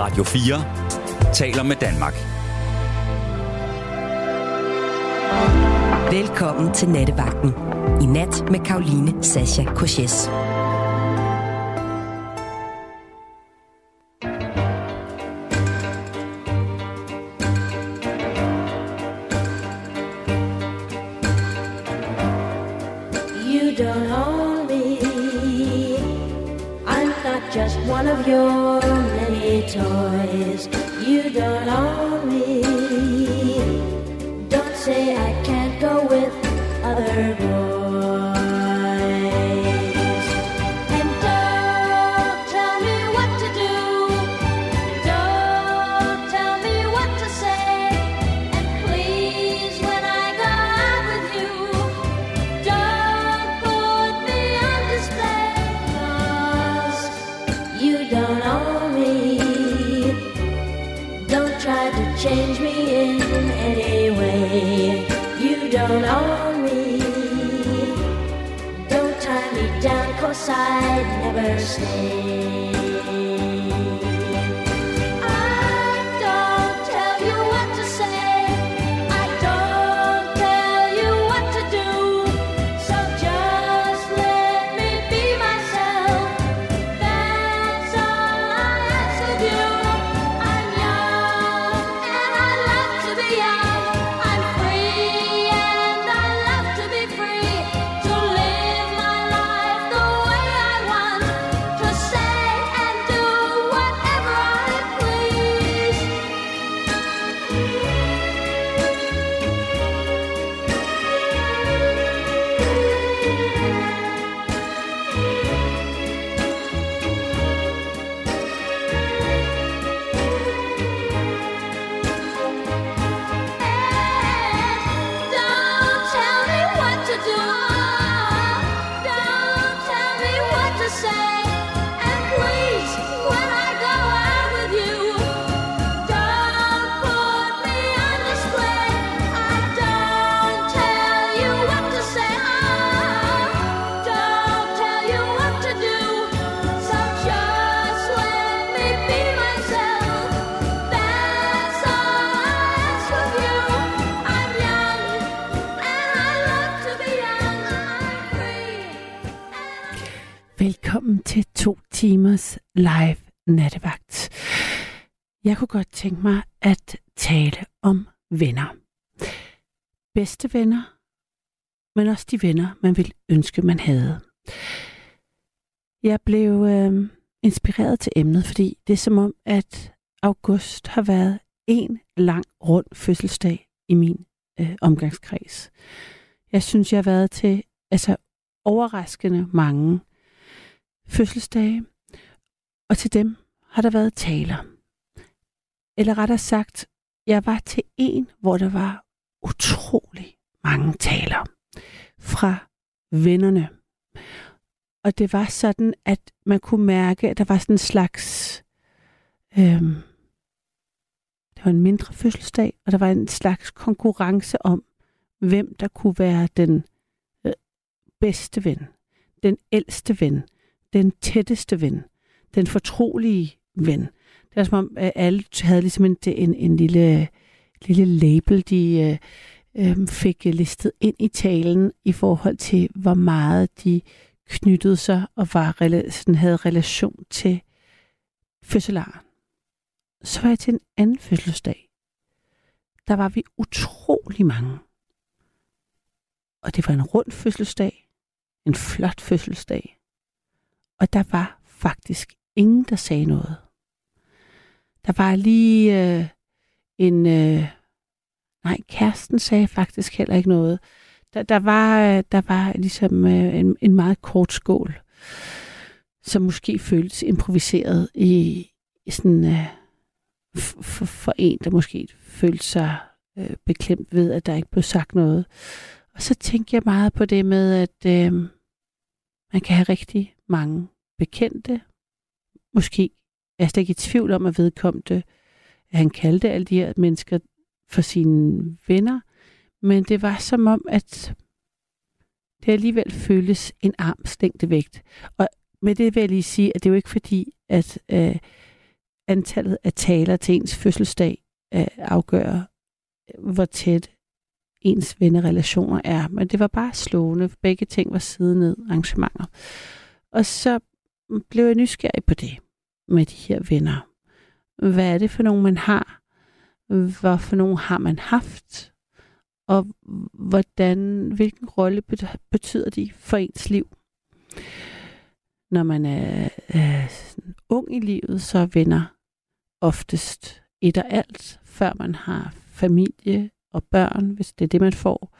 Radio 4 taler med Danmark. Velkommen til Nattevagten. I nat med Karoline Sasha Koches. Kunne godt tænke mig at tale om venner. Bedste venner, men også de venner, man ville ønske, man havde. Jeg blev øh, inspireret til emnet, fordi det er som om, at august har været en lang rund fødselsdag i min øh, omgangskreds. Jeg synes, jeg har været til altså overraskende mange fødselsdage, og til dem har der været taler. Eller rettere sagt, jeg var til en, hvor der var utrolig mange taler fra vennerne. Og det var sådan, at man kunne mærke, at der var sådan en slags... Øhm, det var en mindre fødselsdag, og der var en slags konkurrence om, hvem der kunne være den øh, bedste ven, den ældste ven, den tætteste ven, den fortrolige ven. Det var som om, at alle havde ligesom en, en, en lille, lille label, de øh, øhm, fik øh, listet ind i talen i forhold til, hvor meget de knyttede sig og var, sådan havde relation til fødselaren. Så var jeg til en anden fødselsdag. Der var vi utrolig mange. Og det var en rund fødselsdag. En flot fødselsdag. Og der var faktisk ingen, der sagde noget. Der var lige øh, en... Øh, nej, kæresten sagde faktisk heller ikke noget. Der, der, var, øh, der var ligesom øh, en, en meget kort skål, som måske føltes improviseret i, i sådan... Øh, for, for en, der måske følte sig øh, beklemt ved, at der ikke blev sagt noget. Og så tænkte jeg meget på det med, at øh, man kan have rigtig mange bekendte. Måske er jeg slet ikke i tvivl om, at vedkommende, at han kaldte alle de her mennesker for sine venner. Men det var som om, at det alligevel føles en armslængde vægt. Og med det vil jeg lige sige, at det er jo ikke fordi, at, øh, antallet af taler til ens fødselsdag øh, afgør, øh, hvor tæt ens vennerelationer er. Men det var bare slående. Begge ting var side ned arrangementer. Og så blev jeg nysgerrig på det med de her venner. Hvad er det for nogen, man har? Hvad for nogen har man haft? Og hvordan, hvilken rolle betyder de for ens liv? Når man er øh, ung i livet, så er venner oftest et og alt, før man har familie og børn, hvis det er det, man får.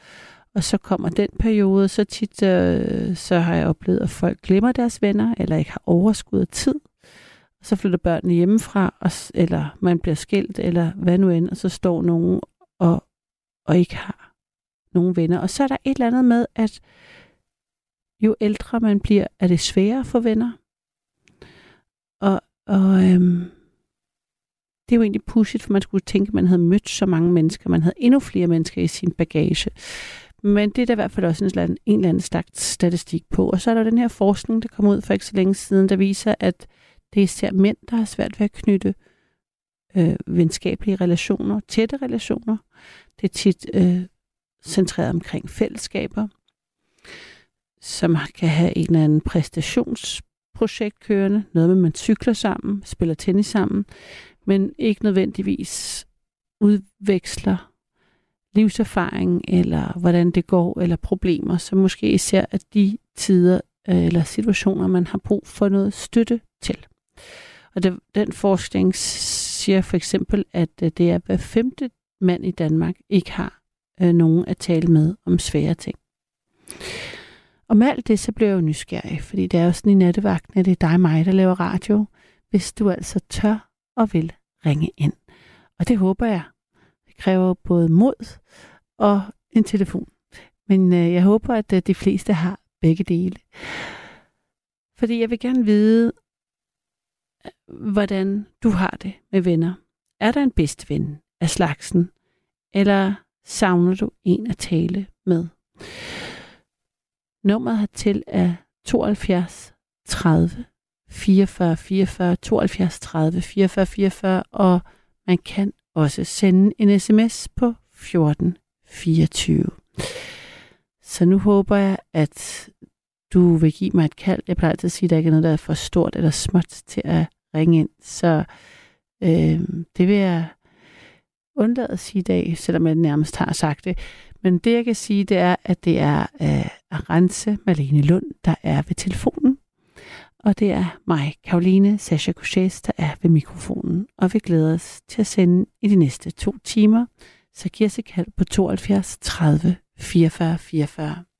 Og så kommer den periode, så tit øh, så har jeg oplevet, at folk glemmer deres venner, eller ikke har overskud af tid. Så flytter børnene hjemmefra, og, eller man bliver skilt, eller hvad nu end, og så står nogen og, og ikke har nogen venner. Og så er der et eller andet med, at jo ældre man bliver, er det sværere for venner. Og, og øhm, det er jo egentlig pudsigt, for man skulle tænke, at man havde mødt så mange mennesker. Man havde endnu flere mennesker i sin bagage. Men det er der i hvert fald også en, eller anden- en eller anden slags statistik på. Og så er der den her forskning, der kom ud for ikke så længe siden, der viser, at det er især mænd, der har svært ved at knytte øh, venskabelige relationer, tætte relationer. Det er tit øh, centreret omkring fællesskaber, som kan have en eller anden præstationsprojekt kørende. Noget med, at man cykler sammen, spiller tennis sammen, men ikke nødvendigvis udveksler livserfaring, eller hvordan det går, eller problemer, så måske især at de tider øh, eller situationer, man har brug for noget støtte til. Og det, den forskning siger for eksempel, at øh, det er hver femte mand i Danmark ikke har øh, nogen at tale med om svære ting. Og med alt det, så bliver jeg jo nysgerrig, fordi det er jo sådan i nattevagten, at det er dig og mig, der laver radio, hvis du altså tør og vil ringe ind. Og det håber jeg. Det kræver både mod og en telefon. Men øh, jeg håber, at øh, de fleste har begge dele. Fordi jeg vil gerne vide, hvordan du har det med venner. Er der en bedst ven af slagsen? Eller savner du en at tale med? Nummeret hertil er 72 30 44 44 72 30 44 44, og man kan også sende en sms på 14 24. Så nu håber jeg, at du vil give mig et kald. Jeg plejer altid at sige, at der ikke er noget, der er for stort eller småt til at ringe ind. Så øh, det vil jeg undlade at sige i dag, selvom jeg nærmest har sagt det. Men det, jeg kan sige, det er, at det er øh, Arance Malene Lund, der er ved telefonen. Og det er mig, Karoline Sasha Kouches, der er ved mikrofonen. Og vi glæder os til at sende i de næste to timer. Så giv os et kald på 72 30 44 44.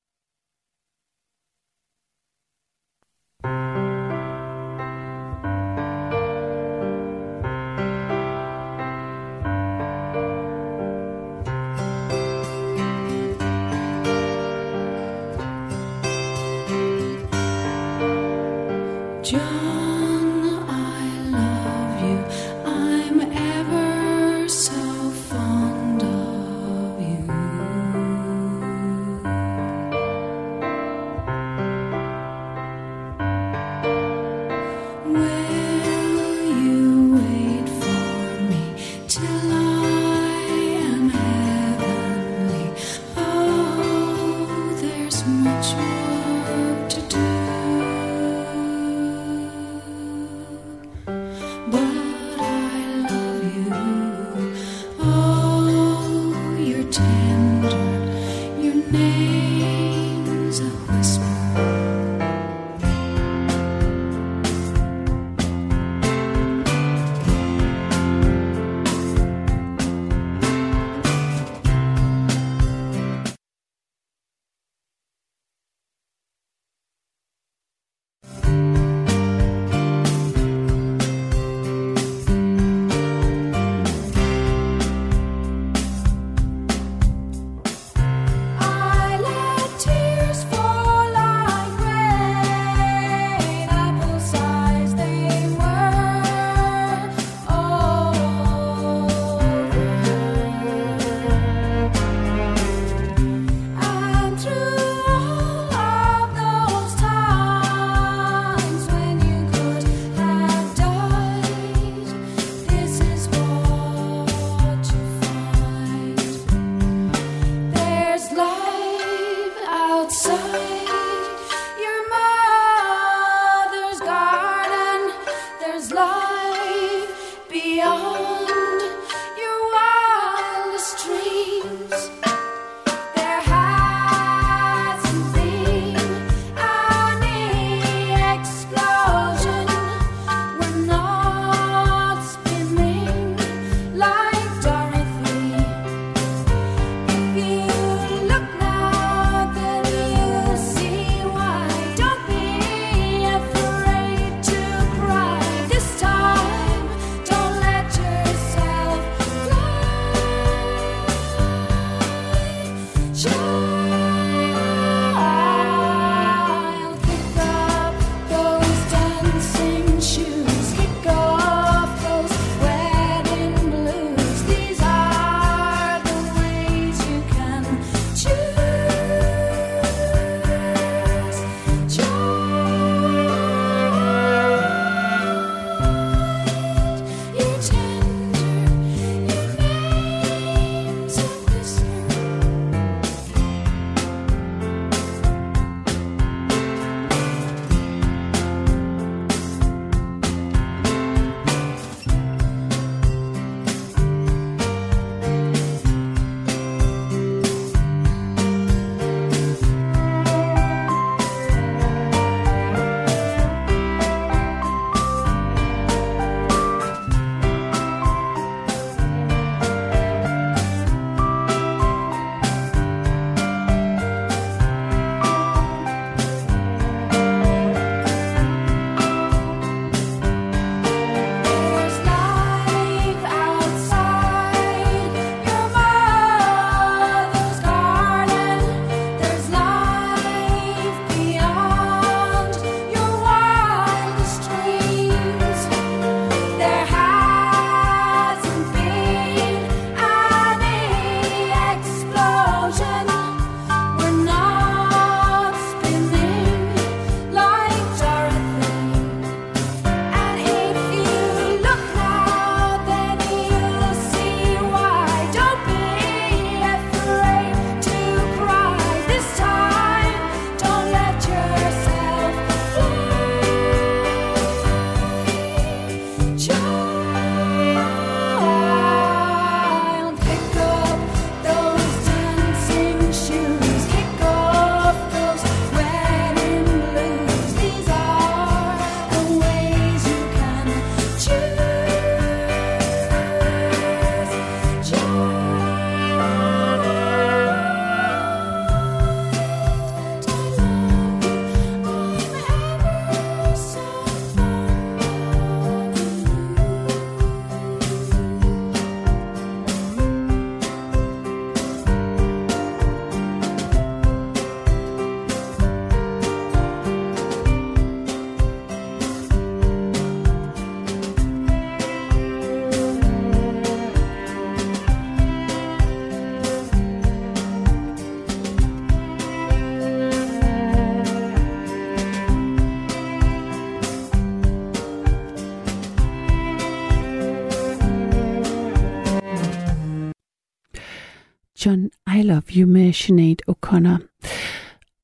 I Love You med Sinead O'Connor.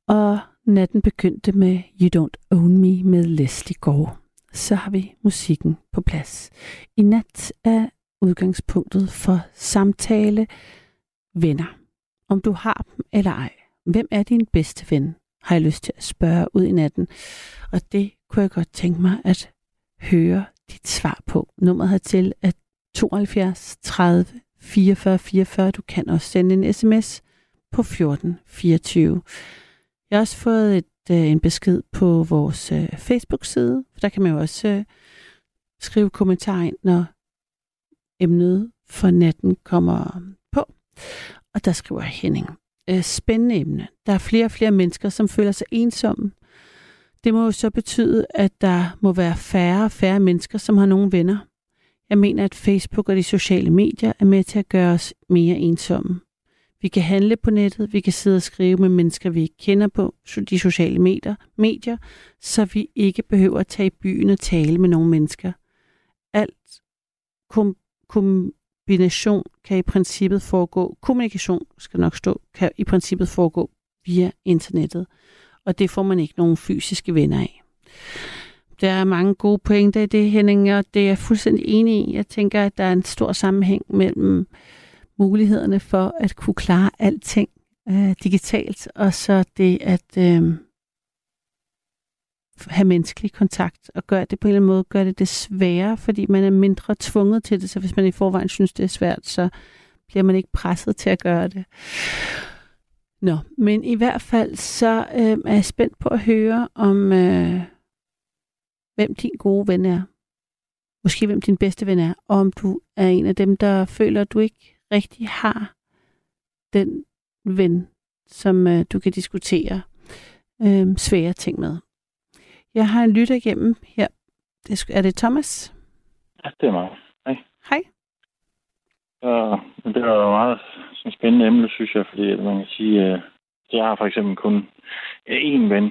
Og natten begyndte med You Don't Own Me med Leslie Gore. Så har vi musikken på plads. I nat er udgangspunktet for samtale venner. Om du har dem eller ej. Hvem er din bedste ven? Har jeg lyst til at spørge ud i natten. Og det kunne jeg godt tænke mig at høre dit svar på. Nummeret hertil er 72 30 44 44. Du kan også sende en sms på 14 24. Jeg har også fået et, øh, en besked på vores øh, Facebook-side, for der kan man jo også øh, skrive kommentarer ind, når emnet for natten kommer på. Og der skriver Henning, øh, spændende emne. Der er flere og flere mennesker, som føler sig ensomme. Det må jo så betyde, at der må være færre og færre mennesker, som har nogle venner. Jeg mener, at Facebook og de sociale medier er med til at gøre os mere ensomme. Vi kan handle på nettet, vi kan sidde og skrive med mennesker, vi ikke kender på de sociale medier, medier, så vi ikke behøver at tage i byen og tale med nogle mennesker. Alt kom, kombination kan i princippet foregå, kommunikation skal nok stå, kan i princippet foregå via internettet. Og det får man ikke nogen fysiske venner af. Der er mange gode pointer i det, Henning, og det er jeg fuldstændig enig i. Jeg tænker, at der er en stor sammenhæng mellem mulighederne for at kunne klare alting øh, digitalt, og så det at øh, have menneskelig kontakt, og gøre det på en eller anden måde, gør det det sværere, fordi man er mindre tvunget til det, så hvis man i forvejen synes, det er svært, så bliver man ikke presset til at gøre det. Nå, men i hvert fald så øh, er jeg spændt på at høre om, øh, hvem din gode ven er. Måske hvem din bedste ven er, og om du er en af dem, der føler, at du ikke rigtig har den ven, som øh, du kan diskutere øh, svære ting med. Jeg har en lytter igennem her. Det er, det Thomas? Ja, det er mig. Hej. Hej. Og det er jo meget sådan spændende emne, synes jeg, fordi man kan sige, at jeg har for eksempel kun én ven.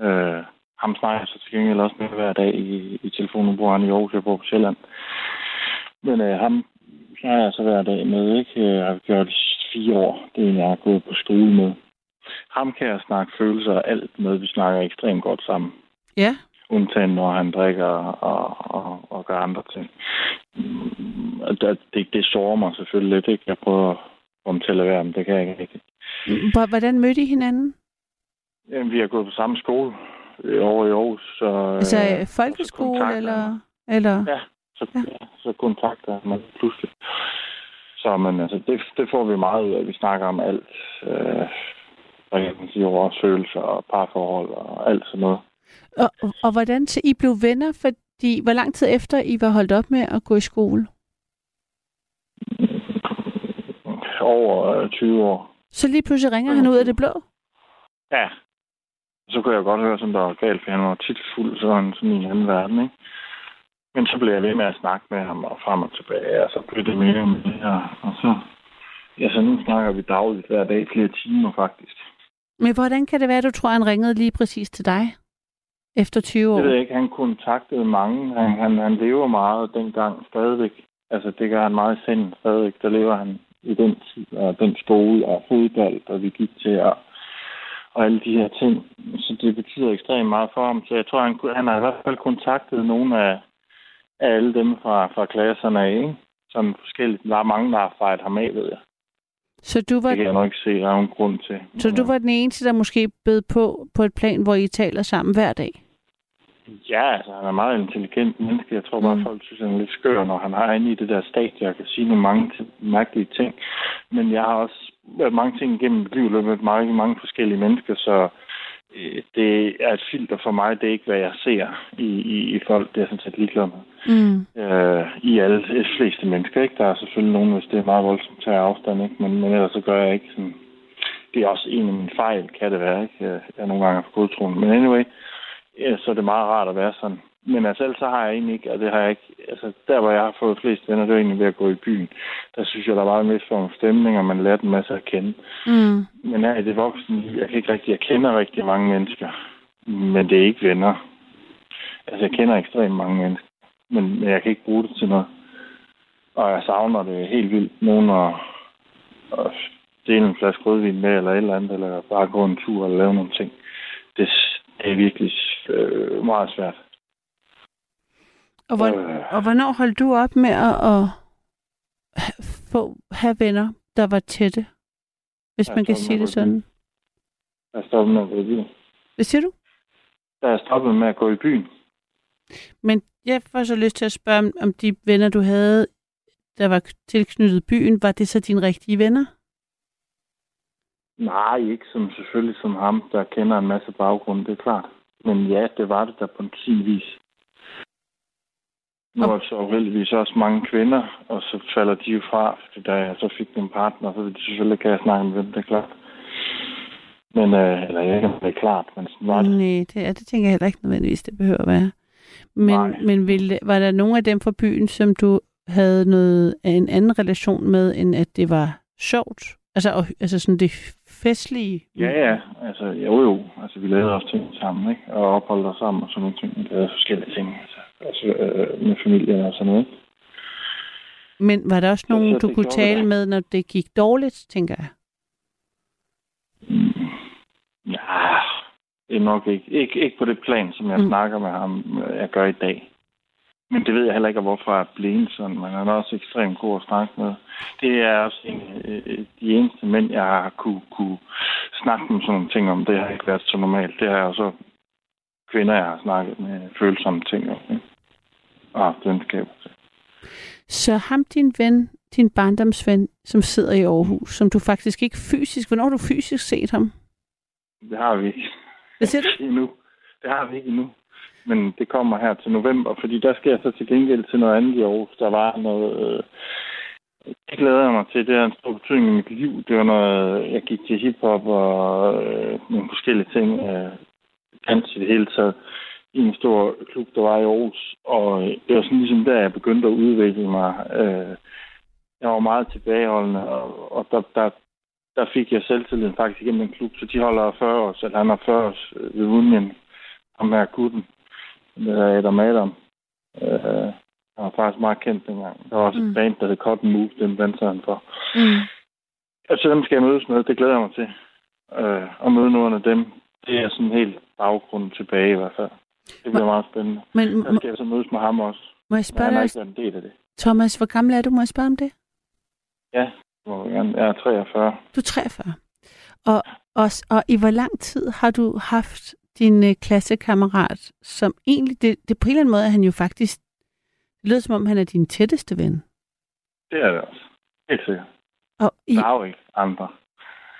Øh, ham snakker jeg så til gengæld også med hver dag i, i telefonen. Bor han i Aarhus, jeg bor på Sjælland. Men øh, ham snakker jeg så hver dag med, ikke? Jeg har gjort det fire år. Det er en, jeg har gået på skole med. Ham kan jeg snakke følelser og alt med. Vi snakker ekstremt godt sammen. Ja. undtagen når han drikker og, og, og gør andre ting. Det, det, det sårer mig selvfølgelig lidt, ikke? Jeg prøver ham til at være, men det kan jeg ikke rigtig. Hvor- Hvordan mødte I hinanden? Jamen, vi har gået på samme skole øh, over i Aarhus. Så, Altså øh, øh, folkeskole kontakter eller... eller? Ja, så, Ja. ja. så kontakter man pludselig. Så men, altså, det, det får vi meget ud af. Vi snakker om alt. Øh, hvad kan sige, vores følelser og parforhold og alt sådan noget. Og, og, og hvordan så I blev venner? Fordi hvor lang tid efter I var holdt op med at gå i skole? Over øh, 20 år. Så lige pludselig ringer han ud af det blå? Ja. Så kunne jeg godt høre, som der var galt, for han var tit fuld, så var han sådan i en anden verden, ikke? Men så blev jeg ved med at snakke med ham og frem og tilbage, og så blev det mere med det her. Og så, ja, så nu snakker vi dagligt hver dag, flere timer faktisk. Men hvordan kan det være, at du tror, han ringede lige præcis til dig? Efter 20 år? Det ved jeg ikke, han kontaktede mange. Han, han, han lever meget dengang stadigvæk. Altså, det gør han meget i sind stadigvæk. Der lever han i den tid, og den skole og fodbold, og vi gik til, og, og alle de her ting. Så det betyder ekstremt meget for ham. Så jeg tror, han, han har i hvert fald kontaktet nogle af, af alle dem fra, fra klasserne af, ikke? Sådan forskelligt. Der er mange, der har fejret ham af, ved jeg. Så du var, Det kan jeg nok ikke se, der er nogen grund til. så du var den eneste, der måske bed på på et plan, hvor I taler sammen hver dag? Ja, altså han er meget intelligent menneske. Jeg tror bare, Mm. folk synes, han er lidt skør, når han har inde i det der stadie, og kan sige nogle mange mærkelige ting. Men jeg har også mange ting igennem mit liv, løbet med mange, mange forskellige mennesker, så øh, det er et filter for mig. Det er ikke, hvad jeg ser i, i, i folk. Det er jeg sådan set ligeglad med. Mm. Øh, I alle de fleste mennesker, ikke? Der er selvfølgelig nogen, hvis det er meget voldsomt, tager afstand, ikke? Men, men ellers så gør jeg ikke sådan... Det er også en af mine fejl, kan det være, ikke? Jeg er nogle gange for godtroende. Men anyway, ja, så er det meget rart at være sådan. Men altså, ellers så har jeg egentlig ikke, og det har jeg ikke, altså der, hvor jeg har fået flest venner, det er egentlig ved at gå i byen. Der synes jeg, der er meget mere form for stemning, og man lærer en masse at kende. Mm. Men her i det voksne jeg kan ikke rigtig, jeg kender rigtig mange mennesker, men det er ikke venner. Altså, jeg kender ekstremt mange mennesker, men, men jeg kan ikke bruge det til noget. Og jeg savner det helt vildt. Nogen at, at dele en flaske rødvin med, eller et eller andet, eller bare gå en tur og lave nogle ting. Det, det er virkelig øh, meget svært. Og, hvor, Øh. og hvornår holdt du op med at, at få, have venner, der var tætte? Hvis man kan sige det sådan. Jeg stoppede med at gå i byen. Hvad siger du? Da jeg stoppede med at gå i byen, Men jeg får så lyst til at spørge, om- de venner, du havde, der var tilknyttet byen, var det så dine rigtige venner? Nej, ikke som selvfølgelig som ham, der kender en masse baggrund, det er klart. Men ja, det var det der på sin vis. Nu er så uheldigvis også mange kvinder, og så falder de jo fra, fordi da jeg så fik en partner, så vil de selvfølgelig ikke have snakke med dem, det er klart. Men, øh, eller jeg ikke, om det er klart, men sådan var det. Nej, det, er, det tænker jeg heller ikke nødvendigvis, det behøver at være. Men, Nej. men ville, var der nogen af dem fra byen, som du havde noget af en anden relation med, end at det var sjovt? Altså, og, altså sådan det festlige? Ja, ja, altså jo jo, altså vi lavede også ting sammen, ikke? Og opholdt os sammen og sådan nogle ting, vi lavede forskellige ting, altså, altså øh, med familien og sådan noget. Men var der også Så- nogen, så du kunne tale det. med, når det gik dårligt, tænker jeg? Ja, det er nok ikke. Ikke, ikke på det plan, som jeg Mm. mm. snakker med ham, øh, jeg gør i dag. Men det ved jeg heller ikke, hvorfor jeg er blevet sådan. Men han er også ekstremt god at snakke med. Det er også en, øh, de eneste mænd, jeg har kunne, kunne snakke med sådan nogle ting om. Det har ikke været så normalt. Det har også kvinder, jeg har snakket med følsomme ting om. Ikke? Og haft venskaber til. Så ham, din ven, din barndomsven, som sidder i Aarhus, som du faktisk ikke fysisk... Hvornår har du fysisk set ham? Det har vi ikke. Hvad siger du? endnu. Det har vi ikke endnu. Men det kommer her til november, fordi der skal jeg så til gengæld til noget andet i Aarhus. Der var noget... Øh, det glæder jeg mig til. Det har en stor betydning i mit liv. Det var noget... Jeg gik til hiphop og øh, nogle forskellige ting. Øh, dans i det hele taget i en stor klub, der var i Aarhus. Og øh, det var sådan ligesom der, jeg begyndte at udvikle mig. Øh, jeg var meget tilbageholdende, og, og der, der, der fik jeg selvtilliden faktisk igennem den klub. Så de holder 40 år, så han har 40 års øh, reunion. Ham her gutten. Hedder Adam Adam. Øh, han var faktisk meget kendt dengang. Der var også Mm. et band, der hed Cotton Move, den dansede han for. Mm. Altså dem skal jeg mødes med, det glæder jeg mig til. Øh, at møde nogle af dem. Det er sådan helt baggrund tilbage i hvert fald. Det bliver meget spændende. Men Der skal jeg så mødes med ham også. må jeg spørge han dig har også, ikke været en del af det. Thomas, hvor gammel er du? Må jeg spørge om det? Ja. Jeg er 43. Du er 43. Og, og, og i hvor lang tid har du haft din øh, klassekammerat, som egentlig, det, det på en eller anden måde er han jo faktisk, det lyder som om han er din tætteste ven. Det er det også. Helt sikkert. Og i, Der er jo ikke andre.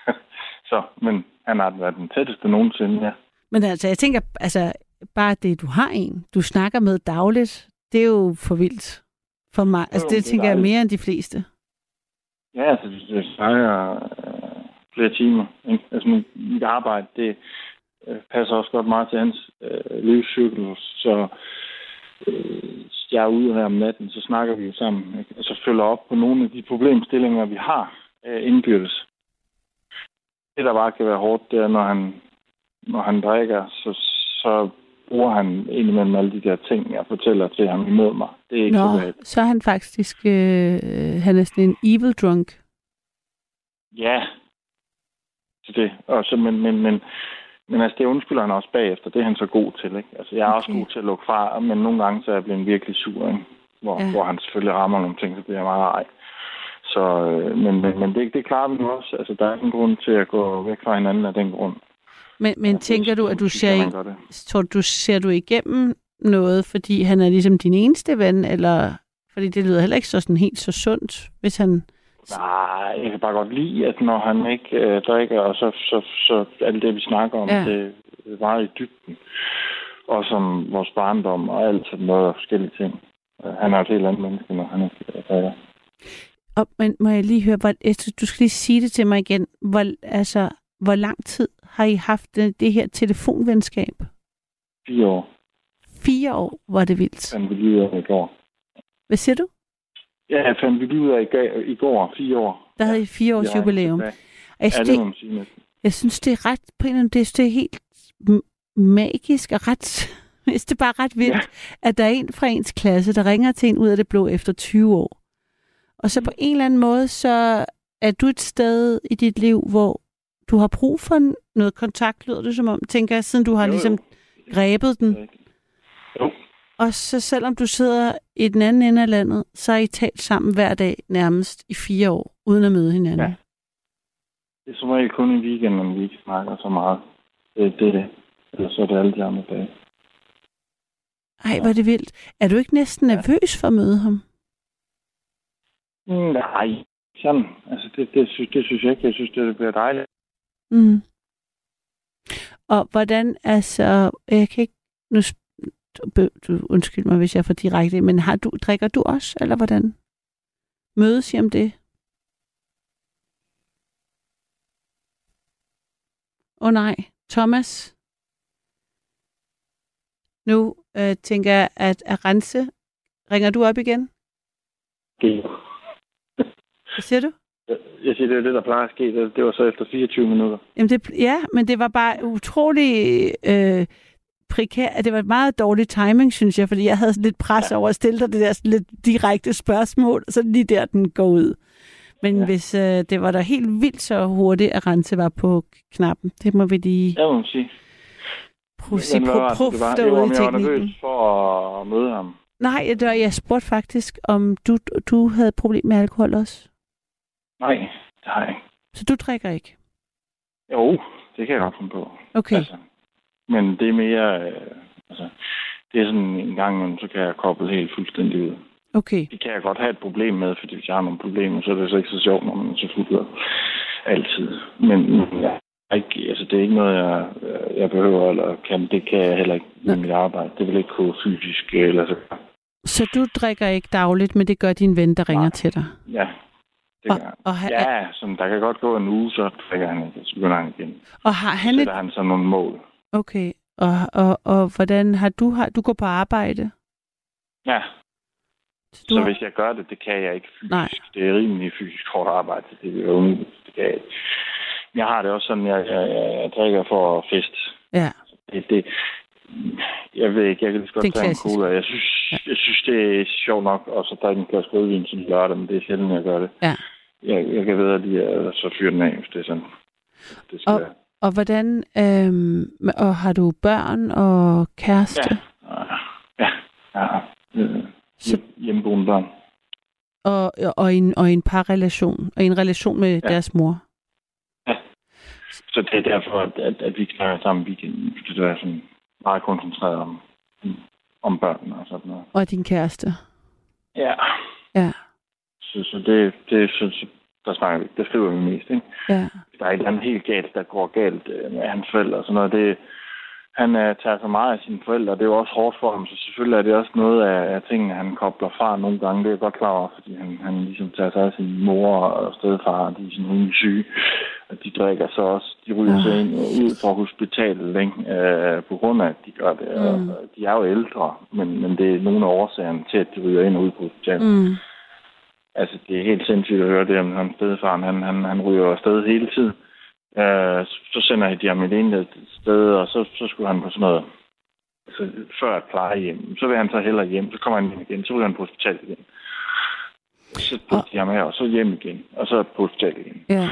så, men han har været den tætteste nogensinde, ja. men altså, jeg tænker, altså, bare det, du har en, du snakker med dagligt, det er jo for vildt for mig. Altså, det, det er tænker jeg dejligt. mere end de fleste. Ja, altså, det- snakker øh, flere timer. Ikke? Altså, mit, mit arbejde, det øh, passer også godt meget til hans øh, livscykel, så øh, jeg er ude her om natten, så snakker vi jo sammen, ikke? og så følger op på nogle af de problemstillinger, vi har øh, indbyrdes. Det, der bare kan være hårdt, det er, når han, når han drikker, så, så bruger han indimellem alle de der ting, jeg fortæller til ham imod mig. Det er ikke så Nå, behageligt. så er han faktisk, øh, han er sådan en evil drunk. Ja. Så det. Og så, men, men, men, men altså, det undskylder han også bagefter. Det er han så god til, ikke? Altså, jeg er okay. også god til at lukke fra, men nogle gange så er jeg blevet virkelig sur, ikke? Hvor, ja. hvor han selvfølgelig rammer nogle ting, så bliver jeg meget ej. Så, øh, men, men, men det, det klarer vi nu også. Altså, der er ingen grund til at gå væk fra hinanden af den grund. Men, men tænker du, at du ser, tror du, ser du igennem noget, fordi han er ligesom din eneste ven, eller fordi det lyder heller ikke så sådan helt så sundt, hvis han... Nej, jeg kan bare godt lide, at når han ikke øh, drikker, og så, så, så alt det, vi snakker om, Ja. det er meget i dybden. Og som vores barndom og alt sådan noget og forskellige ting. Øh, Han er et helt andet menneske, når han ikke øh, drikker. Og, men må jeg lige høre, hvor, du skal lige sige det til mig igen. Hvor, altså, hvor lang tid har I haft det, det her telefonvenskab? Fire år, Fire år, var det vildt. fandt vi lige ud af i går. Hvad siger du? Ja, jeg fandt vi lige ud af i, i går, fire år. Der havde I fire års Ja, jubilæum. Og Jeg Ja, synes, det jeg synes, det er ret, på en eller anden, det, det er helt magisk og ret, det er bare ret vildt, ja. at der er en fra ens klasse, der ringer til en ud af det blå efter 20 år. Og så på en eller anden måde, så er du et sted i dit liv, hvor du har brug for noget kontakt, lyder det som om, tænker jeg, siden du har Jo, jo. ligesom grebet den. Jo. Og så selvom du sidder i den anden ende af landet, så har I talt sammen hver dag nærmest i fire år, uden at møde hinanden. Ja. Det er som regel kun en weekend, om vi ikke snakker så meget. Det, det er det. Ellers så er det alle de andre dage. Ej, hvor er det vildt. Er du ikke næsten Ja. nervøs for at møde ham? Nej, sådan. Altså, det, det, synes, det synes jeg ikke. Jeg synes, det bliver dejligt. Mm. Og hvordan, altså, jeg kan ikke, nu, du, undskyld mig, hvis jeg er for direkte, men har du, drikker du også, eller hvordan? Mødes I om det? Åh oh, nej, Thomas. Nu øh, tænker jeg, at Arance, ringer du op igen? Det, Hvad siger du? Jeg siger, det er det, der plejer at ske. Det, det var så efter 24 minutter. Jamen det, ja, men det var bare utrolig øh, prekært. Det var et meget dårlig timing, synes jeg, fordi jeg havde lidt pres over at stille dig det der lidt direkte spørgsmål, så lige der, den går ud. Men ja. Ja. hvis øh, det var da helt vildt så hurtigt, at Rense var på knappen, det må vi lige Ja, må man sige. prøve at sige var, derude i jeg var teknikken. nervøs for at møde ham. Nej, var, jeg spurgte faktisk, om du, du havde problem med alkohol også. Nej, det har jeg ikke. Så du drikker ikke? Jo, det kan jeg godt finde på. Okay. Altså, men det er mere... Øh, altså, det er sådan en gang, imellem, så kan jeg koble helt fuldstændig ud. Okay. Det kan jeg godt have et problem med, fordi hvis jeg har nogle problemer, så er det så ikke så sjovt, når man er så fuld altid. Men er ikke, altså, det er ikke noget, jeg, jeg behøver, eller kan. Det kan jeg heller ikke med mit arbejde. Det vil ikke gå fysisk eller så. Så du drikker ikke dagligt, men det gør din ven, der ringer Nej. til dig? Ja, det Og, jeg. og, ha- Ja, sådan, der kan godt gå en uge, så drikker han ikke, så begynder han igen. og har han Så et han så nogle mål. Okay, og, og, og hvordan har du, har, du går på arbejde? Ja, Så du så hvis jeg gør det, det kan jeg ikke fysisk. Nej. Det er rimelig fysisk hårdt arbejde, det er umuligt. Det kan jeg ikke. Jeg har det også sådan, jeg, jeg, jeg, jeg drikker for at feste. ja, Det, det, jeg ved ikke, jeg kan lige godt tage en cola. Jeg synes, Ja. jeg synes, det er sjovt nok, og så drikke en glas rødvin som lørdag, men det er sjældent, jeg gør det. ja. Jeg, jeg kan lige at så fyre den af, hvis det er sådan. Det skal Og- være. Og hvordan, øhm, og har du børn og kæreste? Ja. Ja. ja. Øh, Så- Hjemmeboende børn. Og, og, en, og en parrelation, og en relation med ja. Ja. deres mor? Så det er derfor, at, at, at vi snakker sammen i weekenden. Fordi det er sådan meget koncentreret om, om børnene og sådan noget. Og din kæreste? Ja. Ja, Så, så det, det så, der snakker vi, der skriver vi mest, ikke? ja. Der er et eller andet helt galt, der går galt øh, med hans forældre og sådan noget. Det, han øh, tager så meget af sine forældre, og det er jo også hårdt for ham, så selvfølgelig er det også noget af, af tingene, han kobler fra nogle gange. Det er jeg godt klar over, fordi han, han ligesom tager sig af sin mor og stedfar, de er sådan rimelig syge. Og de drikker så også, de ryger Ah. så ind og ud fra hospitalet, ikke? Øh, på grund af, at de gør det. Mm. Og, de er jo ældre, men, men det er nogle af årsagerne til, at de ryger ind og ud på hospitalet. Mm. Altså, det er helt sindssygt at høre det om hans stedfaren. Han, han, han ryger afsted hele tiden. Øh, så sender de ham et ene sted, og så, så skulle han på sådan noget, altså, før et plejehjem. Så vil han så hellere hjem, så kommer han hjem igen, så ryger han på hospitalet igen. Så putter de ham her, og så hjem igen, og så på hospitalet igen. Ja.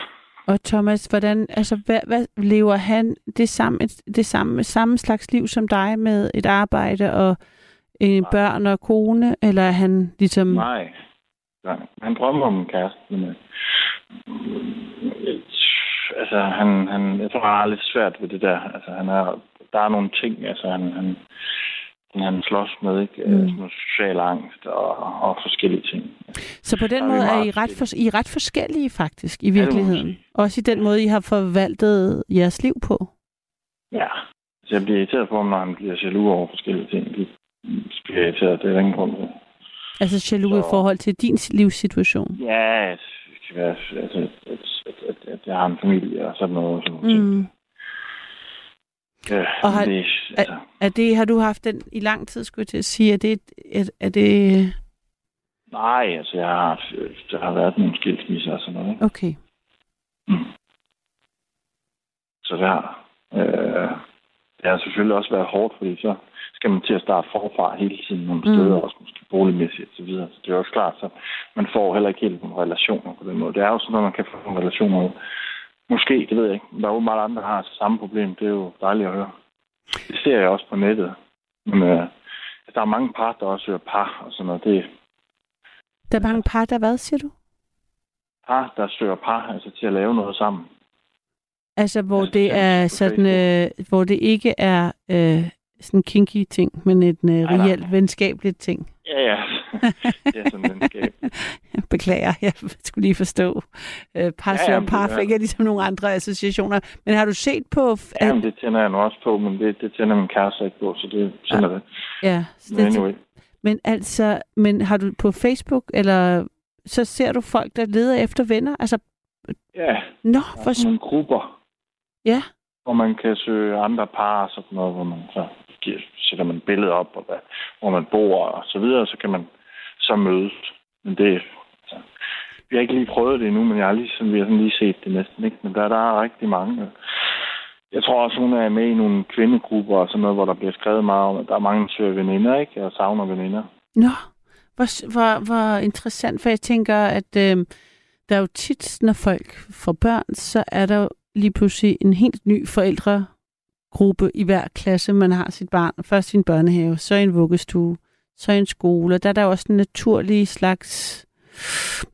Og Thomas, hvordan, altså, hvad, hvad lever han det samme, det samme, samme slags liv som dig med et arbejde og øh, børn og kone, eller er han ligesom... Nej. Nej. Han drømmer om en kæreste, men... øh, Altså, han, han, jeg tror, han har lidt svært ved det der. Altså, han er, der er nogle ting, altså, han, han, han slås med, ikke? Mm. Mm. Sådan noget social angst og, og forskellige ting. Så på den er måde er I ret, for, I er ret forskellige faktisk i virkeligheden. sige. Også i den måde, I har forvaltet jeres liv på. Ja. Så jeg bliver irriteret på ham, når han bliver jaloux over forskellige ting. Det bliver irriteret, det er der ingen grund til. Altså jaloux i Så- forhold til din livssituation. Ja, være, altså, at, at, at, at jeg har en familie og sådan noget. Sådan. Mm. Ja, Og har- det, altså, Er det, har du haft den i lang tid, skulle jeg til at sige? Er det, er, er det nej, altså, jeg har, der har været nogle skilsmisser og sådan noget. Ikke? okay? Så der, øh, det har selvfølgelig også været hårdt, fordi så skal man til at starte forfra hele tiden nogle Mm. steder også måske. boligmæssigt og så videre. Så det er også klart, så man får heller ikke helt nogle relationer på den måde. Det er jo sådan, at man kan få nogle relationer ud. Måske, det ved jeg ikke. Der er jo meget andre, der har samme problem. Det er jo dejligt at høre. Det ser jeg også på nettet. Men øh, der er mange par, der også søger par og sådan noget. Det er Der er mange par, der hvad, siger du? par, der søger par, altså til at lave noget sammen. Altså, hvor Altså, det er sådan, øh, hvor det ikke er øh, sådan kinky ting, men et øh, nej. reelt venskabeligt ting. Ja, ja. er sådan en skab. Beklager, jeg skulle lige forstå. Øh, par Ja, ja, jamen, par fik jeg ligesom nogle andre associationer. Men har du set på... f- Ja, det tænder jeg nu også på, men det, det tænder min kæreste ikke på, så det tænder det. ja, så Men det, anyway. men altså, men har du på Facebook, eller så ser du folk, der leder efter venner? Altså, Ja, nå, for... nogle grupper, Ja, hvor man kan søge andre par og sådan noget, hvor man så giver, sætter man billeder op, og hvad, hvor man bor og så videre, så kan man så mødes. Men det, altså, vi har ikke lige prøvet det endnu, men jeg har lige, sådan, vi har sådan lige set det næsten, ikke? Men der, der er rigtig mange. Jeg tror også, hun er med i nogle kvindegrupper og sådan noget, hvor der bliver skrevet meget om, at der er mange, der søger veninder, ikke? Og savner veninder. Nå, hvor, hvor, hvor interessant, for jeg tænker, at øh, der er jo tit, når folk får børn, så er der jo lige pludselig en helt ny forældregruppe i hver klasse, man har sit barn. Først i en børnehave, så i en vuggestue, så i en skole. Der er der også en naturlig slags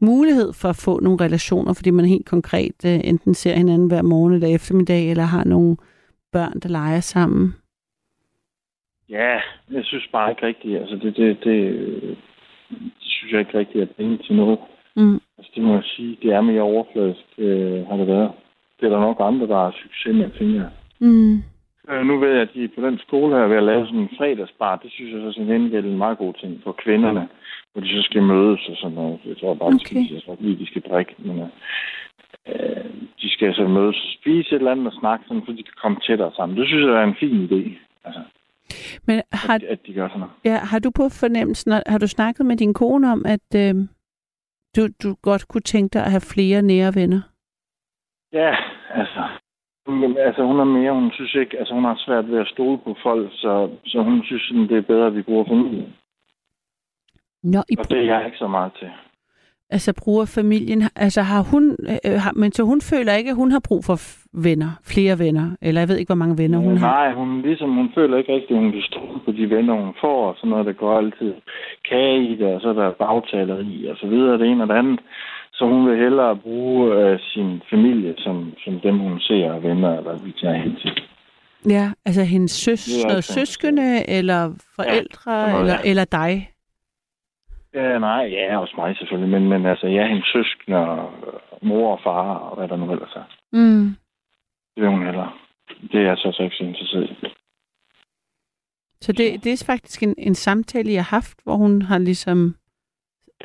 mulighed for at få nogle relationer, fordi man helt konkret øh, enten ser hinanden hver morgen eller eftermiddag, eller har nogle børn, der leger sammen. Ja, jeg synes bare ikke rigtigt, altså det, det, det, det synes jeg ikke rigtigt er penge til noget. Mm. Altså det må jeg sige, det er mere overfladisk, øh, har det været. Det er der nok andre, der har succes med, tænker jeg. Mm. Øh, nu ved jeg, at de på den skole her er ved at lave sådan en fredagsbar. Det synes jeg så til gengæld er en meget god ting for kvinderne, hvor de så skal mødes og sådan noget. Jeg tror bare, de Okay. spiser. Jeg tror ikke lige, de skal drikke, men øh, øh, de skal så mødes og spise et eller andet og snakke, sådan, så de kan komme tættere sammen. Det synes jeg er en fin idé, altså, Men har, at, at de gør sådan noget. Ja, har du på fornemmelsen, har du snakket med din kone om, at øh, du, du godt kunne tænke dig at have flere nære venner? Ja, altså. Men, altså, hun er mere, hun synes ikke, altså hun har svært ved at stole på folk, så, så hun synes, sådan, det er bedre, at vi bruger familien. Nå, I, Og det er jeg ikke så meget til. altså bruger familien, altså har hun, øh, har, men så hun føler ikke, at hun har brug for venner, flere venner, eller jeg ved ikke, hvor mange venner hun har. Nej, hun, ligesom, hun føler ikke rigtigt, at hun kan stole på de venner, hun får, og sådan noget, der går altid kage i det, og så er der bagtaleri, og så videre, det ene og det andet. Så hun vil hellere bruge øh, sin familie som, som dem, hun ser og venner, eller vi tager hen til. Ja, altså hendes søs, noget søskende, eller forældre, sådan noget, eller, ja. eller dig. Ja, nej, ja, også mig selvfølgelig, men, men altså, ja, hendes søskende, og mor og far, og hvad der nu ellers er. Mm. Det vil hun hellere. Det er jeg så, så ikke så interesseret i. Så det, det er faktisk en, en samtale, jeg har haft, hvor hun har ligesom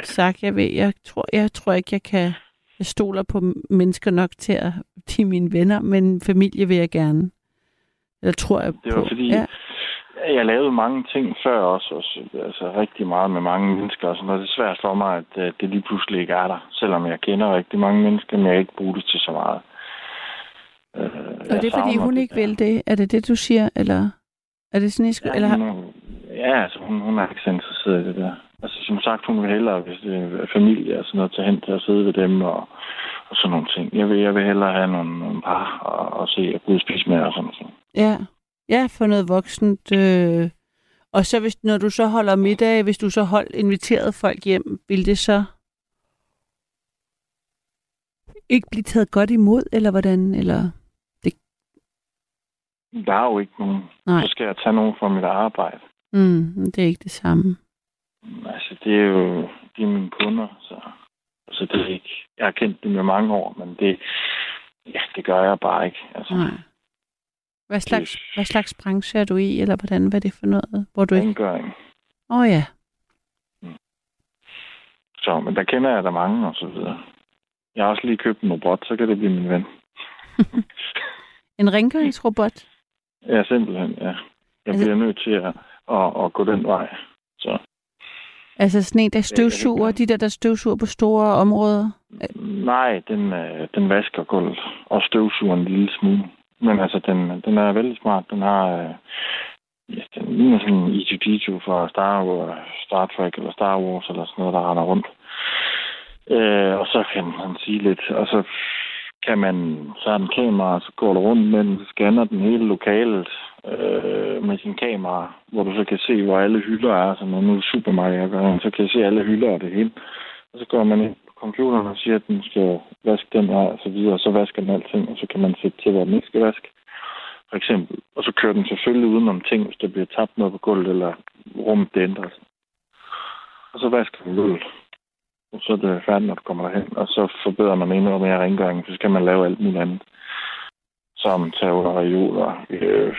sagt, jeg ved, jeg tror, jeg tror ikke, jeg kan, jeg stoler på mennesker nok til at er mine venner, men familie vil jeg gerne. Eller tror jeg Det på. var fordi, Ja. jeg lavede mange ting før også, også, altså rigtig meget med mange mennesker og sådan noget. Det er svært for mig, at det lige pludselig ikke er der, selvom jeg kender rigtig mange mennesker, men jeg ikke bruger det til så meget. Øh, Og det er fordi, hun ikke vil det. Er det det, du siger? Eller er det sådan, I skal, Ja, eller, eller... hun, ja, altså hun, hun er ikke så interesseret i det der. Altså som sagt, hun vil hellere, hvis det er familie og sådan noget, tage hen til at sidde ved dem og, og sådan nogle ting. Jeg vil, jeg vil hellere have nogle, nogle par og, og se at og spise med og sådan noget. ja, ja, for noget voksent. Øh. Og så hvis, når du så holder middag, hvis du så hold inviteret folk hjem, vil det så ikke blive taget godt imod, eller hvordan? Eller Der er jo ikke nogen. Nej. Så skal jeg tage nogen fra mit arbejde. mm, det er ikke det samme. Altså, det er jo de er mine kunder, så, så det er ikke... Jeg har kendt dem i mange år, men det, ja, det gør jeg bare ikke. Altså, Nej. Hvad slags, hvad slags branche er du i, eller hvordan? Hvad er det for noget? Hvor du ikke... rengøring. Åh oh, ja. Så, men der kender jeg der mange og så videre. Jeg har også lige købt en robot, så kan det blive min ven. En rengøringsrobot? Ja, simpelthen, ja. Jeg Altså- bliver nødt til at, at, at gå den vej. Så Altså sådan en, der støvsuger, de der, der støvsuger på store områder? nej, den, øh, den vasker gulvet og støvsuger en lille smule. Men altså, den, den er vældig smart. Den har øh, ja, den ligner sådan en E2D2 fra Star, Wars, Star Trek eller Star Wars eller sådan noget, der render rundt. Øh, og så kan han sige lidt, og så kan man, så har den kamera, så går du rundt med den, så scanner den hele lokalet øh, med sin kamera, hvor du så kan se, hvor alle hylder er, så når nu er supermarkedet, så kan jeg se alle hylder og det hele. Og så går man ind på computeren og siger, at den skal vaske den her, og så videre, og så vasker den alting, og så kan man sætte til, hvor den ikke skal vaske. For eksempel. Og så kører den selvfølgelig udenom ting, hvis der bliver tabt noget på gulvet, eller rummet det ændrer sig. Og så vasker den gulvet. Og så er det færdigt, når du kommer derhen. Og så forbedrer man endnu mere rengøring, så skal man lave alt muligt andet. Som tavler, reoler, øh,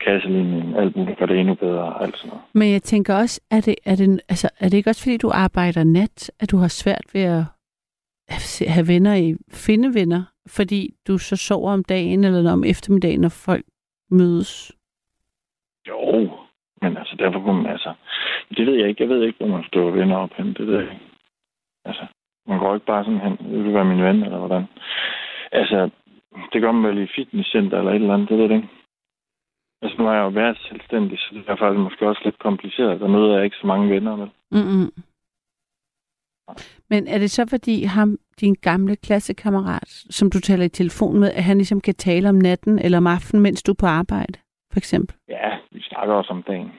kasselinjen, alt muligt, gør det endnu bedre, alt sådan noget. Men jeg tænker også, er det, er, det, altså, er det ikke også, fordi du arbejder nat, at du har svært ved at have venner i, finde venner, fordi du så sover om dagen eller om eftermiddagen, når folk mødes? Jo, men altså, derfor kunne man, altså, det ved jeg ikke. Jeg ved ikke, hvor man står venner op hen. Det ved jeg ikke. Altså, man går ikke bare sådan hen, vil du være min ven, eller hvordan? Altså, det gør man vel i fitnesscenter eller et eller andet, det ved jeg ikke. Altså, nu har jeg jo været selvstændig, så det er faktisk måske også lidt kompliceret. Der møder jeg ikke så mange venner, vel? Mm-mm. Men er det så, fordi ham, din gamle klassekammerat, som du taler i telefon med, at han ligesom kan tale om natten eller om aftenen, mens du er på arbejde, for eksempel? Ja, vi snakker også om dagen.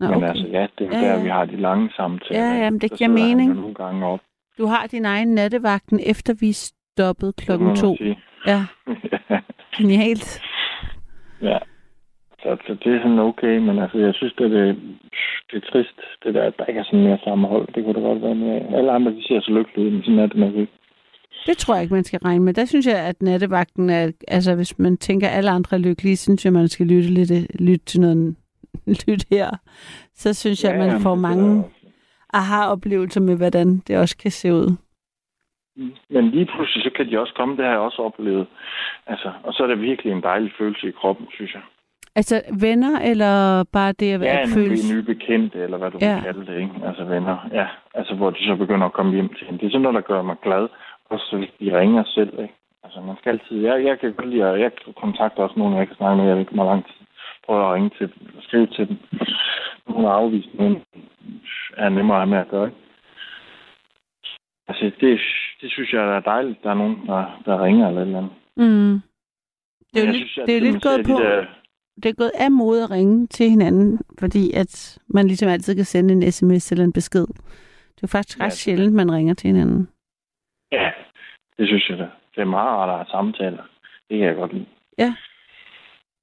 Nå, Men okay. altså, ja, det er Ja, ja, der, ja. vi har de lange samtaler. Ja, ikke? jamen, det giver mening. Nogle gange op. Du har din egen nattevagten, efter vi stoppede klokken to. sige. Ja, genialt. ja. Så, det er sådan okay, men altså, jeg synes, det er, det er trist, det der, at der ikke er sådan mere sammenhold. Det kunne da godt være mere. Alle andre, de ser så lykkelige ud, men sådan er det nok ikke. Det tror jeg ikke, man skal regne med. Der synes jeg, at nattevagten er... Altså, hvis man tænker, at alle andre er lykkelige, så synes jeg, man skal lytte, lidt, lytte til noget lyt her. Så synes jeg, at man får det mange aha-oplevelser med, hvordan det også kan se ud. Men lige pludselig, så kan de også komme, det har jeg også oplevet. Altså, og så er det virkelig en dejlig følelse i kroppen, synes jeg. Altså, venner, eller bare det at være Ja, nogle føles... nye bekendte, eller hvad du Ja. ja. vil kalde det, ikke? Altså venner. Ja, altså hvor de så begynder at komme hjem til hende. Det er sådan noget, der gør mig glad. Også hvis de ringer selv, ikke? Altså man skal altid... Jeg, jeg kan godt lide, at- jeg kontakter også nogen, jeg kan snakke med, jeg ved ikke, hvor lang tid. Prøver at ringe til dem, og skrive til dem. Hun har afvist, men er nemmere at have med at gøre, ikke? Altså, det, det synes jeg er dejligt, der er nogen, der, der ringer eller et eller andet. Mm. Det er jo Jeg lidt, synes, det er lidt gået de på... Der, det er gået af mode at ringe til hinanden, fordi at man ligesom altid kan sende en sms eller en besked. Det er faktisk Ja, ret er sjældent, man ringer til hinanden. Ja, det synes jeg da. Det er meget rart at have samtaler. Det kan jeg godt lide. Ja.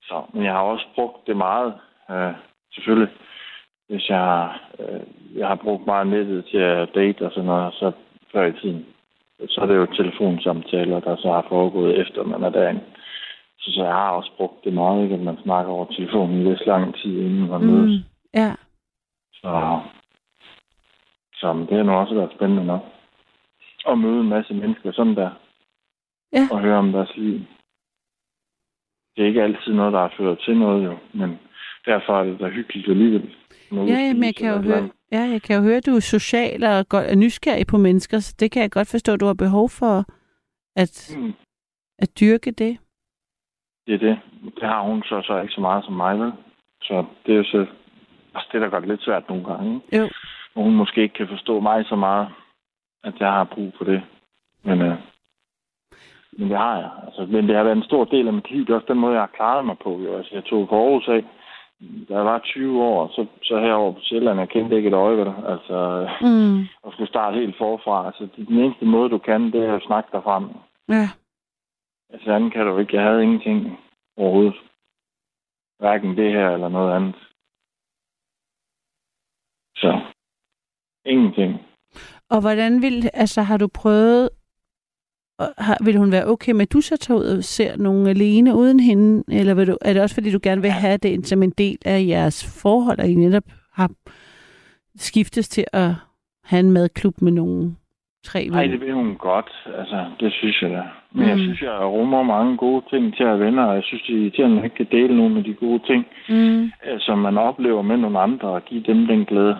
Så, men jeg har også brugt det meget, øh, selvfølgelig. Hvis jeg øh, jeg har brugt meget nettet til at date og sådan noget, så før i tiden, så er det jo telefonsamtaler, der så har foregået efter, man er derinde. Så, så jeg har også brugt det meget, ikke, at man snakker over telefonen i lidt lang tid, inden man mødes. Mm. Ja. Så, så det har nu også været spændende nok. At møde en masse mennesker sådan der. Ja. Og høre om deres liv. Det er ikke altid noget, der har ført til noget jo, men derfor er det da hyggeligt alligevel. Med Ja, ja, men jeg kan jo høre, ja, jeg kan jo høre, at du er social og godt- er nysgerrig på mennesker, så det kan jeg godt forstå, at du har behov for at. Mm, at dyrke det. Det er det. Det har hun så, så ikke så meget som mig, vel? Så det er jo så også det, der gør det lidt svært nogle gange. Ikke? Jo. Hvor hun måske ikke kan forstå mig så meget, at jeg har brug for det. Men, øh, men det har jeg. Altså, men det har været en stor del af mit liv. Det er også den måde, jeg har klaret mig på. Jo. Altså, jeg tog på Aarhus af, da jeg var 20 år, så, så herovre på Sjælland, jeg kendte ikke et øje, vel? Altså, Mm. og skulle starte helt forfra. Altså, det, den eneste måde, du kan, det er at snakke dig frem. Ja. Altså, anden kan du ikke. Jeg havde ingenting overhovedet. Hverken det her eller noget andet. Så, ingenting. Og hvordan vil, altså har du prøvet, og har, vil hun være okay med, at du så tager ud og ser nogen alene uden hende? Eller vil du, er det også, fordi du gerne vil have det som en del af jeres forhold, at I netop har skiftes til at have en madklub med nogle tre Nej, venner? det vil hun godt. Altså, det synes jeg da. Men mm. jeg synes, jeg rummer mange gode ting til at venner, og jeg synes, det er irriterende, at man ikke kan dele nogle af de gode ting, Mm. øh, som man oplever med nogle andre, og give dem den glæde.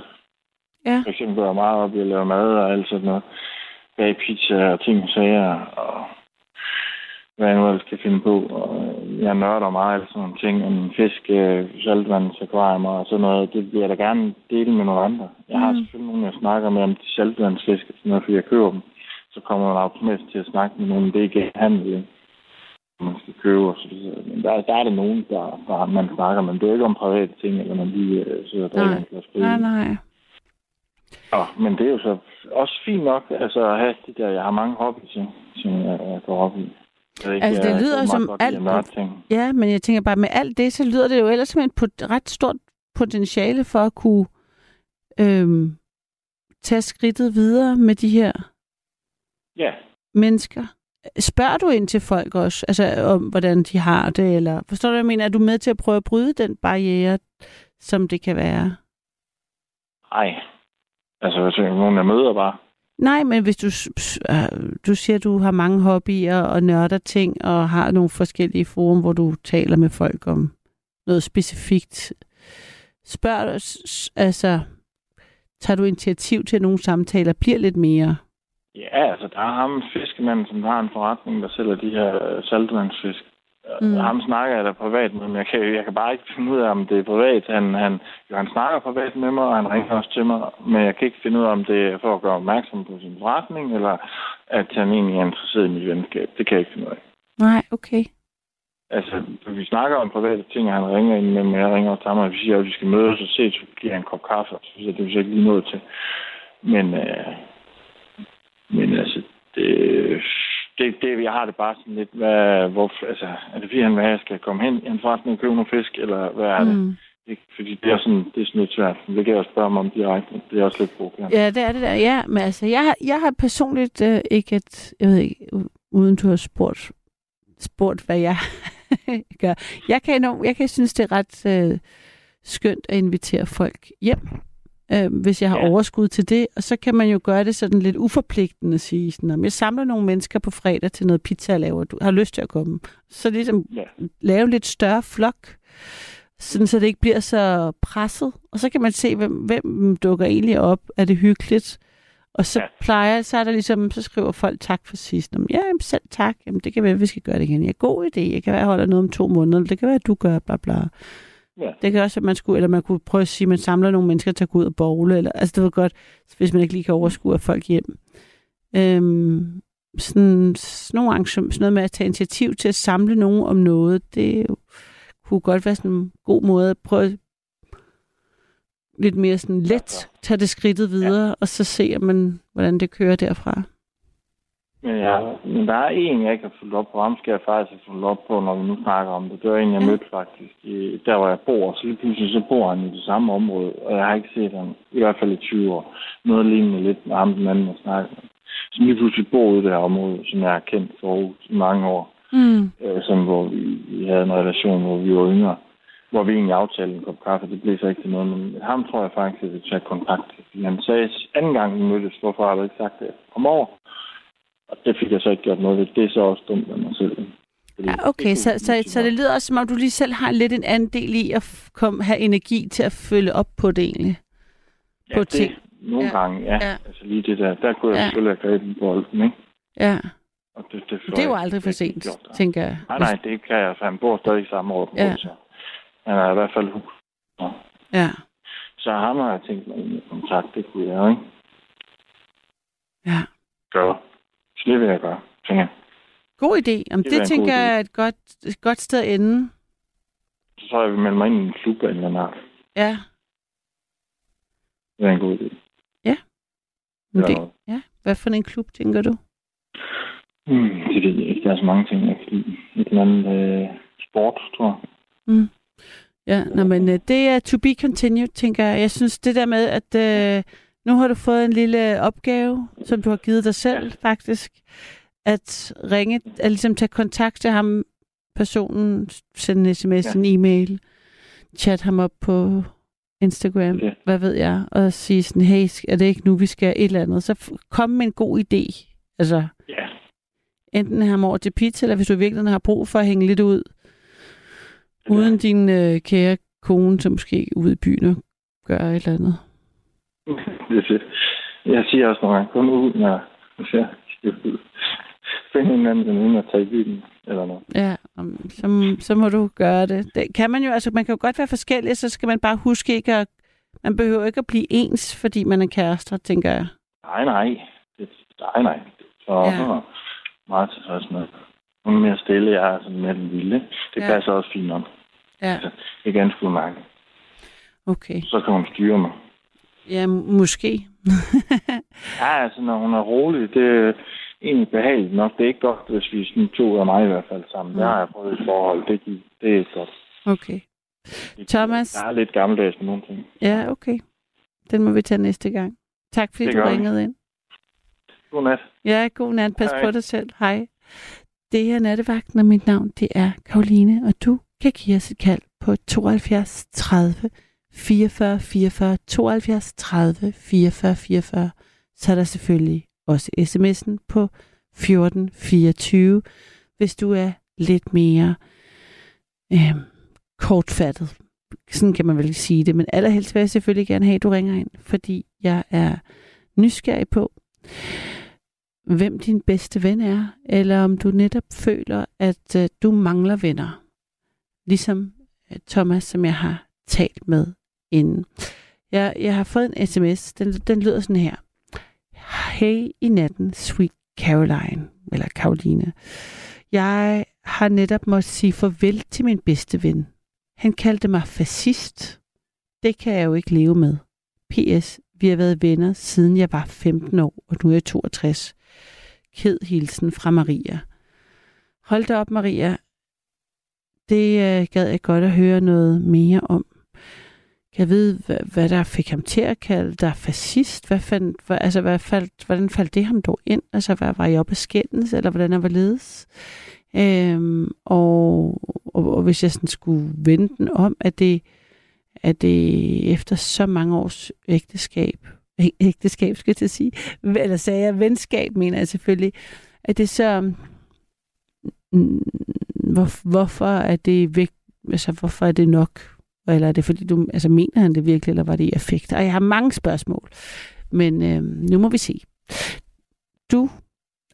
Ja. For eksempel går jeg meget op i at lave mad og alt sådan noget. Bag pizza og ting og sager. Og hvad jeg nu ellers kan finde på. Og jeg nørder meget af sådan nogle ting, om fisk, øh, saltvandsakvarier og sådan noget. Det vil jeg da gerne dele med nogle andre. Jeg har Mm. selvfølgelig nogen, jeg snakker med om de saltvandsfisk, og sådan noget, fordi jeg køber dem. Så kommer man automatisk til at snakke med nogen, det er ikke handel, ikke? man skal købe og så videre. Men der, der er det nogen, der, der man snakker, men det er ikke om private ting, eller man lige øh, sidder og drikker en glas Nej, nej. Ja, men det er jo så også fint nok, altså at have de der, jeg har mange hobbyer, som jeg, jeg går op i. Ikke, Altså, det lyder som godt alt-. Ja, men jeg tænker bare, med alt det, så lyder det jo ellers som et ret stort potentiale for at kunne øhm, tage skridtet videre med de her Ja, mennesker. Spørger du ind til folk også, altså om hvordan de har det, eller forstår du, jeg mener? Er du med til at prøve at bryde den barriere, som det kan være? ej. Altså, hvis nogen, jeg møder bare. Nej, men hvis du, øh, du siger, at du har mange hobbyer og nørder ting, og har nogle forskellige forum, hvor du taler med folk om noget specifikt. Spørg, altså, tager du initiativ til, at nogle samtaler bliver lidt mere? Ja, altså, der er ham fiskemanden, som har en forretning, der sælger de her saltvandsfisk. Mm. Ham snakker jeg da privat med, men jeg kan, jeg kan bare ikke finde ud af, om det er privat. Han, han, jo, han snakker privat med mig, og han ringer også til mig, men jeg kan ikke finde ud af, om det er for at gøre opmærksom på sin forretning, eller at han egentlig er interesseret i mit venskab. Det kan jeg ikke finde ud af. Nej, okay. Altså, vi snakker om private ting, og han ringer ind med mig, jeg ringer til ham, og vi siger, at vi skal mødes og se, så giver jeg en kop kaffe, og så det er vi så ikke lige nået til. Men, øh, men altså, det, det, det, jeg har det bare sådan lidt, hvad, hvor, altså, er det fordi, han vil have, at jeg skal komme hen i en forretning og købe nogle fisk, eller hvad er det? Mm. Ikke? Fordi det er sådan, det er sådan lidt svært. Det kan jeg også spørge mig om direkte. Det er også lidt provokerende. Ja, det er det der. Ja, men altså, jeg har, jeg har personligt øh, ikke et, jeg ved ikke, uden du har spurgt, spurgt hvad jeg gør. Jeg kan, enormt, jeg kan synes, det er ret øh, skønt at invitere folk hjem, øh, hvis jeg har Ja. overskud til det. Og så kan man jo gøre det sådan lidt uforpligtende at sige, sådan, om jeg samler nogle mennesker på fredag til noget pizza jeg laver, du har lyst til at komme. Så ligesom Ja. lave en lidt større flok, sådan så det ikke bliver så presset. Og så kan man se, hvem, hvem dukker egentlig op. Er det hyggeligt? Og så Ja. plejer, så er der ligesom, så skriver folk tak for sidst. Jamen, ja, jamen, selv tak. Jamen, det kan være, at vi skal gøre det igen. Ja, god idé. Jeg kan være, at jeg holder noget om to måneder. Det kan være, at du gør, bla bla. Ja. Det kan også, at man skulle, eller man kunne prøve at sige, at man samler nogle mennesker til at gå ud og bowle. Eller, altså, det var godt, hvis man ikke lige kan overskue af folk hjem. Øhm, sådan, sådan, nogle arrangement, sådan noget med at tage initiativ til at samle nogen om noget, det jo, kunne godt være sådan en god måde at prøve lidt mere sådan let tage det skridtet videre, ja. og så se, man, hvordan det kører derfra. Men, ja, men der er en, jeg ikke har fulgt op på. Ham skal jeg faktisk have fulgt op på, når vi nu snakker om det. Det var en, jeg mødte faktisk, i, der hvor jeg bor. Så lige pludselig så bor han i det samme område, og jeg har ikke set ham, i hvert fald i 20 år. Noget lignende lidt med ham, den anden, jeg snakker med. Som lige pludselig bor i det her område, som jeg har kendt for i mange år. Mm. Øh, sådan, hvor vi, vi havde en relation, hvor vi var yngre. Hvor vi egentlig aftalte en kop kaffe. Det blev så ikke til noget, men ham tror jeg faktisk, at jeg vil tage kontakt til. Han sagde anden gang, vi mødtes, hvorfor har du ikke sagt det? Kom over. Og det fik jeg så ikke gjort noget ved. Det er så også dumt af mig selv. Fordi Ja, okay, det så, kunne- så, så det lyder også, som om du lige selv har lidt en andel i at kom, have energi til at følge op på det egentlig. ja, på det, ting. Nogle Ja. gange, ja. Ja. Altså lige det der. Der kunne jeg Ja. selvfølgelig have grebet bolden, ikke? Ja, Og det, det, det er jo aldrig for sent, tænker jeg. Nej, nej, det kan jeg. For han bor stadig i samme år. Ja. Så han er i hvert fald hus. Ja, Så ham har jeg tænkt mig i kontakt. Det kunne jeg, ikke? ja. Gøre. Så det vil jeg gøre, tænker jeg. God idé. Om Det det, en tænker jeg er et godt, et godt sted at ende. Så tror jeg, jeg vil melde mig ind i en klub en eller anden art. Ja. Det er en god idé. Men Eller det, noget. ja. Hvad for en klub, tænker du? Hmm, det ved jeg ikke. Der er så mange ting, jeg kan lide. Et eller andet øh, sport, tror jeg. Mm. Ja, nå, men øh, det er to be continued, tænker jeg. Jeg synes, det der med, at øh, nu har du fået en lille opgave, som du har givet dig selv, faktisk, at ringe, at ligesom tage kontakt til ham, personen, sende en sms, Ja. en e-mail, chat ham op på Instagram, Ja. hvad ved jeg, og sige sådan, hey, er det ikke nu, vi skal et eller andet? Så kom med en god idé. Altså, Ja. enten have ham over til pizza, eller hvis du virkelig har brug for at hænge lidt ud, uden din øh, kære kone, som måske ude i byen og gør et eller andet. Det er fedt. Jeg siger også nogle gange, kun ud, når du ser Find en anden veninde og tage i byen. eller noget. Ja, om- så, så må du gøre det. det. Kan man jo, altså man kan jo godt være forskellig, så skal man bare huske ikke at, man behøver ikke at blive ens, fordi man er kærester, tænker jeg. Nej, nej. Det, nej, nej. Så Ja. meget tilfreds med. Hun er mere stille, jeg er sådan mere den vilde. Det Ja. passer også fint nok. Ja, Det er ganske udmærket. okay. Så kan hun styre mig. Ja, måske. Ja, altså når hun er rolig, det er egentlig behageligt nok. Det er ikke godt, hvis vi sådan to af mig i hvert fald sammen. Mm. Det har jeg prøvet et forhold. Det, det er ikke godt. Okay. Thomas? Jeg er lidt gammeldags med nogle ting. Ja, okay. Den må vi tage næste gang. Tak fordi Det du gør vi. ringede ind. Godnat. Ja, god nat. Pas Hej. på dig selv. Hej. Det her er Nattevagten, og mit navn det er Karoline, og du kan give os et kald på 72 30 44 44 72 30 44 44. Så er der selvfølgelig også sms'en på 14 24, hvis du er lidt mere øh, kortfattet. Sådan kan man vel sige det, men allerhelst vil jeg selvfølgelig gerne have, at du ringer ind, fordi jeg er nysgerrig på, hvem din bedste ven er, eller om du netop føler, at øh, du mangler venner. Ligesom øh, Thomas, som jeg har talt med inden. Jeg, jeg har fået en sms, den, den lyder sådan her. Hey i natten, sweet Caroline, eller Caroline. Jeg har netop måttet sige farvel til min bedste ven. Han kaldte mig fascist. Det kan jeg jo ikke leve med. P.S. Vi har været venner siden jeg var 15 år, og nu er jeg 62. Ked hilsen fra Maria. Hold da op, Maria. Det øh, gad jeg godt at høre noget mere om. Jeg ved, hvad, hvad der fik ham til at kalde dig fascist? Hvad fandt, hvad, altså, hvad faldt, hvordan faldt det ham dog ind? Altså, hvad, var I oppe af skændes, eller hvordan er hvorledes? Øhm, og, og, og, hvis jeg sådan skulle vende den om, at det, at det efter så mange års ægteskab, ægteskab skal jeg til at sige, eller sagde jeg venskab, mener jeg selvfølgelig, at det så, hvor, hvorfor er det væk, altså hvorfor er det nok, eller er det fordi du, altså mener han det virkelig, eller var det i affekt? Og jeg har mange spørgsmål, men øh, nu må vi se. Du,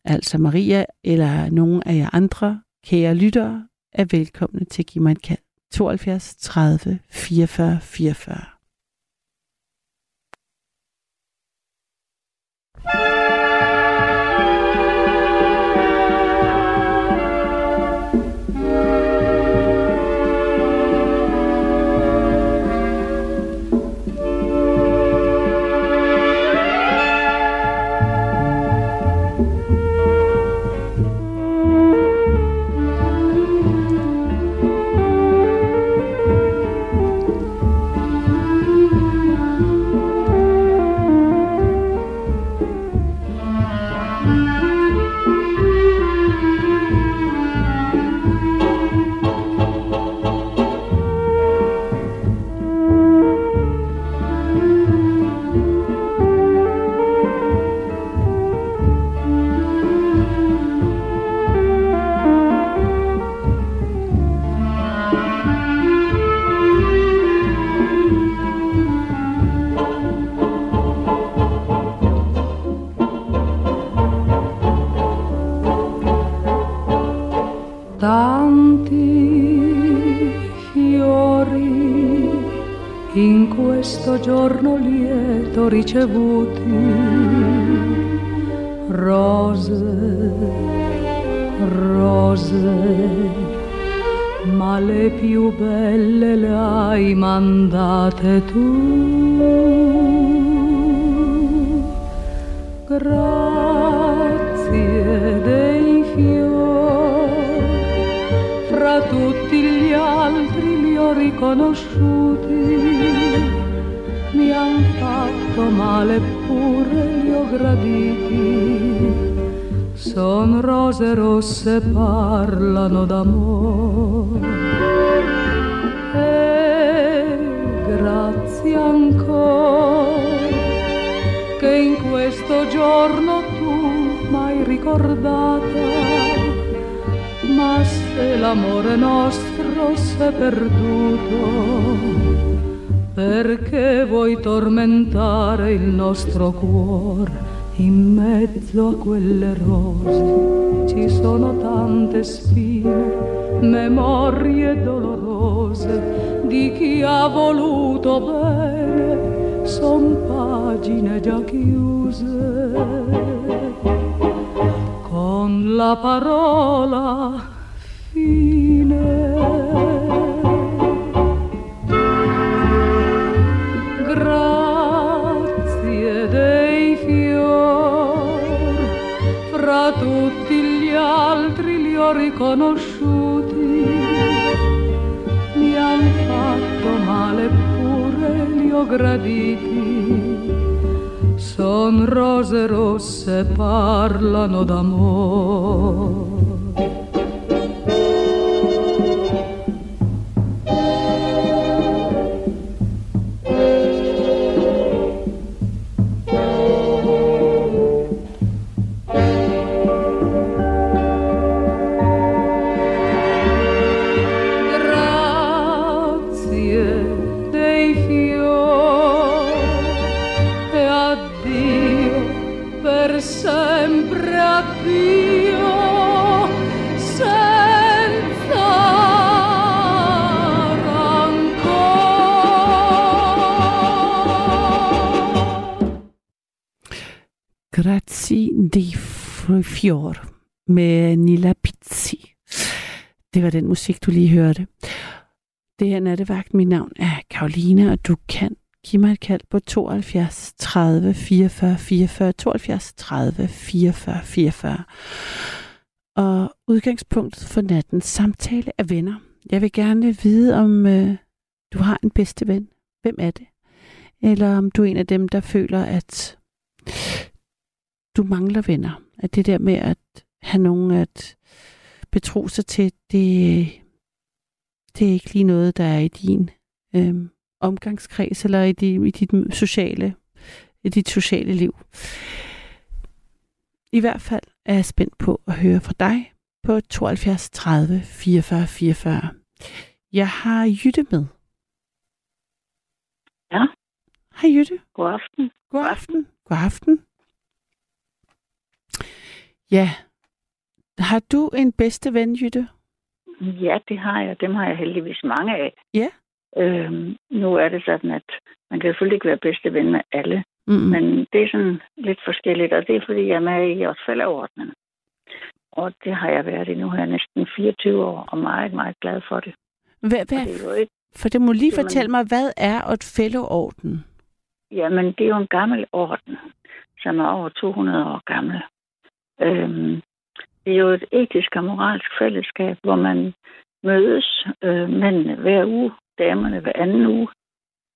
altså Maria, eller nogen af jer andre kære lyttere, er velkomne til at give mig et kald. 72 30 44 44. Questo giorno lieto ricevuti, rose, rose, ma le più belle le hai mandate tu. Grazie dei fiori fra tutti gli altri li ho riconosciuti. Mi han fatto male pure li ho graditi. Son rose rosse, parlano d'amore. E grazie ancora che in questo giorno tu m'hai ricordata ma se l'amore nostro s'è perduto, perché vuoi tormentare il nostro cuore In mezzo a quelle rose ci sono tante spine, memorie dolorose di chi ha voluto bene, son pagine già chiuse. Con la parola fine. Ho riconosciuti. Mi han fatto male eppure li ho graditi. Son rose rosse, parlano d'amore. Fior med Nilla Pizzi. Det var den musik, du lige hørte. Det her er nattevagt. Mit navn er Karoline, og du kan give mig et kald på 72 30 44 44 72 30 44 44. Og udgangspunktet for nattens samtale er venner. Jeg vil gerne vide, om øh, du har en bedste ven. Hvem er det? Eller om du er en af dem, der føler, at du mangler venner. At det der med at have nogen at betro sig til, det, det er ikke lige noget, der er i din øhm, omgangskreds eller i, di, i dit sociale, i dit sociale liv. I hvert fald er jeg spændt på at høre fra dig på 72 30 44 44. Jeg har Jytte med. Ja. Hej Jytte. God aften. God aften. God aften. Ja. Har du en bedste ven, Jytte? Ja, det har jeg. Dem har jeg heldigvis mange af. Ja. Øhm, nu er det sådan, at man kan selvfølgelig ikke være bedste ven med alle, Mm. men det er sådan lidt forskelligt, og det er fordi, jeg er med i også fældeordnen. Og det har jeg været i nu her næsten 24 år, og meget, meget glad for det. Hvad, hvad, det er jo ikke, for det må lige Jamen- fortælle mig, hvad er et fælleorden? jamen, det er jo en gammel orden, som er over 200 år gammel. Øhm, det er jo et etisk og moralsk fællesskab, hvor man mødes, øh, mændene hver uge, damerne hver anden uge,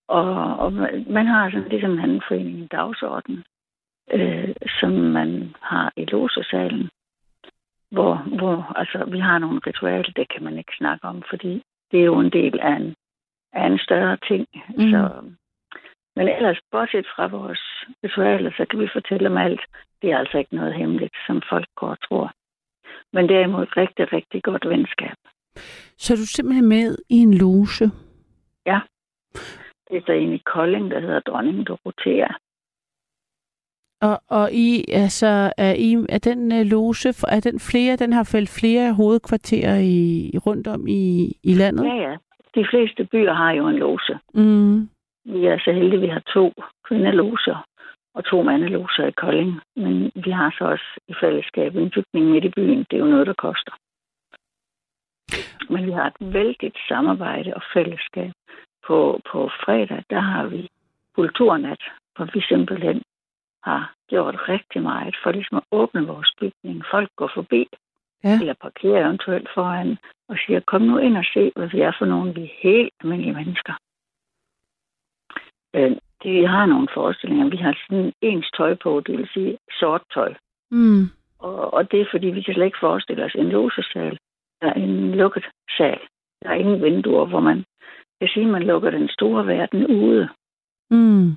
og, og man har sådan ligesom en anden forening en dagsorden, øh, som man har i losesalen, hvor, hvor altså, vi har nogle ritualer, det kan man ikke snakke om, fordi det er jo en del af en, af en større ting. Mm. Så, men ellers, bortset fra vores ritualer, så kan vi fortælle om alt. Det er altså ikke noget hemmeligt, som folk går og tror. Men derimod et rigtig, rigtig godt venskab. Så er du simpelthen med i en loge? Ja. Det er så en i Kolding, der hedder Dronning Dorothea. Og, og I, altså, er, I, er den uh, loge, er den flere, den har vel flere hovedkvarterer i, rundt om i, i landet? Ja, ja. De fleste byer har jo en loge. Mm. Vi er så heldige, at vi har to kvindeloger og to mandeloger i Kolding. Men vi har så også i fællesskab en bygning midt i byen. Det er jo noget, der koster. Men vi har et vældigt samarbejde og fællesskab. På, på fredag, der har vi kulturnat, hvor vi simpelthen har gjort rigtig meget for ligesom at åbne vores bygning. Folk går forbi, Ja. eller parkerer eventuelt foran, og siger, kom nu ind og se, hvad vi er for nogle, vi er helt almindelige mennesker. Øh, det, vi har nogle forestillinger. Vi har sådan ens tøj på, det vil sige sort tøj. Mm. Og, og det er, fordi vi kan slet ikke forestille os en losesal. Der er en lukket sal. Der er ingen vinduer, hvor man kan sige, at man lukker den store verden ude. Mm.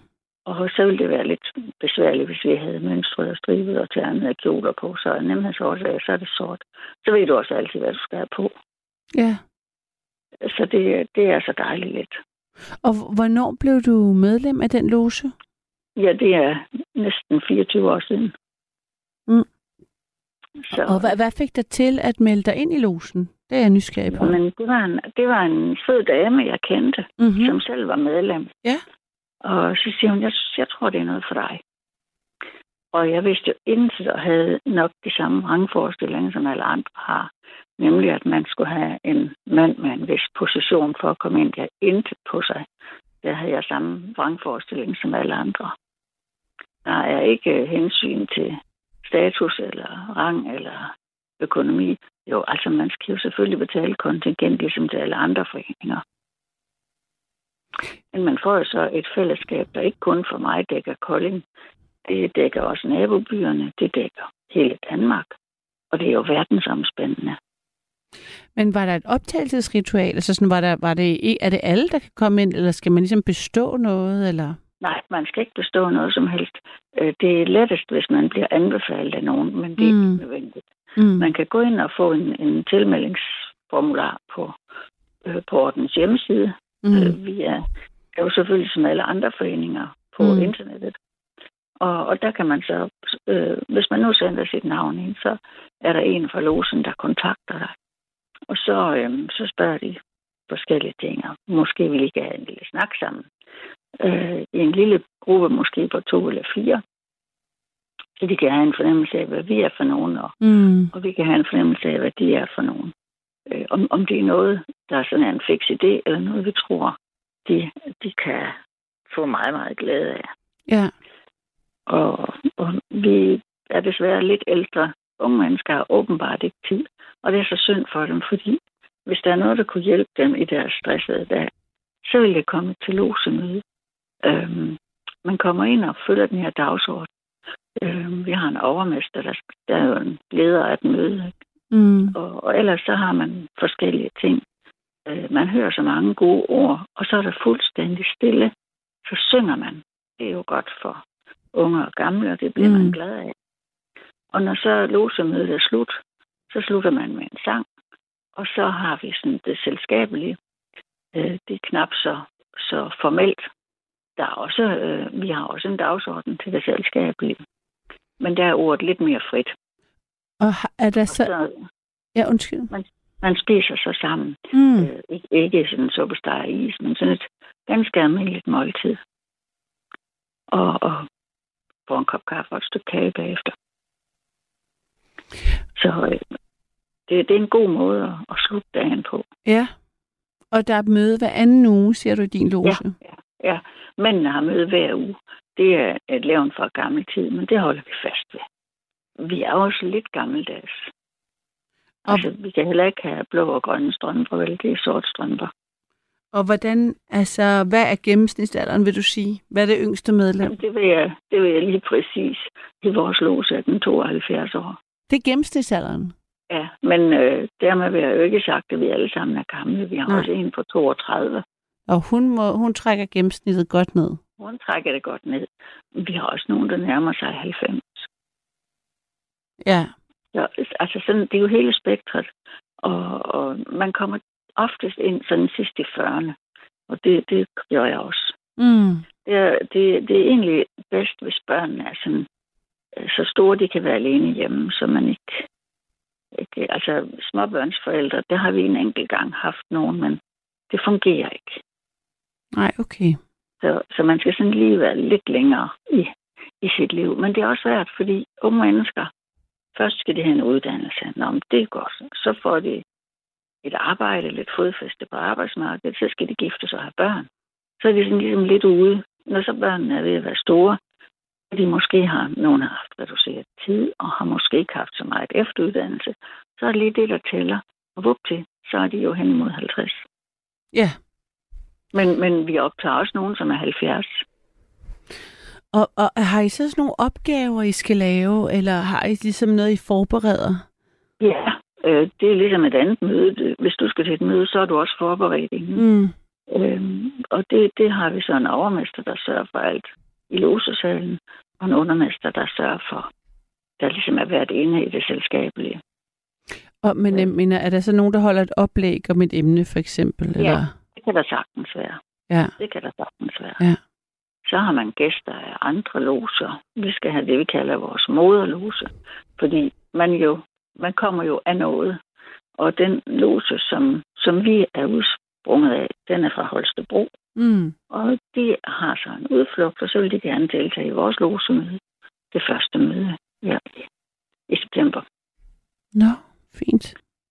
Og så ville det være lidt besværligt, hvis vi havde mønstret og stribet og ternede kjoler på. Så nemhedsårsag, så er det sort. Så ved du også altid, hvad du skal have på. Ja. Så det, det er så dejligt lidt. Og hvornår blev du medlem af den loge? Ja, det er næsten 24 år siden. Mm. Så, Og hvad, hvad fik dig til at melde dig ind i losen? Det er jeg nysgerrig på. men det, var en, det var en sød dame, jeg kendte, mm. Mm-hmm. som selv var medlem. Ja. Og så siger hun, jeg, jeg tror, det er noget for dig. Og jeg vidste jo intet og havde nok de samme rangforestillinger, som alle andre har. Nemlig, at man skulle have en mand med en vis position for at komme ind. Jeg intet på sig. Der havde jeg samme rangforestilling som alle andre. Der er ikke hensyn til status eller rang eller økonomi. Jo, altså man skal jo selvfølgelig betale kontingent, ligesom til alle andre foreninger. Men man får jo så et fællesskab, der ikke kun for mig dækker Kolding. Det dækker også nabobyerne, det dækker hele Danmark. Og det er jo verdensomspændende. Men var der et optagelsesritual? Altså sådan, var der, var det, er det alle, der kan komme ind, eller skal man ligesom bestå noget? Eller? Nej, man skal ikke bestå noget som helst. Øh, Det er lettest, hvis man bliver anbefalet af nogen, men det er Mm. ikke nødvendigt. Mm. Man kan gå ind og få en, en tilmeldingsformular på, øh, på ordens hjemmeside. Mm. Øh, vi er, er jo selvfølgelig som alle andre foreninger på mm. internettet. Og, og der kan man så, øh, hvis man nu sender sit navn ind, så er der en fra losen, der kontakter dig. Og så, øh, så spørger de forskellige ting, og måske vil I ikke have en lille snak sammen. Øh, I en lille gruppe, måske på to eller fire. Så de kan have en fornemmelse af, hvad vi er for nogen, og Mm. og vi kan have en fornemmelse af, hvad de er for nogen. Øh, om, om det er noget, der er sådan en fix idé, eller noget, vi tror, de, de kan få meget, meget glæde af. Ja. Og, og vi er desværre lidt ældre. Unge mennesker har åbenbart ikke tid, og det er så synd for dem, fordi hvis der er noget, der kunne hjælpe dem i deres stressede dag, så vil det komme til losemøde. Øhm, man kommer ind og følger den her dagsorden. Øhm, vi har en overmester, der, der er jo en leder af et møde? Mm. Og, og ellers så har man forskellige ting. Øh, man hører så mange gode ord, og så er der fuldstændig stille. Så synger man. Det er jo godt for unge og gamle, og det bliver mm. Man glad af. Og når så losemødet er slut, så slutter man med en sang. Og så har vi sådan det selskabelige. Øh, det er knap så, så formelt. Der er også, øh, vi har også en dagsorden til det selskabelige. Men der er ordet lidt mere frit. Og er der så... Så Ja, undskyld. man spiser så sammen. Mm. Øh, ikke, ikke sådan en suppesteg is, men sådan et ganske almindeligt måltid. Og, og få en kop kaffe og et stykke kage bagefter. Så øh, det, det er en god måde at, at slutte dagen på. Ja. Og der er møde hver anden uge, siger du i din loge. Ja, ja. Mændene har møde hver uge. Det er et levn fra gammel tid, men det holder vi fast ved. Vi er også lidt gammeldags. Og- Altså, vi kan heller ikke have blå og grønne strømper, vel? Det er sort strømper. Og hvordan, altså, hvad er gennemsnitsalderen, vil du sige? Hvad er det yngste medlem? Jamen, det vil jeg, det vil jeg lige præcis. I vores lose er den 72 år. Det er gennemsnitsalderen. Ja, men øh, dermed vil jeg jo ikke sagt, at vi alle sammen er gamle. Vi har Nej. også en på 32. Og hun, må, hun trækker gennemsnittet godt ned. Hun trækker det godt ned. Vi har også nogen, der nærmer sig 90. Ja. Så, altså sådan, det er jo hele spektret. Og, og man kommer oftest ind sådan sidst i 40'erne. Og det, det gør jeg også. Mm. Det er, det, det er egentlig bedst, hvis børnene er sådan, øh, så store, de kan være alene hjemme, så man ikke, ikke... Altså, småbørnsforældre, det har vi en enkelt gang haft nogen, men det fungerer ikke. Nej, okay. Så, så man skal sådan lige være lidt længere i, i sit liv. Men det er også svært, fordi unge mennesker, først skal de have en uddannelse. Nå, men det er godt. Så får de et arbejde, lidt fodfæste på arbejdsmarkedet, så skal de gifte sig og have børn. Så er de sådan ligesom lidt ude. Når så børnene er ved at være store, og de måske har, nogen har haft reduceret tid, og har måske ikke haft så meget efteruddannelse, så er det lige det, der tæller. Og vup til, så er de jo hen mod 50. Ja. Men, men vi optager også nogen, som er 70. Og, og har I så sådan nogle opgaver, I skal lave, eller har I ligesom noget, I forbereder? Ja, øh, det er ligesom et andet møde. Hvis du skal til et møde, så er du også forberedt inden. Mm. Øhm, og det, det har vi så en overmester, der sørger for alt i losesalen, og en undermester, der sørger for, der ligesom er været inde i det selskabelige. Og, men jeg mener, er der så nogen, der holder et oplæg om et emne, for eksempel? Ja. Eller? Det kan der sagtens være. Ja. Det kan der sagtens være. Ja. Så har man gæster af andre loser. Vi skal have det, vi kalder vores moderlose. Fordi man jo, man kommer jo af noget. Og den lose, som, som vi er udsprunget af, den er fra Holstebro. Mm. Og de har så en udflugt, og så vil de gerne deltage i vores losemøde. Det første møde ja, i september. Nå, fint.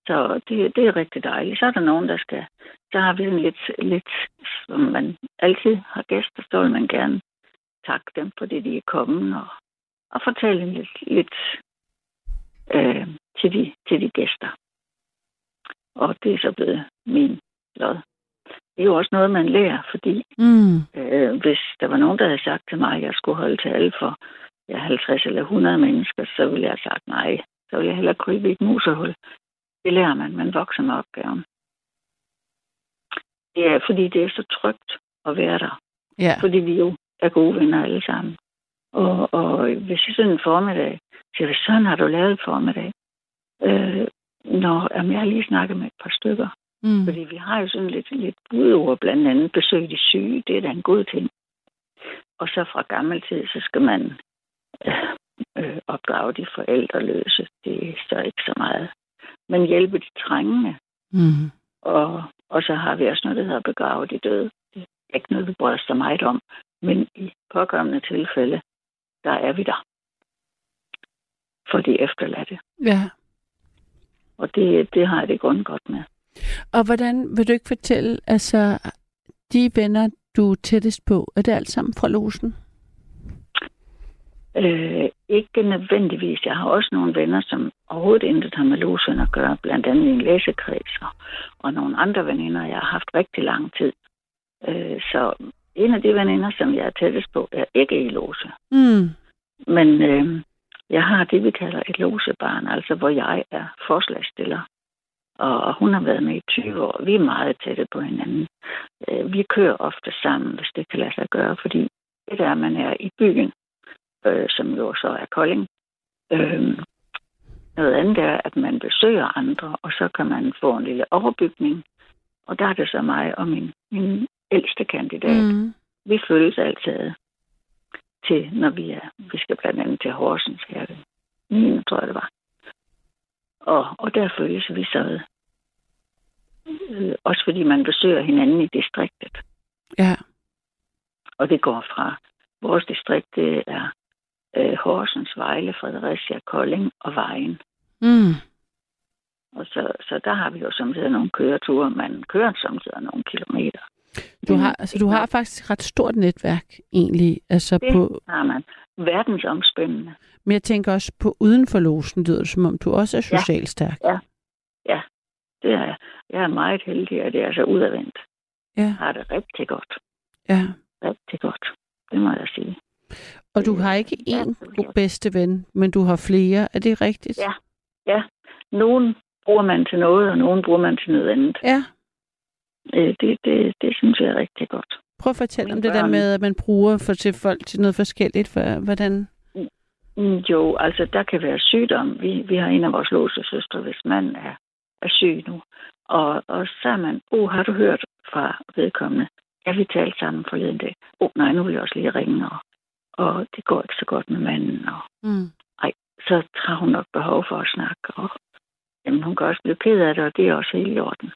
Så det, det er rigtig dejligt. Så er der nogen, der skal... Så har vi sådan lidt, lidt, som man altid har gæster, så vil man gerne takke dem, fordi de er kommet, og, og fortælle lidt, lidt øh, til, de, til de gæster. Og det er så blevet min lod. Det er jo også noget, man lærer, fordi Mm. øh, hvis der var nogen, der havde sagt til mig, at jeg skulle holde til alle for ja, 50 eller 100 mennesker, så ville jeg have sagt nej. Så ville jeg hellere krybe i et musehul. Det lærer man. Man vokser med opgaven. Det er, fordi det er så trygt at være der. Ja. Fordi vi jo er gode venner alle sammen. Og, og hvis jeg sådan en formiddag siger, hvad sådan har du lavet en formiddag? Øh, når jamen, jeg har lige snakket med et par stykker. Mm. Fordi vi har jo sådan lidt, lidt budord, blandt andet besøg de syge. Det er da en god ting. Og så fra gammel tid, så skal man øh, øh, opdrage de forældreløse. Det er så ikke så meget. Men hjælpe de trængende. Mm. Og, og så har vi også noget, der hedder begrave de døde. Det er ikke noget, vi så meget om. Men i påkommende tilfælde, der er vi der. For de efterladte. Ja. Og det, det har jeg det grund godt med. Og hvordan vil du ikke fortælle, altså, de venner, du er tættest på, er det alt sammen fra losen? Øh, ikke nødvendigvis. Jeg har også nogle venner, som overhovedet intet har med losen at gøre, blandt andet en læsekreds, og, og nogle andre veninder, jeg har haft rigtig lang tid. Øh, så en af de veninder, som jeg er tættest på, er ikke i lose. Mm. Men øh, jeg har det, vi kalder et losebarn, altså hvor jeg er forslagsstiller. Og hun har været med i 20 år. Vi er meget tætte på hinanden. Øh, vi kører ofte sammen, hvis det kan lade sig gøre, fordi det der, man er i byen, øh, som jo så er Kolding. Øh, noget andet er, at man besøger andre, og så kan man få en lille overbygning. Og der er det så mig og min, min ældste kandidat. Mm. Vi følges altid til, når vi er, vi skal blandt andet til Horsens her. det 9. tror jeg det var. Og, og der følges vi så ad. Øh, også fordi man besøger hinanden i distriktet. Ja. Og det går fra vores distrikt, det er øh, Horsens, Vejle, Fredericia, Kolding og Vejen. Mm. Og så, så der har vi jo samtidig nogle køreture. Man kører samtidig nogle kilometer. Du har, altså, du har faktisk et ret stort netværk, egentlig. Altså Det på, har man. Verdensomspændende. men jeg tænker også på uden for losen, lyder det som om, du også er Ja. socialt stærk. Det er jeg. Jeg er meget heldig, at det er så udadvendt. Ja. Jeg har det rigtig godt. ja. Rigtig godt. Det må jeg sige. Og du har ikke Ja, én jeg. bedste ven, men du har flere. Er det rigtigt? Ja. Nogen bruger man til noget, og nogen bruger man til noget andet. ja. Øh, Det, det, det synes jeg er rigtig godt. Prøv at fortælle om det der med, at man bruger for til folk til noget forskelligt. For, hvordan? Mm, Jo, altså der kan være sygdom. Vi, vi har en af vores låsesøstre, hvis mand er, er syg nu. Og, og så er man, oh, har du hørt fra vedkommende? Ja, vi talte sammen forleden dag. Oh, nej, nu vil jeg også lige ringe, og, og det går ikke så godt med manden. Og, Mm. så har hun nok behov for at snakke. Og, jamen, hun kan også blive ked af det, og det er også helt i orden.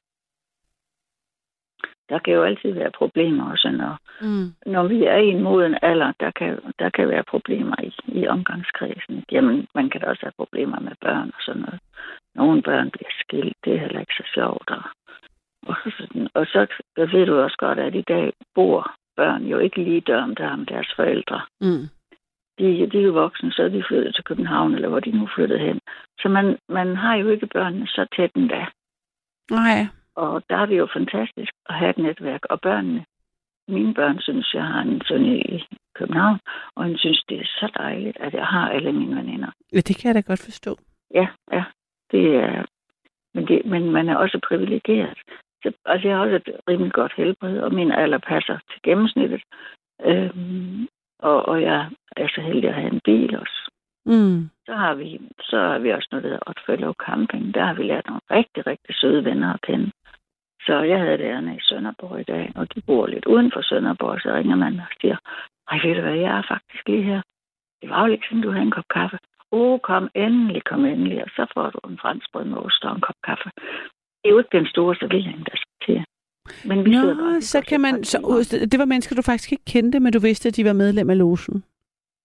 Der kan jo altid være problemer også, når, Mm. når vi er i en moden alder, der kan, der kan være problemer i, i omgangskredsen. Jamen, man kan da også have problemer med børn og sådan noget. Nogle børn bliver skilt, det er heller ikke så sjovt. Og, og, sådan. og så ved du også godt, at i dag bor børn jo ikke lige døren der med deres forældre. Mm. De, de er jo voksne, så er de flyttet til København, eller hvor de nu flyttede hen. Så man, man har jo ikke børnene så tæt endda. Nej. Og der er det jo fantastisk at have et netværk. Og børnene, mine børn synes, jeg har en søn i København, og han synes, det er så dejligt, at jeg har alle mine veninder. Ja, det kan jeg da godt forstå. Ja, ja, det er... Men, det, men man er også privilegeret. Så, altså, jeg har også et rimelig godt helbred, og min alder passer til gennemsnittet. Øhm, og, og jeg er så heldig at have en bil også. Mm. Så har vi, så har vi også noget, der hedder Otfellow Camping. Der har vi lært nogle rigtig, rigtig søde venner at kende. Så jeg havde ærne i Sønderborg i dag, og de bor lidt uden for Sønderborg, så ringer man og siger, Ej, ved du hvad, jeg er faktisk lige her. Det var jo ikke sådan, du havde en kop kaffe. Åh, oh, kom endelig, kom endelig. Og så får du en franskbrød med ost og en kop kaffe. Det er jo ikke den store servering, der skal til. Men vi bare Nå, og så kan man... Så, det var mennesker, du faktisk ikke kendte, men du vidste, at de var medlem af logen.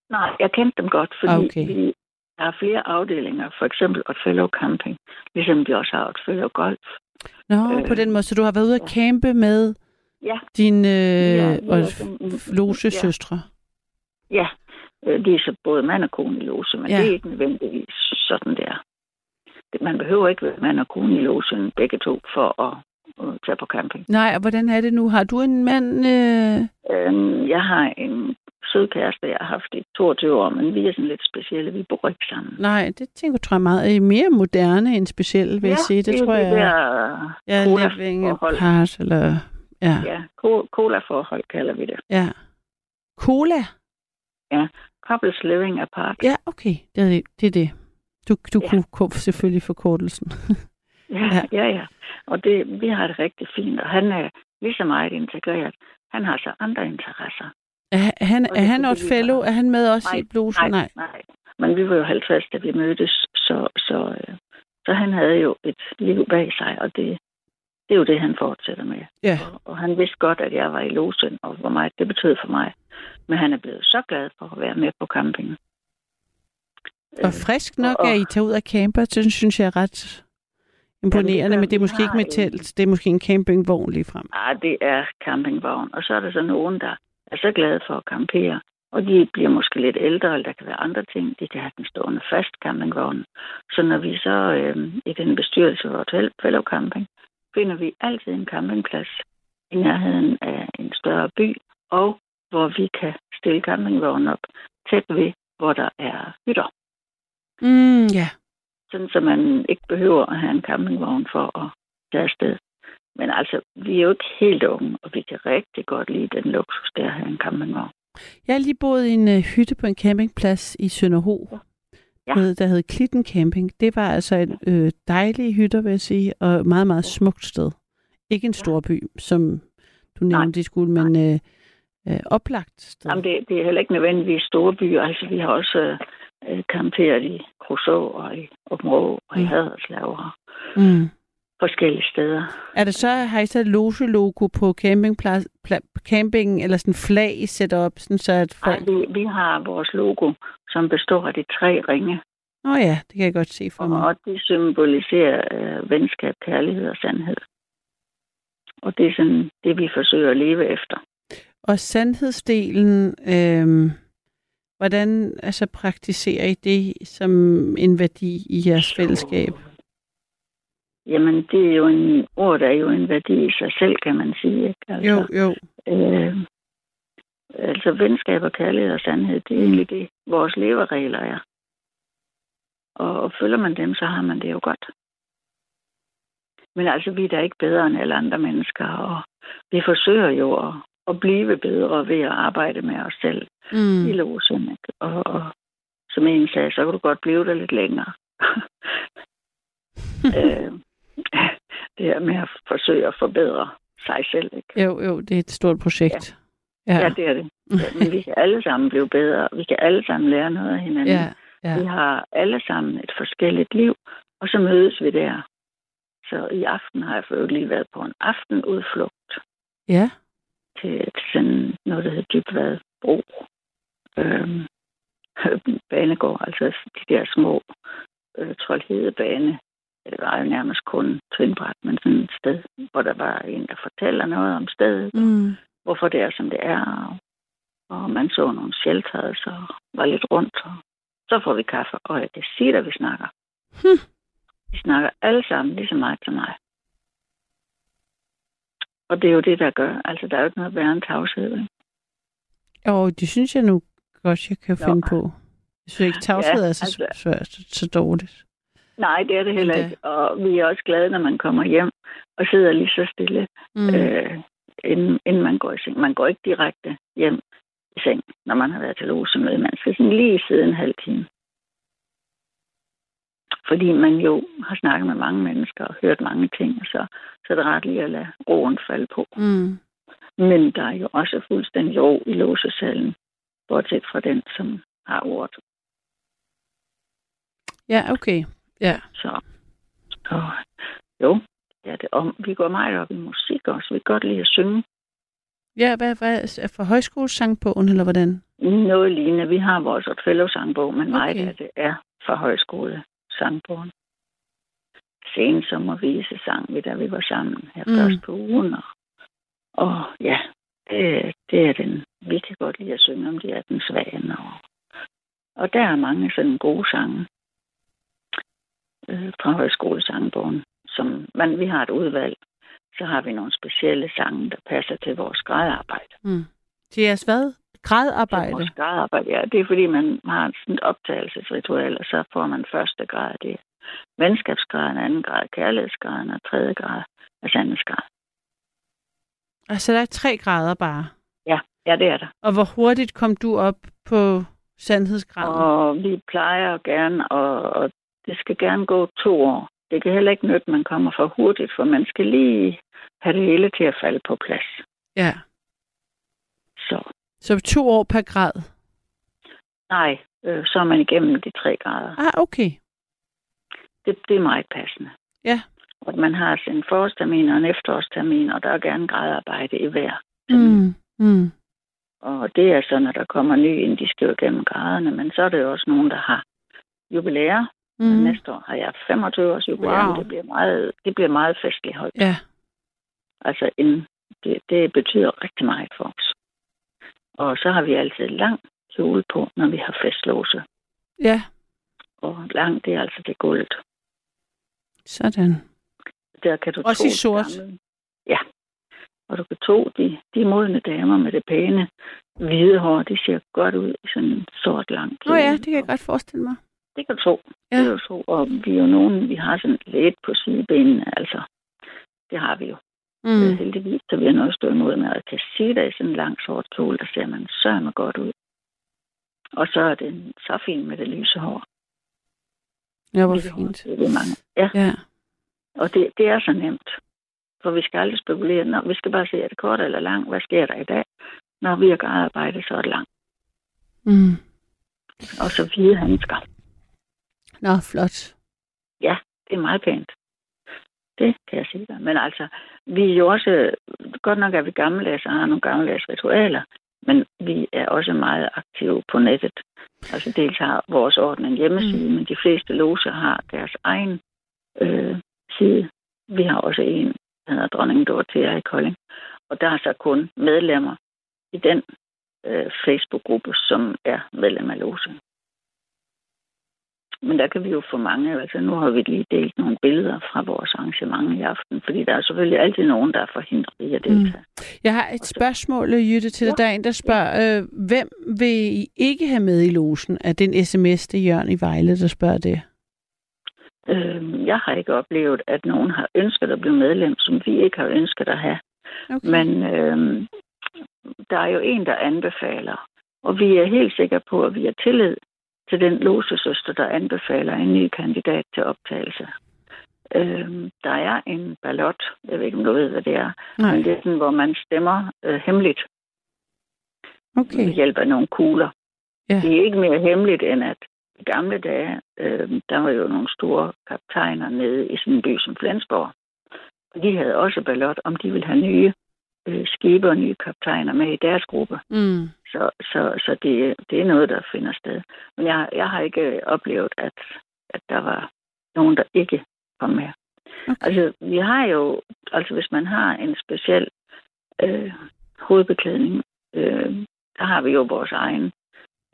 Nej, jeg kendte dem godt, fordi Okay. okay. vi er flere afdelinger. For eksempel Otfellow Camping, ligesom vi også har Otfellow Golf. Nå, Øh, på den måde. Så du har været ude at ja. campe med Ja, dine Ja, øh, en- logesøstre. ja. Øh, De er så både mand og kone i loge, men Ja. ja. det er ikke nødvendigvis sådan der. Det- Man behøver ikke være mand og kone i logen, begge to, for at tage på camping. Nej, og hvordan er det nu? Har du en mand... Øh... Øhm, Jeg har en sød kæreste, jeg har haft i 22 år, men vi er sådan lidt specielle. Vi bor ikke sammen. Nej, det tænker jeg, tror jeg meget. Er mere moderne end specielt, vil jeg sige. Det, jo tror det jeg... Der, Ja, living apart, eller... Ja. Ja, co- cola-forhold kalder vi det. ja. Cola? Couples living apart. Ja, okay. Det er det. det, er det. Du, du Ja. kunne, kunne selvfølgelig forkortelsen. Ja, Ja. ja. Og det, vi har det rigtig fint, og han er lige så meget integreret. Han har så andre interesser. Er han, Og er han vi fellow? Er han med os Nej, i blusen? Nej, Nej. nej. Men vi var jo 50, da vi mødtes, så, så, øh, så han havde jo et liv bag sig, og det, det er jo det, han fortsætter med. Ja. Og, og han vidste godt, at jeg var i Losen, og hvor meget det betød for mig. Men han er blevet så glad for at være med på campingen. Og frisk nok, og- at I tager ud af camper, det synes jeg er ret imponerende, men det er måske ikke med en- telt, det er måske en campingvogn lige frem. Ah, det er campingvogn. Og så er der så nogen, der er så glade for at campere. Og de bliver måske lidt ældre, eller der kan være andre ting. De kan have den stående fast campingvogn. Så når vi så øh, i den bestyrelse for Hotel Fellow Camping, finder vi altid en campingplads i nærheden af en større by, og hvor vi kan stille campingvognen op tæt ved, hvor der er hytter. Mm, ja. Sådan, så man ikke behøver at have en campingvogn for at tage afsted. Men altså, vi er jo ikke helt unge, og vi kan rigtig godt lide den luksus, der at have en campingvogn. Jeg har lige boet i en uh, hytte på en campingplads i Sønderho, Ja. ja. der hed Klitten Camping. Det var altså en øh, dejlig hytter, vil jeg sige, og et meget, meget smukt sted. Ikke en stor by, som du nævnte i skole, men øh, øh, oplagt sted. Jamen, det, det er heller ikke nødvendigvis store byer. Altså, vi har også øh, camperet i Kruså og i Åbenrå og i Mm. Haderslev og Mm. forskellige steder. Er det så, har I så loge-logo på campingplads, pla- campingen, eller sådan flag, I sætter op, sådan så at Ej, folk... vi, vi har vores logo, som består af de tre ringe, Åh oh, ja, det kan jeg godt se for og, mig. og de symboliserer øh, venskab, kærlighed og sandhed. Og det er sådan det, vi forsøger at leve efter. Og sandhedsdelen, øh, hvordan altså, praktiserer I det som en værdi i jeres fællesskab? Jamen, det er jo en ord, der er jo en værdi i sig selv, kan man sige. Ikke? Altså, Jo, jo. Øh, altså venskab og kærlighed og sandhed, det er egentlig det, vores leveregler er. Og, og følger man dem, så har man det jo godt. Men altså, vi er da ikke bedre end alle andre mennesker, og vi forsøger jo at, at blive bedre ved at arbejde med os selv mm. i logen. Ikke? Og, og som en sagde, så kan du godt blive der lidt længere. øh, det her med at forsøge at forbedre sig selv. Ikke? Jo, jo, det er et stort projekt. Ja, Ja, det er det. Ja, men vi kan alle sammen blive bedre. Vi kan alle sammen lære noget af hinanden. ja, Vi ja. har alle sammen et forskelligt liv, og så mødes vi der. Så i aften har jeg for lige været på en aftenudflugt ja. Til, sådan noget, der hedder Dybvad Bro. Øhm, banegård, altså de der små øh, troldhedebane. Det var jo nærmest kun trinbræt, men sådan et sted, hvor der var en, der fortæller noget om stedet, Mm. hvorfor det er, som det er. Og, og man så nogle shelters og var lidt rundt. Og så får vi kaffe, og jeg kan sige dig, vi snakker. Hm. Vi snakker alle sammen lige så meget som mig. Og det er jo det, der gør. Altså, der er jo ikke noget værre end tavshed. ikke? Og det synes jeg nu godt, jeg kan Nå. finde på. Jeg synes ikke, tavshed Ja, er så, altså- så, så, dårligt. Nej, det er det heller det- ikke. Og vi er også glade, når man kommer hjem og sidder lige så stille, mm. øh, inden, inden man går i seng. Man går ikke direkte hjem i seng, når man har været til losemøde. Man skal sådan lige sidde en halv time. Fordi man jo har snakket med mange mennesker og hørt mange ting, og så, så er det ret lige at lade roen falde på. Mm. Men der er jo også fuldstændig ro i låsesalen bortset fra den, som har ordet. Ja, okay. Ja. Så, og, jo, ja, det, og vi går meget op i musik også. Vi kan godt lide at synge. Ja, hvad, hvad er for højskolesangbogen, eller hvordan? Noget lignende. Vi har vores fællevsangbog, men meget Okay. af det er fra højskolesangbogen. Sen sommervise sang vi, da vi var sammen her Mm. først på ugen. Og, og ja, det, det er den. Vi kan godt lide at synge om de 18 svane. Og, og der er mange sådan gode sange øh, fra højskolesangbogen. Som, men vi har et udvalg. Så har vi nogle specielle sange, der passer til vores gradarbejde. Mm. Til jeres hvad? Gradarbejde? Vores gradarbejde, ja. Det er fordi, man har sådan et optagelsesritual, og så får man første grad, det er venskabsgraden, anden grad kærlighedsgraden, og tredje grad er sandhedsgrad. Altså, der er tre grader bare. Ja, ja, det er der. Og hvor hurtigt kom du op på sandhedsgraden? Og vi plejer gerne, og, og det skal gerne gå to år. Det kan heller ikke nytte, at man kommer for hurtigt, for man skal lige have det hele til at falde på plads. Ja. Så Så to år per grad? nej, øh, så er man igennem de tre grader. Ah, okay. Det, det er meget passende. Ja. Og man har altså en forårstermin og en efterårstermin, og der er gerne gradarbejde i hver. Mm. Mm. Og det er så, når der kommer nye ind, de skal jo gennem graderne. Men så er der jo også nogen, der har jubilæer. Mm. Mm. Næste år har jeg 25 års jubilæum. Wow. Det, bliver meget, det bliver meget festligt højt. Ja. Altså, en, det, det betyder rigtig meget for os. Og så har vi altid lang kjole på, når vi har festlåse. Ja. Og lang, det er altså det gulvet. Sådan. Der kan du Også i sort? gamle- Ja. Og du kan tro, de, de modne damer med det pæne hvide hår, de ser godt ud i sådan en sort lang Nå ja, det kan jeg godt forestille mig. Det kan du tro. Ja. Det kan du tro. Og vi er jo nogen, vi har sådan lidt på sidebenene, altså. Det har vi jo. Mm. Mm. Heldigvis, så vi har noget stå imod med. Og jeg kan sige dig i sådan en lang sort kjole, der ser man sørme godt ud. Og så er den så fin med det lyse hår. Ja, hvor Lyse hår, fint. Det er mange. Ja, Ja. og det, det er så nemt. For vi skal aldrig spekulere. Nå, vi skal bare se, er det kort eller lang? Hvad sker der i dag? Når vi har gradarbejde, så er det langt. Mm. Og så hvide handsker. Nå, flot. Det er meget pænt. Det kan jeg sige dig. Men altså, vi er jo også, godt nok er vi gammeldags og har nogle gammeldags ritualer, men vi er også meget aktive på nettet. Altså dels har vores orden en hjemmeside, mm. men de fleste loger har deres egen øh, side. Vi har også en, der hedder Dronning Dorothea i Kolding. Og der er så kun medlemmer i den øh, Facebook-gruppe, som er medlem af logen. Men der kan vi jo få mange. Altså nu har vi lige delt nogle billeder fra vores arrangement i aften, fordi der er selvfølgelig altid nogen, der er forhindret i at deltage. Jeg har et spørgsmål, Jytte, til dig. Der er en, der spørger, øh, hvem vil I ikke have med i logen? Er det en sms, det er Jørgen i Vejle, der spørger det? Øh, jeg har ikke oplevet, at nogen har ønsket at blive medlem, som vi ikke har ønsket at have. Okay. Men øh, der er jo en, der anbefaler, og vi er helt sikre på, at vi har tillid til den logesøster, der anbefaler en ny kandidat til optagelse. Øh, der er en ballot, jeg ved ikke, om du ved, hvad det er, Nej. men det er sådan, hvor man stemmer øh, hemmeligt ved Okay. hjælp af nogle kugler. Ja. Det er ikke mere hemmeligt, end at i gamle dage, øh, der var jo nogle store kaptajner nede i sådan en by som Flensborg. Og de havde også ballot, om de ville have nye øh, skibe og nye kaptajner med i deres gruppe. Mm. Så, så, så det, det er noget, der finder sted. Men jeg, jeg har ikke oplevet, at, at der var nogen, der ikke kom med. Okay. Altså, vi har jo, altså hvis man har en speciel øh, hovedbeklædning, øh, der har vi jo vores egen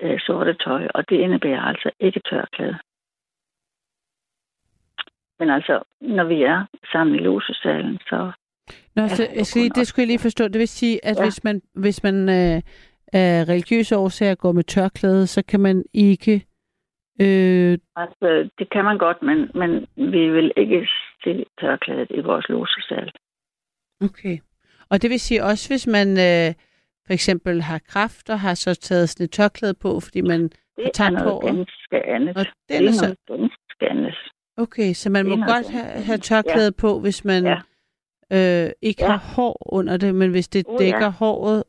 øh, sorte tøj, og det indebærer altså ikke tørklæde. Men altså, når vi er sammen i losesalen, så Nå, så, Ja, jeg skal lige, det skulle jeg lige forstå. Det vil sige, at ja. Ja. hvis man, hvis man øh, af religiøse årsager går med tørklæde, så kan man ikke... Øh, altså, det kan man godt, men, men vi vil ikke se tørklædet i vores losesal. okay. Og det vil sige også, hvis man øh, for eksempel har kræft og har så taget sådan et tørklæde på, fordi man... Det er tabt noget håret. ganske andet. Og Det den er er så... noget ganske andet. Okay, så man det må er noget godt have, have tørklæde på, hvis man Ja. Øh, ikke Ja. har hår under det, men hvis det Uh, ja. dækker håret...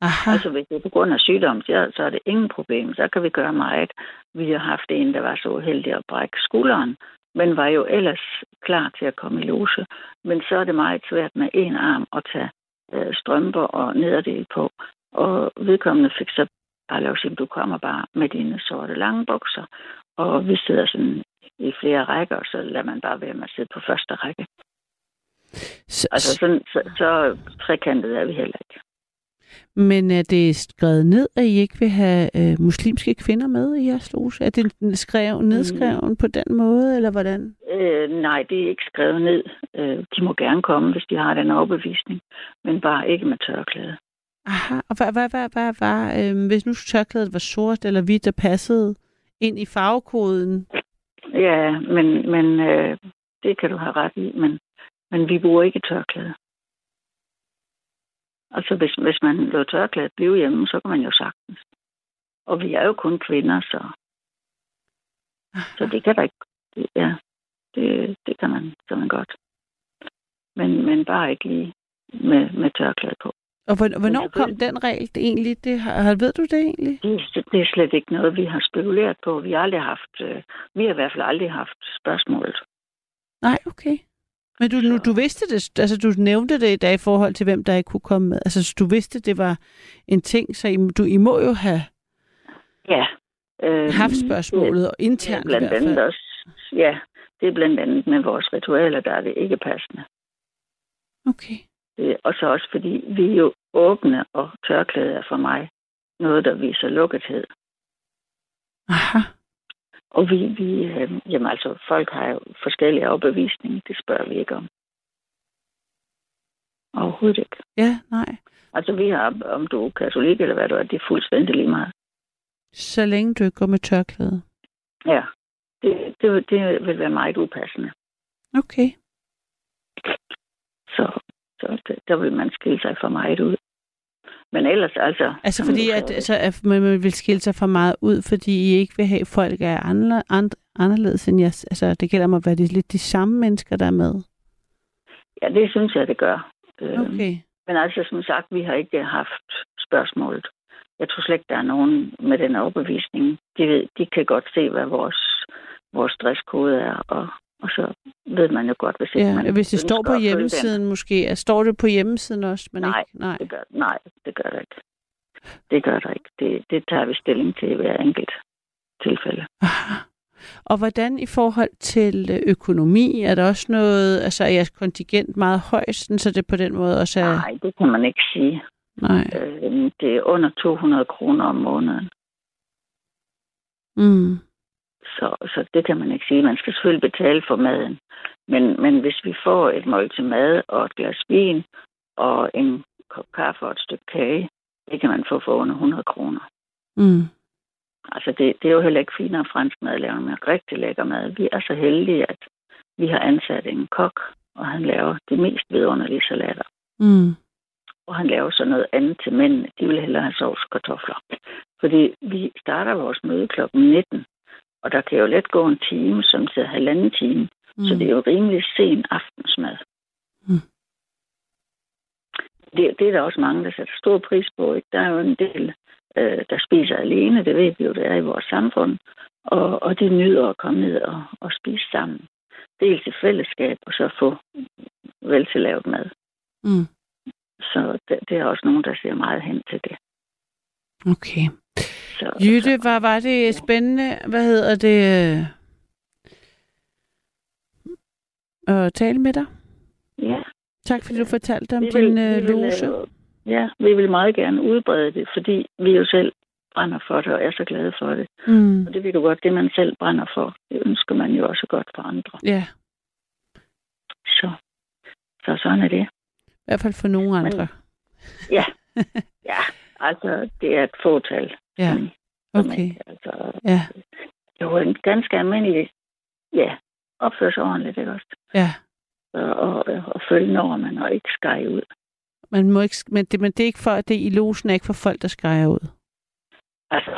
Aha. Altså hvis det er på grund af sygdom, så, så er det ingen problem. Så kan vi gøre meget. Vi har haft en, der var så uheldig at brække skulderen, men var jo ellers klar til at komme i lose. Men så er det meget svært med en arm at tage øh, strømper og nederdel på. Og vedkommende fik så bare lavet sig, du kommer bare med dine sorte lange bukser, og vi sidder sådan i flere rækker, så lader man bare være med at sidde på første række. Så, Altså sådan, så, så trekantet er vi heller ikke. Men er det skrevet ned, at I ikke vil have øh, muslimske kvinder med i jeres loge? Er det skrevet, nedskrevet mm. på den måde, eller hvordan? Øh, nej, det er ikke skrevet ned. Øh, de må gerne komme, hvis de har den overbevisning, men bare ikke med tørklæde. Aha, og hvad, hvad, hvad, hvad var, øh, hvis nu tørklædet var sort eller hvidt, der passede ind i farvekoden? Ja, men, men øh, det kan du have ret i, men, men vi bruger ikke tørklæde. Altså, hvis, hvis man lå tørklædet blive hjemme, så kan man jo sagtens. Og vi er jo kun kvinder, så, så det kan da ikke... Det, ja, det, det kan man, kan man godt. Men, men bare ikke lige med, med tørklæde på. Og hvor- hvornår kom den regel det egentlig? Det, har, ved du det egentlig? Det, det er slet ikke noget, vi har spekuleret på. Vi har aldrig haft... Øh, vi har i hvert fald aldrig haft spørgsmålet. Nej, okay. Men du, nu, du vidste det, altså du nævnte det i dag i forhold til, hvem der ikke kunne komme med. Altså du vidste, det var en ting, så I, du, I må jo have Ja. Øh, haft spørgsmålet, og Det er internt i blandt hvert andet fald. også, ja, det er blandt andet med vores ritualer, der er det ikke passende. Okay. Det, og så også fordi vi er jo åbne, og tørklæde er for mig noget, der viser lukkethed. Aha. Og vi, vi øh, jamen altså, folk har jo forskellige overbevisninger, det spørger vi ikke om. Overhovedet ikke. Ja, nej. Altså vi har, om du er katolik eller hvad du er, det er fuldstændig lige meget. Så længe du ikke går med tørklæde. Ja, det, det, det vil være meget upassende. Okay. Så, så det, der vil man skille sig for meget ud. Men ellers altså... Altså fordi, at, sagde, altså, at man vil skille sig for meget ud, fordi I ikke vil have, at folk er andre, andre, anderledes end jeres. Altså det gælder om at være de, lidt de samme mennesker, der er med. Ja, det synes jeg, det gør. Øhm, Okay. Men altså, som sagt, vi har ikke haft spørgsmålet. Jeg tror slet ikke, der er nogen med den overbevisning. De, ved, de kan godt se, hvad vores, vores stresskode er, og, og så ved man jo godt, hvis ikke Ja, man hvis det står på hjemmesiden måske. Altså, står det på hjemmesiden også? Men Nej, ikke? Nej. Det gør, nej, det gør der ikke. Det gør der ikke. Det, det tager vi stilling til i hver enkelt tilfælde. Aha. Og hvordan i forhold til øh, økonomi? Er der også noget, altså er jeres kontingent meget højt, så det på den måde også er... Nej, det kan man ikke sige. Nej. Øh, det er under 200 kroner om måneden. Mm. Så, så det kan man ikke sige. Man skal selvfølgelig betale for maden. Men, men hvis vi får et måltid mad og et glas vin og en kop kaffe og et stykke kage, det kan man få for under 100 kroner. Mm. Altså det, det er jo heller ikke finere fransk mad at lave med rigtig lækker mad. Vi er så heldige, at vi har ansat en kok, og han laver de mest vidunderlige salater. Mm. Og han laver så noget andet til mændene. De vil hellere have sovs og kartofler. Fordi vi starter vores møde kl. 19, og der kan jo let gå en time, som til halvanden time. Mm. Så det er jo rimelig sen aftensmad. Mm. Det, det er der også mange, der sætter stor pris på. Ikke? Der er jo en del, øh, der spiser alene. Det ved vi jo, det er i vores samfund. Og, og de nyder at komme ned og, og spise sammen. Dels i fællesskab, og så få veltillavet mad. Mm. Så det, det er også nogen, der ser meget hen til det. Okay. Så, Jytte, var, var det spændende, hvad hedder det, øh, at tale med dig? Ja, Tak fordi du fortalte om vi din vi øh, vil, loge. øh, Ja, vi vil meget gerne udbrede det, fordi vi jo selv brænder for det og er så glade for det. Mm. Og det ved du godt, det man selv brænder for, det ønsker man jo også godt for andre. Ja, Så, så sådan er det. i hvert fald for nogle Men- andre. Ja, ja altså det er et fåtal. Ja, som- som okay. ikke- Altså, Ja, det var en ganske almindelig, ja, opføre sig ordentligt, ikke også? ja. Og, og, og følge normerne og ikke skære ud. Man må ikke, men, det, men det er ikke for, at det i logen er ikke for folk, der skræger ud. Altså,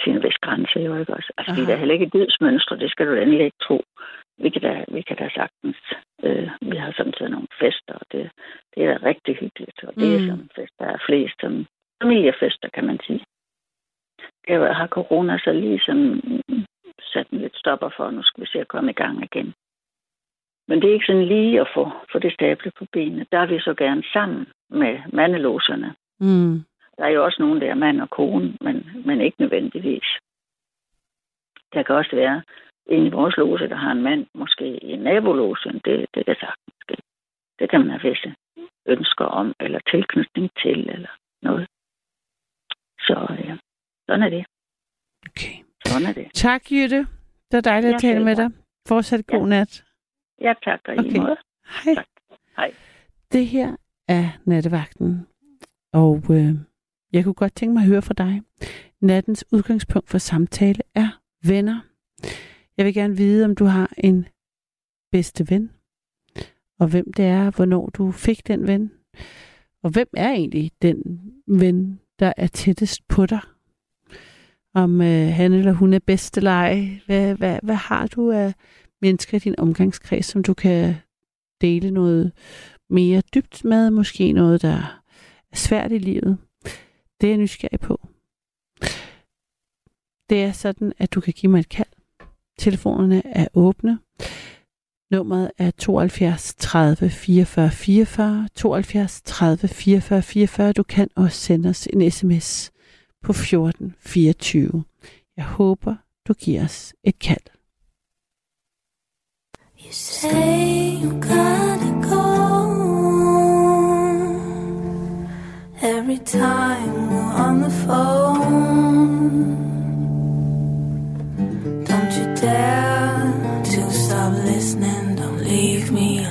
til en vis grænse jo ikke også. Altså, vi er Aha. da heller ikke dydsmønstre, det skal du endelig ikke tro. Vi kan da, vi kan da sagtens, øh, vi har samtidig nogle fester, og det, det er da rigtig hyggeligt, og det mm. er Mm. sådan en fest, der er flest, som familiefester, kan man sige. Har corona så ligesom sat en lidt stopper for, nu skal vi se at komme i gang igen. Men det er ikke sådan lige at få, få det stablet på benene. Der er vi så gerne sammen med mandelåserne. Mm. Der er jo også nogen, der er mand og kone, men, men ikke nødvendigvis. Der kan også være en i vores lose, der har en mand, måske i nabolåsen. Det, det kan sagtens ske. Det kan man have visse ønsker om, eller tilknytning til, eller noget. Så ja, sådan er det. Okay. Sådan er det. Tak, Jytte. Det var dejligt at Ja, tale med tak. dig. Fortsat god Ja. nat. Jeg takker okay. i Okay. måde. Hej. Tak. Hej. Det her er nattevagten, og øh, jeg kunne godt tænke mig at høre fra dig. Nattens udgangspunkt for samtale er venner. Jeg vil gerne vide, om du har en bedste ven, og hvem det er, hvornår du fik den ven, og hvem er egentlig den ven, der er tættest på dig. Om øh, han eller hun er bedste leg. Hvad, hvad, hvad har du af mennesker i din omgangskreds, som du kan dele noget mere dybt med, måske noget, der er svært i livet. Det er jeg nysgerrig på. Det er sådan, at du kan give mig et kald. Telefonerne er åbne. Nummeret er 72 30 44 44, 72 30 44 44. Du kan også sende os en sms på 1424. Jeg håber, du giver os et kald. You say you gotta go every time we're on the phone. Don't you dare to stop listening, don't leave me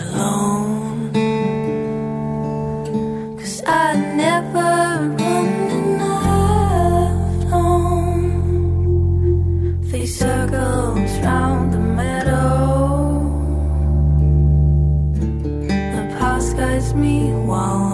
me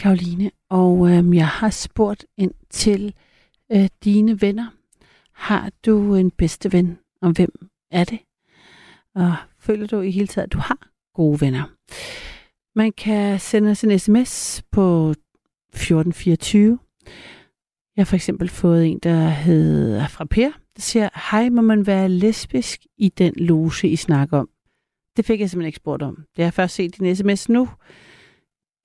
Karoline, og øhm, jeg har spurgt ind til øh, dine venner. Har du en bedste ven, og hvem er det? Og føler du i hele taget, at du har gode venner? Man kan sende os en sms på 1424. Jeg har for eksempel fået en, der hedder fra Per. Der siger, hej, må man være lesbisk i den loge, I snakker om? Det fik jeg simpelthen ikke spurgt om. Det har jeg først set din sms nu.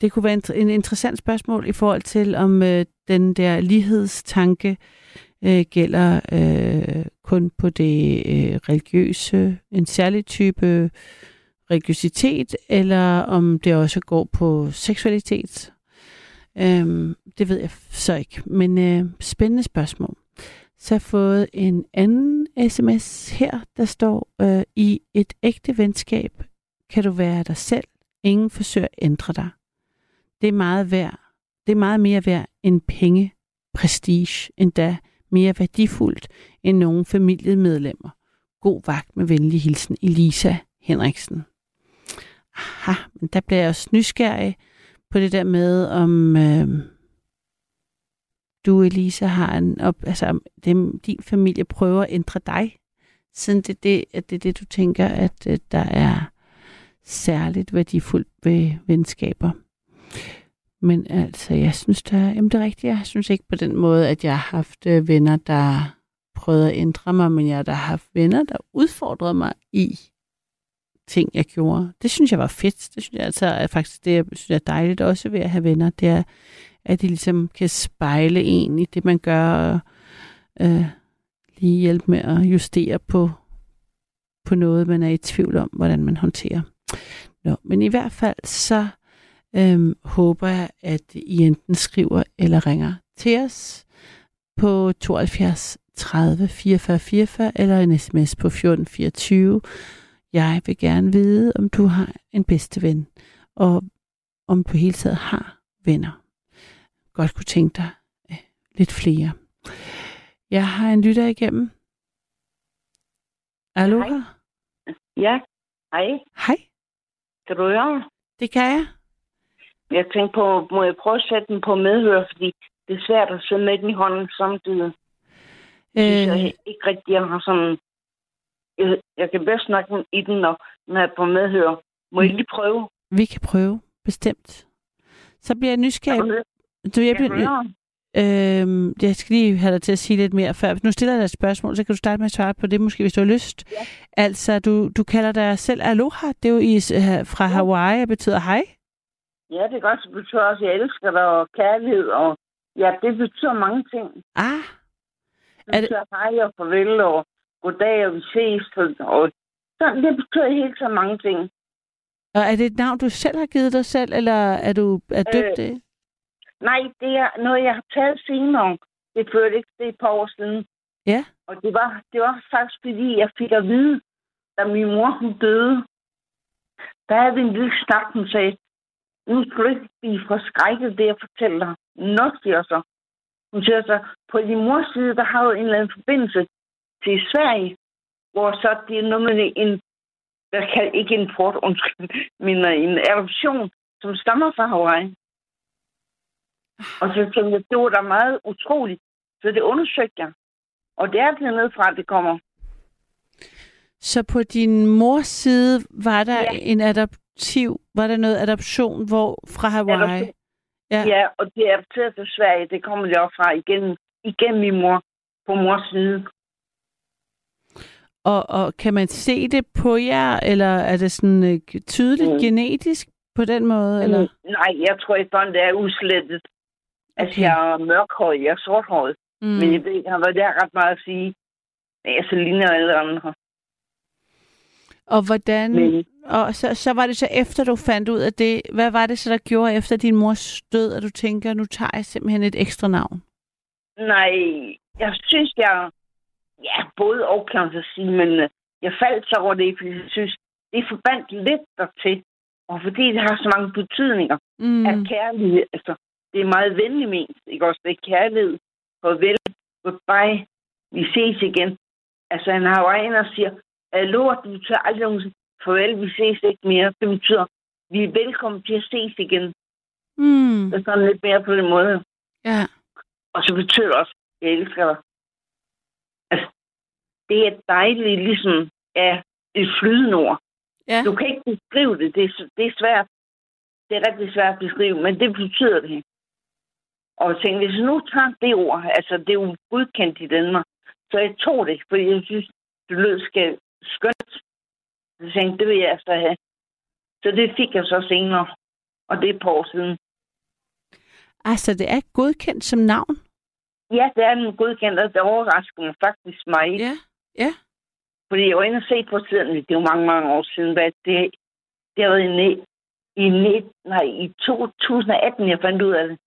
Det kunne være en, en interessant spørgsmål i forhold til, om øh, den der lighedstanke øh, gælder øh, kun på det øh, religiøse, en særlig type religiøsitet, eller om det også går på seksualitet. Øhm, det ved jeg så ikke, men øh, spændende spørgsmål. Så har jeg fået en anden sms her, der står, øh, i et ægte venskab kan du være dig selv. Ingen forsøger at ændre dig. Det er meget værd. Det er meget mere værd end penge, prestige, endda mere værdifuldt end nogle familiemedlemmer. God vagt med venlig hilsen, Elisa Henriksen. Aha, men der bliver jeg også nysgerrig på det der med, om øh, du, Elisa, har en op, altså, om dem, din familie prøver at ændre dig, siden det, det, at det er det, du tænker, at øh, der er særligt værdifuldt ved venskaber. Men altså, jeg synes, da, jamen det er rigtigt, jeg synes ikke på den måde, at jeg har haft øh, venner, der prøvede at ændre mig, men jeg har da haft venner, der udfordrede mig i ting, jeg gjorde. Det synes jeg var fedt. Det synes jeg altså er faktisk det, jeg synes er dejligt også ved at have venner. Det er, at de ligesom kan spejle en i det, man gør, og øh, lige hjælpe med at justere på, på noget, man er i tvivl om, hvordan man håndterer. Nå, men i hvert fald så øhm, håber jeg, at I enten skriver eller ringer til os på 72 30 44 44 eller en sms på 14 24. Jeg vil gerne vide, om du har en bedste ven, og om du hele taget har venner. Godt kunne tænke dig øh, lidt flere. Jeg har en lytter igennem. Hallo? Hej. Ja, hej. Hej, Kan du høre? det kan jeg. Jeg tænkte på, må jeg prøve at sætte den på medhør, fordi det er svært at sidde med den i hånden samtidig. Øh. Jeg ikke rigtig, jeg har sådan... Jeg, jeg kan bedst snakke i den, når, når jeg er på medhør. Må jeg lige prøve? Vi kan prøve, bestemt. Så bliver jeg nysgerrig. du jeg, bliver, øhm, jeg skal lige have dig til at sige lidt mere før. Nu stiller jeg dig et spørgsmål, så kan du starte med at svare på det, måske hvis du har lyst. Ja. Altså, du, du kalder dig selv Aloha. Det er jo i, øh, fra Hawaii og betyder hej. Ja, det er godt, det betyder også, at jeg elsker dig og kærlighed. Og ja, det betyder mange ting. Ah, Er det- betyder hej og farvel og goddag og vi ses. Og sådan, det betyder helt så mange ting. Og er det et navn, du selv har givet dig selv, eller er du er døbt Øh, det? Nej, det er noget, jeg har taget senere. Det førte ikke det et par år siden. Ja. Og det var, det var faktisk, fordi jeg fik at vide, da min mor hun døde, der havde vi en lille snak, hun sagde, nu skal du ikke blive forskrækket, det jeg fortæller dig. Nå, siger så. Hun siger så, på din mors side, der har du en eller anden forbindelse til Sverige, hvor så det er noget med en, der kan ikke en port, undskyld, men en adoption, som stammer fra Hawaii. Og så tænkte jeg, det var da meget utroligt. Så det undersøgte jeg. Og det er dernede fra, det kommer. Så på din mors side var der Ja. en adoptiv, var der noget adoption hvor fra Hawaii? Adoption. Ja. Ja. og det er adopteret til Sverige. Det kommer det også fra igen, igen min mor på mors side. Og, og kan man se det på jer, eller er det sådan øh, tydeligt Mm. genetisk på den måde? Eller? Mm, Nej, jeg tror ikke, det er udslettet. Altså, Okay. jeg er mørkhåret, jeg er sorthåret. Mm. Men jeg ved ikke, har været der ret meget at sige. Men jeg så ligner alle andre. Og hvordan... Men Og så, så var det så efter, du fandt ud af det. Hvad var det så, der gjorde efter din mors død, at du tænker, nu tager jeg simpelthen et ekstra navn? nej, jeg synes, jeg... Ja, både og kan man sige, men øh, jeg faldt så over det, fordi jeg synes, det forbandt lidt dertil. Og fordi det har så mange betydninger. Mm. af kærlighed. Altså, det er meget venlig ment, ikke også? Det er kærlighed. Farvel. Goodbye. Vi ses igen. Altså, han har jo en og siger, Hallo, det betyder aldrig nogensinde, farvel, vi ses ikke mere. Det betyder, vi er velkommen til at ses igen. Mm. Det er sådan lidt mere på den måde. Ja. Og så betyder det også, jeg elsker dig. Altså, det er dejligt, ligesom ja, et flydende ord. Ja. Du kan ikke beskrive det. Det er, det er svært. Det er rigtig svært at beskrive, men det betyder det. Og jeg tænkte, hvis jeg nu tager det ord, altså det er jo godkendt i Danmark, så jeg tog det, fordi jeg synes, det lød skal skønt. Så jeg tænkte, det vil jeg altså have. Så det fik jeg så senere, og det er par år siden. Altså, det er godkendt som navn? Ja, det er en godkendt, og det overrasker mig faktisk mig. Ja. Ja. Fordi jeg var inde og se på siden, det er jo mange, mange år siden, hvad det, det har været i, ne- i, net, nej, i 2018, jeg fandt ud af det.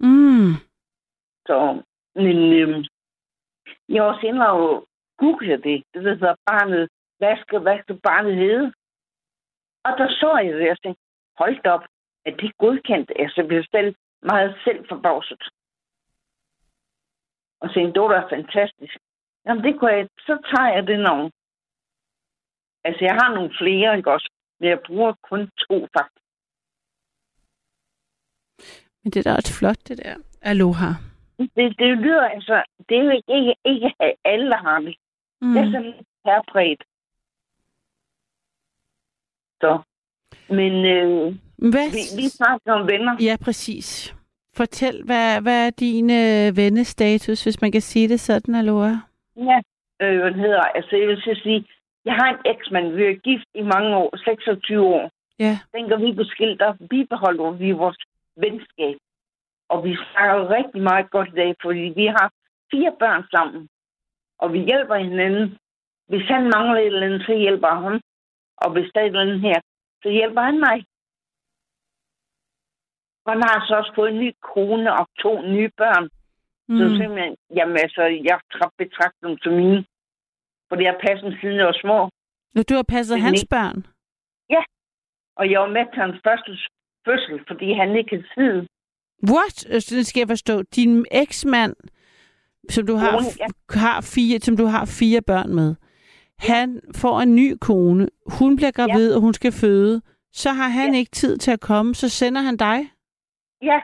Mm. Så, men øhm, jeg var også inde og google det. Det så barnet, hvad skal, hvad skal barnet hedde? Og der så jeg det, og jeg tænkte, hold da op, at det er godkendt. Altså, jeg blev selv meget selv forbavset. Og tænkte, det var da fantastisk. Jamen, det kunne jeg, så tager jeg det navn. Altså, jeg har nogle flere, ikke også? Men jeg bruger kun to, faktisk. Men det er da også flot, det der. Aloha. Det, det lyder altså, det er jo ikke, ikke, ikke alle, der har det. Mm. Det er sådan herpræget. Så. Men øh, Hvad? vi, vi snakker om venner. Ja, præcis. Fortæl, hvad, hvad er din øh, vennestatus, hvis man kan sige det sådan, Aloha? Ja. Øh, hvad hedder. Altså, jeg vil så sige, jeg har en eksmand, vi er gift i mange år, 26 år. Ja. Dengang vi blev skilt, der bibeholder vi vores venskab. Og vi snakker rigtig meget godt i dag, fordi vi har fire børn sammen. Og vi hjælper hinanden. Hvis han mangler et eller andet, så hjælper jeg ham. Og hvis der er et eller andet her, så hjælper han mig. Han har så også fået en ny kone og to nye børn. Mm. Så simpelthen, jamen altså, jeg tra- betragter dem som mine. Fordi jeg har passet dem siden jeg var små. Og du har passet hans ikke- børn? Og jeg var med til hans første fødsel, fordi han ikke havde tid. What? Øh, Det skal jeg forstå. Din eksmand, som du har, Kone, ja. har fire, som du har fire børn med, han får en ny kone. Hun bliver gravid, og hun skal føde. Så har han Ja. ikke tid til at komme, så sender han dig. Ja,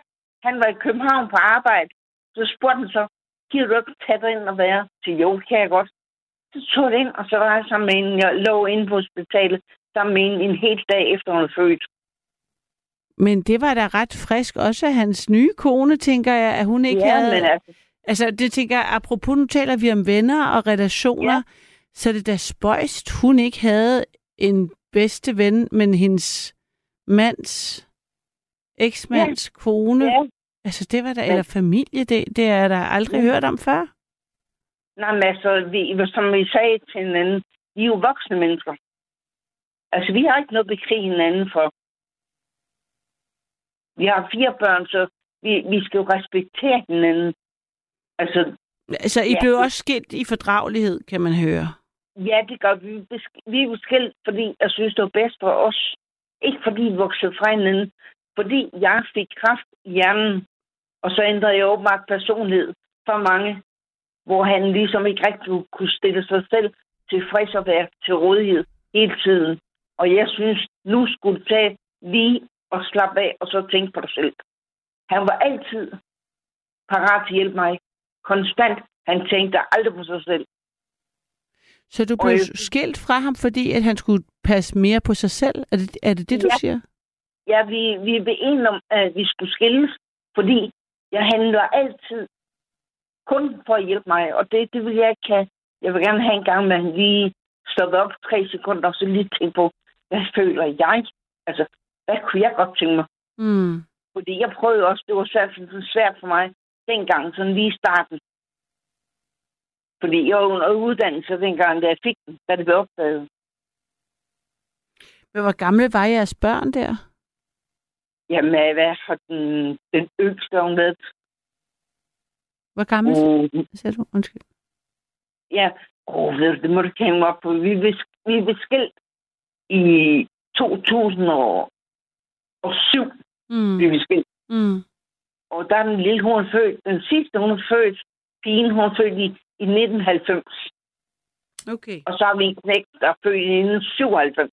han var i København på arbejde. Så spurgte han så, giver du ikke tage dig ind og være? til jo, kan jeg godt. Så tog det ind, og så var jeg sammen med en, jeg lå inde på hospitalet, sammen med en, en hel dag efter hun født. Men det var da ret frisk også af hans nye kone, tænker jeg, at hun ikke ja, havde... men altså, Altså, det tænker jeg, apropos, nu taler vi om venner og relationer, Ja. så det da spøjst, hun ikke havde en bedste ven, men hendes mands, eksmands kone. ja, Altså, det var da, Men- eller familie, det, det er da aldrig Ja. hørt om før. Nej, men altså, vi, som vi sagde til hinanden, vi er jo voksne mennesker. Altså, vi har ikke noget at bekrige hinanden for. Vi har fire børn, så vi, vi skal jo respektere hinanden. Altså, Altså, I Ja. blev også skilt i fordragelighed, kan man høre. ja, det gør vi. Vi er skilt, fordi jeg synes, det var bedst for os. Ikke fordi vi voksede fra hinanden. Fordi jeg fik kraft i hjernen, og så ændrede jeg åbenbart personlighed for mange, hvor han ligesom ikke rigtig kunne stille sig selv tilfreds og være til rådighed hele tiden. Og jeg synes, nu skulle du tage lige og slappe af, og så tænke på dig selv. Han var altid parat til at hjælpe mig. Konstant. Han tænkte aldrig på sig selv. Så du blev jeg- skilt fra ham, fordi at han skulle passe mere på sig selv? Er det er det, det du Ja. siger? Ja, vi, vi blev enige om, at vi skulle skilles, fordi jeg handler altid kun for at hjælpe mig, og det, det vil jeg ikke have. Jeg vil gerne have en gang, han lige stoppe op tre sekunder, og så lige tænke på, hvad føler jeg? Altså, hvad kunne jeg godt tænke mig? Mm. Fordi jeg prøvede også, det var svært, svært for mig dengang, sådan lige i starten. Fordi jeg var under uddannelse dengang, da jeg fik den, da det blev opdaget. Men hvor gamle var jeres børn der? Jamen, hvad for den, den yngste, hun havde? Hvor gammel Mm, siger du? Undskyld. Ja, åh, ved du, det må du kende mig op på. Vi blev, vi blev skilt i 2007. Mm. Blev vi skilt. Mm. Og der er den lille, hun født. Den sidste, hun født, pigen, hun født i, i 1990. Okay. Og så har vi en knægt, der er født i 1997.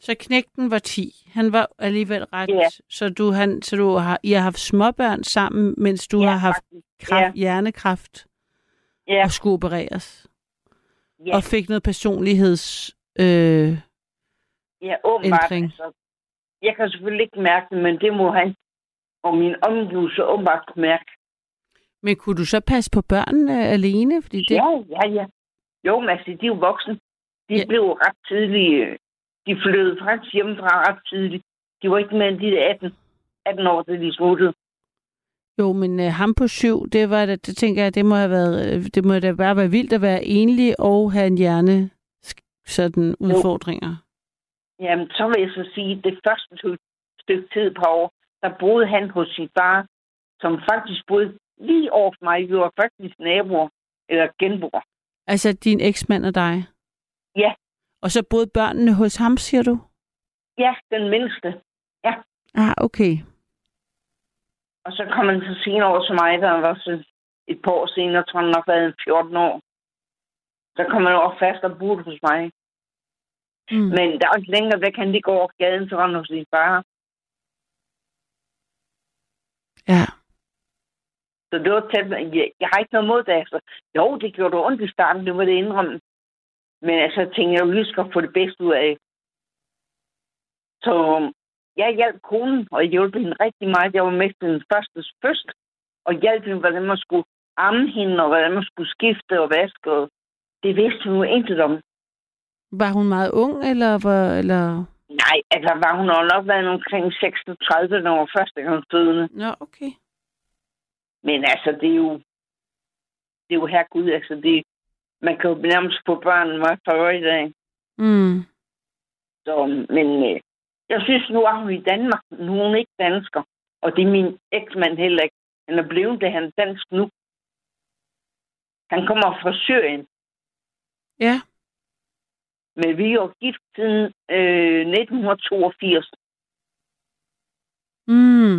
Så knægten var 10. Han var alligevel ret. Ja. Så du, han, så du har, I har haft småbørn sammen, mens du Ja, har haft kraft, hjernekræft Ja, og skulle opereres. ja, Og fik noget personligheds... Øh, ja åbenbart. ændring. Altså, jeg kan selvfølgelig ikke mærke det, men det må han og min omgivelser åbenbart kunne mærke. men kunne du så passe på børnene alene? Fordi det, Ja, ja, ja. Jo, men altså, de er jo voksne. De Ja. blev ret tidligt. øh, De flyttede faktisk hjemmefra ret tidligt. De var ikke mere end de der 18, 18 år, da de smuttede. Jo, men øh, ham på syv, det var det, det tænker jeg, det må have været, øh, det må da bare være vildt at være enlig og have en hjerne sådan udfordringer. Jamen, så vil jeg så sige, at det første stykke tid på år, der boede han hos sin far, som faktisk boede lige over for mig. Vi var faktisk naboer, eller genboer. Altså din eksmand og dig. Ja. Og så boede børnene hos ham, siger du? Ja, den mindste. Ah, okay. Og så kom han så senere over til mig, der var så et par år senere, tror han nok været en 14 år. Så kom han over fast og boede hos mig. Mm. Men der er også længere væk, han lige går over gaden, så han hos sin far. Ja. Så det var tæt. Jeg, jeg har ikke noget mod det. Altså. Jo, det gjorde det ondt i starten, det må det indrømme. Men altså, jeg tænkte, jeg lige skal få det bedste ud af. Så jeg hjalp konen, og jeg hjalp hende rigtig meget. Jeg var med til den første fødsel, og hjalp hende, hvordan man skulle amme hende, og hvordan man skulle skifte og vaske. Og det vidste hun jo intet om. Var hun meget ung, eller var, eller... Nej, altså var hun jo nok været omkring 36, når hun første gang fødende. Nå, okay. Men altså, det er jo... Det er jo her Gud, altså det... Man kan jo nærmest få børn meget for i dag. Mm. Så, men øh, jeg synes, nu er hun i Danmark. Nu er hun ikke dansker. Og det er min eksmand heller ikke. Han er blevet det, han er dansk nu. Han kommer fra Syrien. Ja. Men vi er jo gift siden øh, 1982. Mm.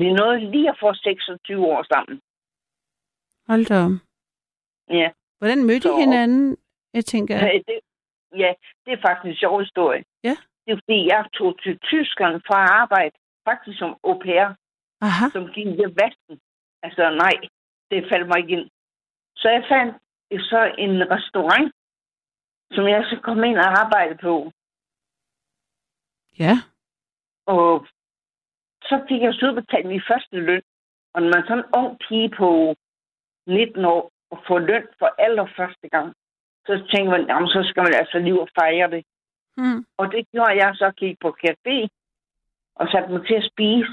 Vi er nået lige at få 26 år sammen. Hold da. Ja. Hvordan mødte I hinanden? Jeg tænker, Ja. Det, ja, det er faktisk en sjov historie. Ja. Det er fordi, jeg tog til Tyskland for at arbejde, faktisk som au pair, aha, som gik ved vasten. Altså nej, det faldt mig ikke ind. Så jeg fandt så en restaurant, som jeg så kom ind og arbejde på. ja. Og så fik jeg så udbetalt min første løn. Og når man er sådan en ung pige på 19 år og får løn for allerførste gang, så tænker man, jamen, så skal man altså lige og fejre det. Mm. Og det gjorde jeg så, gik på café og satte mig til at spise.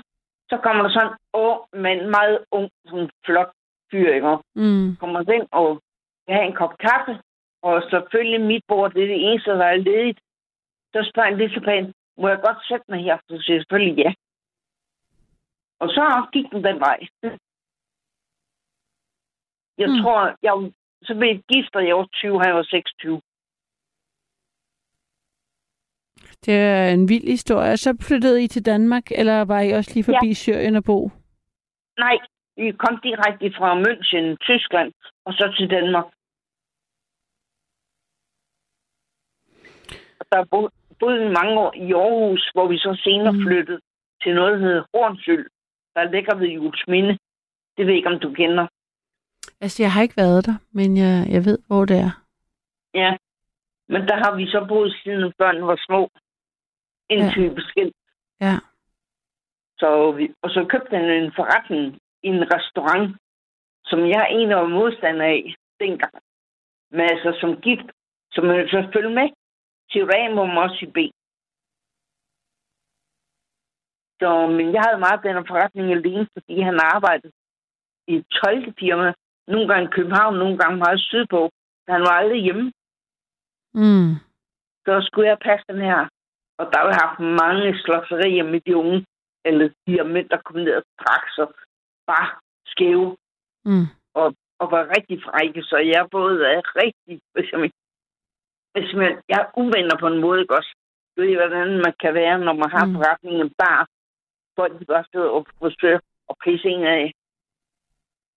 Så kommer der sådan en ung, men meget ung, sådan flot fyr, ikke? Mm. Kommer ind og vil have en kop kaffe, og selvfølgelig mit bord, det er det eneste, der er ledigt. Så spørger han lige tilbage, må jeg godt sætte mig her? Så siger jeg selvfølgelig ja. Og så gik den den vej. Jeg Mm. tror, jeg så blev jeg gift, da jeg var 20, han var 26. Det er en vild historie. Så flyttede I til Danmark, eller var I også lige forbi. Ja. Syrien og bo? Nej, vi kom direkte fra München, Tyskland, og så til Danmark. Der bo- boede vi mange år i Aarhus, hvor vi så senere Mm. flyttede til noget, der hedder Hornsyld, der ligger ved Julesminde. Det ved jeg ikke, om du kender. Altså, jeg har ikke været der, men jeg, jeg ved, hvor det er. Ja. Men der har vi så boet siden børnene var små. Indtil vi blev skilt. Ja. Så vi, og så købte han en forretning i en restaurant, som jeg egentlig var modstander af dengang. Men altså som gift, så man så følge med i B. Så, men jeg havde meget den forretning alene, fordi han arbejdede i et tolkefirma. Nogle gange i København, nogle gange meget sydpå. Han var aldrig hjemme. Mm. Så skulle jeg passe den her. Og der har jeg haft mange slåserier med de unge, eller de her mænd, der kom ned og drak sig bare skæve Mm. og, og var rigtig frække. Så jeg både er rigtig, hvis jeg, hvis man, jeg er uvenner på en måde, ikke også? Du ved, hvordan man kan være, når man har Mm. forretningen bare. Folk de bare sidder og forsøger at pisse en af.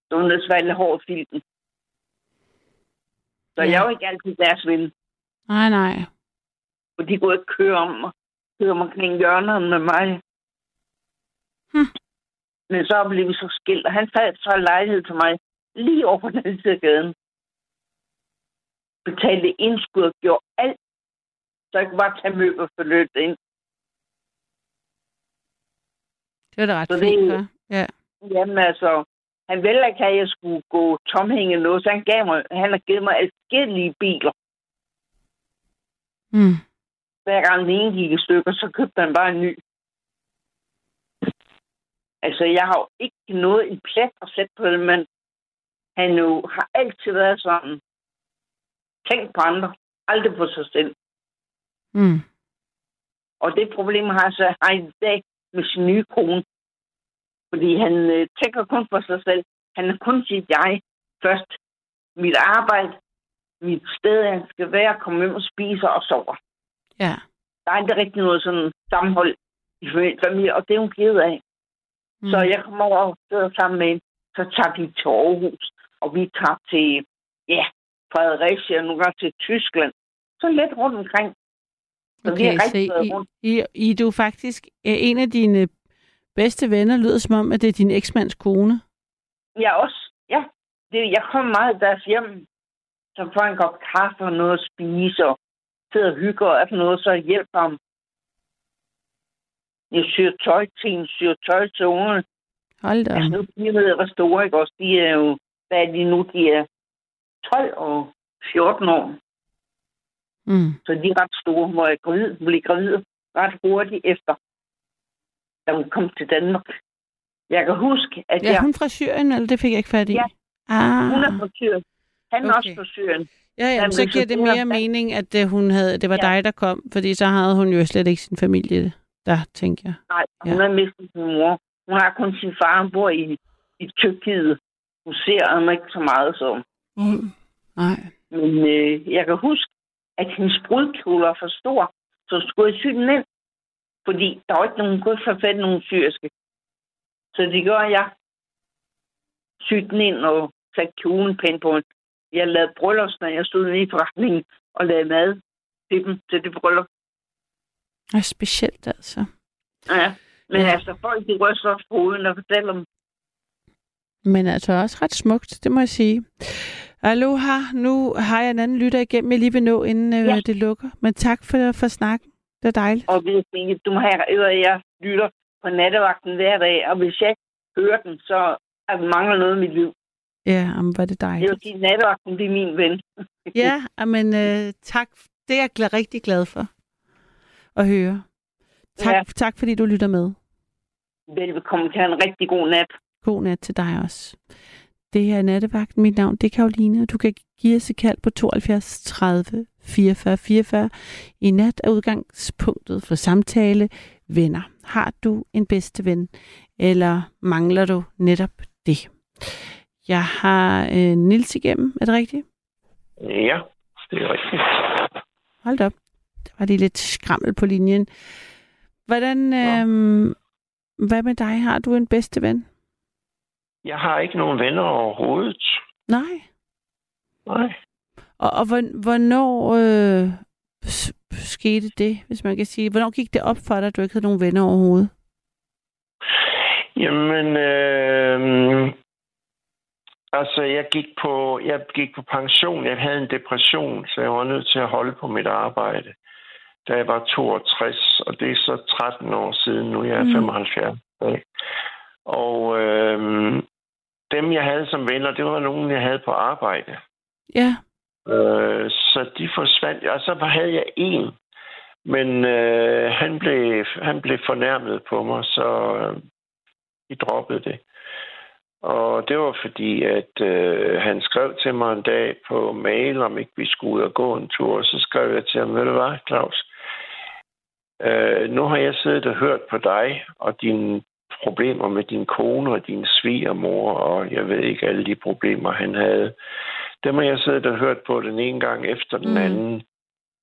Så hun er svært hård filmen. Så Ja. jeg er jo ikke altid deres ven. Nej, nej. For de kunne ikke køre om og køre om omkring hjørnerne med mig. Hm. Men så blev vi så skilt, og han fandt så en lejlighed til mig lige over på den side af gaden. Betalte indskud og gjorde alt, så jeg kunne bare tage møbler for løbet ind. Det var da ret Så det- fint, hva'? Ja. Jamen altså, han ville ikke have, at jeg skulle gå tomhænge noget, så han, gav mig, han har givet mig forskellige biler. Mm. Hver gang den ene gik i stykker, så købte han bare en ny. Altså, jeg har jo ikke noget en plet at sætte på det, men han jo har altid været sådan. Tænk på andre, aldrig på sig selv. Mm. Og det problem har jeg så har i dag med sin nye kone. Fordi han øh, tænker kun på sig selv. Han er kun sit jeg først. Mit arbejde, mit sted, han skal være, komme hjem og spise og sover. Ja. Der er ikke rigtig noget sådan sammenhold i familie, og det er hun ked af. Mm. Så jeg kommer over og sidder sammen med hende. Så tager vi til Aarhus, og vi tager til, ja, Fredericia, nogle gange til Tyskland. Så lidt rundt omkring. Så Okay, så I, rundt. I, I du faktisk øh, en af dine bedste venner, lyder som om, at det er din eksmands kone. Ja, også. Ja. Det, jeg kommer meget i deres hjem. Så får en kop kaffe og noget at spise, og sidder og hygger og alt noget, så hjælper ham. Jeg syr tøj til hende, syr tøj til ungerne. Hold da. Nu de ved, hvor store, ikke også? De er jo, hvad er de nu? De er 12 og 14 år. Mm. Så de er ret store, hvor jeg gravid, blev gravid ret hurtigt efter, da hun kom til Danmark. Jeg kan huske, at Ja, jeg, hun fra Syrien, eller det fik jeg ikke fat i? Ja. Ah. hun er fra Syrien. Han er Okay. også fra Syrien. Ja, ja, så så giver det det er- mere mening, at øh, hun havde, det var Ja. dig, der kom, fordi så havde hun jo slet ikke sin familie der, tænker jeg. Nej, Ja. hun har mistet sin mor. Hun har kun sin far, han bor i, i Tyrkiet. Hun ser ham ikke så meget som. Mm. Nej. Men øh, jeg kan huske, at hendes brudkjole var for stor, så skulle jeg sy den ind. Fordi der var ikke nogen, kunne ikke fat i nogen syriske. Så det gjorde jeg. Sy den ind og satte kjolen pænt på. Jeg lavede bryllups, når jeg stod nede i forretningen og lavede mad til dem til det bryllup. Er specielt, altså. Ja. Men Ja. altså, folk de ryster også på hovedet og fortæller dem, Men altså også ret smukt, det må jeg sige. Aloha, nu har jeg en anden lytter igennem, jeg lige vil nå, inden øh, Ja. det lukker. Men tak for, for snakken. Det er dejligt. Og hvis ikke, du må have øret, jeg lytter på nattevagten hver dag, og hvis jeg hører den, så er der mangler noget i mit liv. Ja, jamen, var det Det dejligt. vil sige, at nattevagten det er min ven. Ja, men øh, tak. Det er jeg rigtig glad for at høre. Tak, Ja. tak fordi du lytter med. Velbekomme til en rigtig god nat. God nat til dig også. Det her er Nattevagten. Mit navn det er Karoline, og du kan give os et kald på 72 30 44 44. I nat er udgangspunktet for samtale venner. Har du en bedste ven, eller mangler du netop det? Jeg har øh, Nils igennem, er det rigtigt? Ja, det er rigtigt. Hold op. Der var lige lidt skrammel på linjen. Hvordan, øh, hvad med dig? Har du en bedste ven? Jeg har ikke nogen venner overhovedet. Nej. Nej. Og, og hvor- hvornår øh, skete det, hvis man kan sige? Hvornår gik det op for dig, at du ikke havde nogen venner overhovedet? Jamen, øh, altså, jeg gik, på, jeg gik på pension. Jeg havde en depression, så jeg var nødt til at holde på mit arbejde, da jeg var 62, og det er så 13 år siden nu. Jeg er Mm. 75. Ikke? Og øh, dem, jeg havde som venner, det var nogen, jeg havde på arbejde. Ja. Øh, så de forsvandt. Og så havde jeg en, men øh, han, blev, han blev fornærmet på mig, så øh, vi droppede det. Og det var fordi, at øh, han skrev til mig en dag på mail, om ikke vi skulle ud og gå en tur. Og så skrev jeg til ham, ved du hvad, Claus? Øh, nu har jeg siddet og hørt på dig og dine problemer med din kone og din svigermor, og jeg ved ikke alle de problemer, han havde. Dem har jeg siddet og hørt på den ene gang efter den Mm. anden.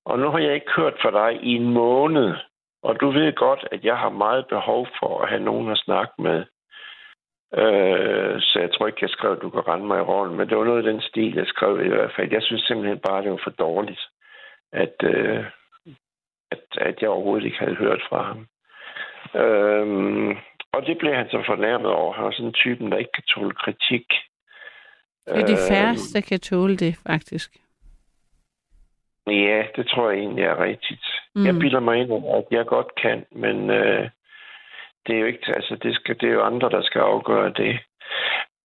Og nu har jeg ikke hørt fra dig i en måned. Og du ved godt, at jeg har meget behov for at have nogen at snakke med. Øh, så jeg tror ikke, jeg skrev, at du kan rende mig i rollen. Men det var noget af den stil, jeg skrev i hvert fald. Jeg synes simpelthen bare, det var for dårligt, at, øh, at, at jeg overhovedet ikke havde hørt fra ham. Øhm, og det blev han så fornærmet over. Han var sådan en typen, der ikke kan tåle kritik. Det er de Øhm, færreste, der kan tåle det, faktisk. Ja, det tror jeg egentlig er rigtigt. Mm. Mm. Jeg bilder mig ind, at jeg godt kan, men øh, det er jo ikke, altså det, skal, det er jo andre, der skal afgøre det.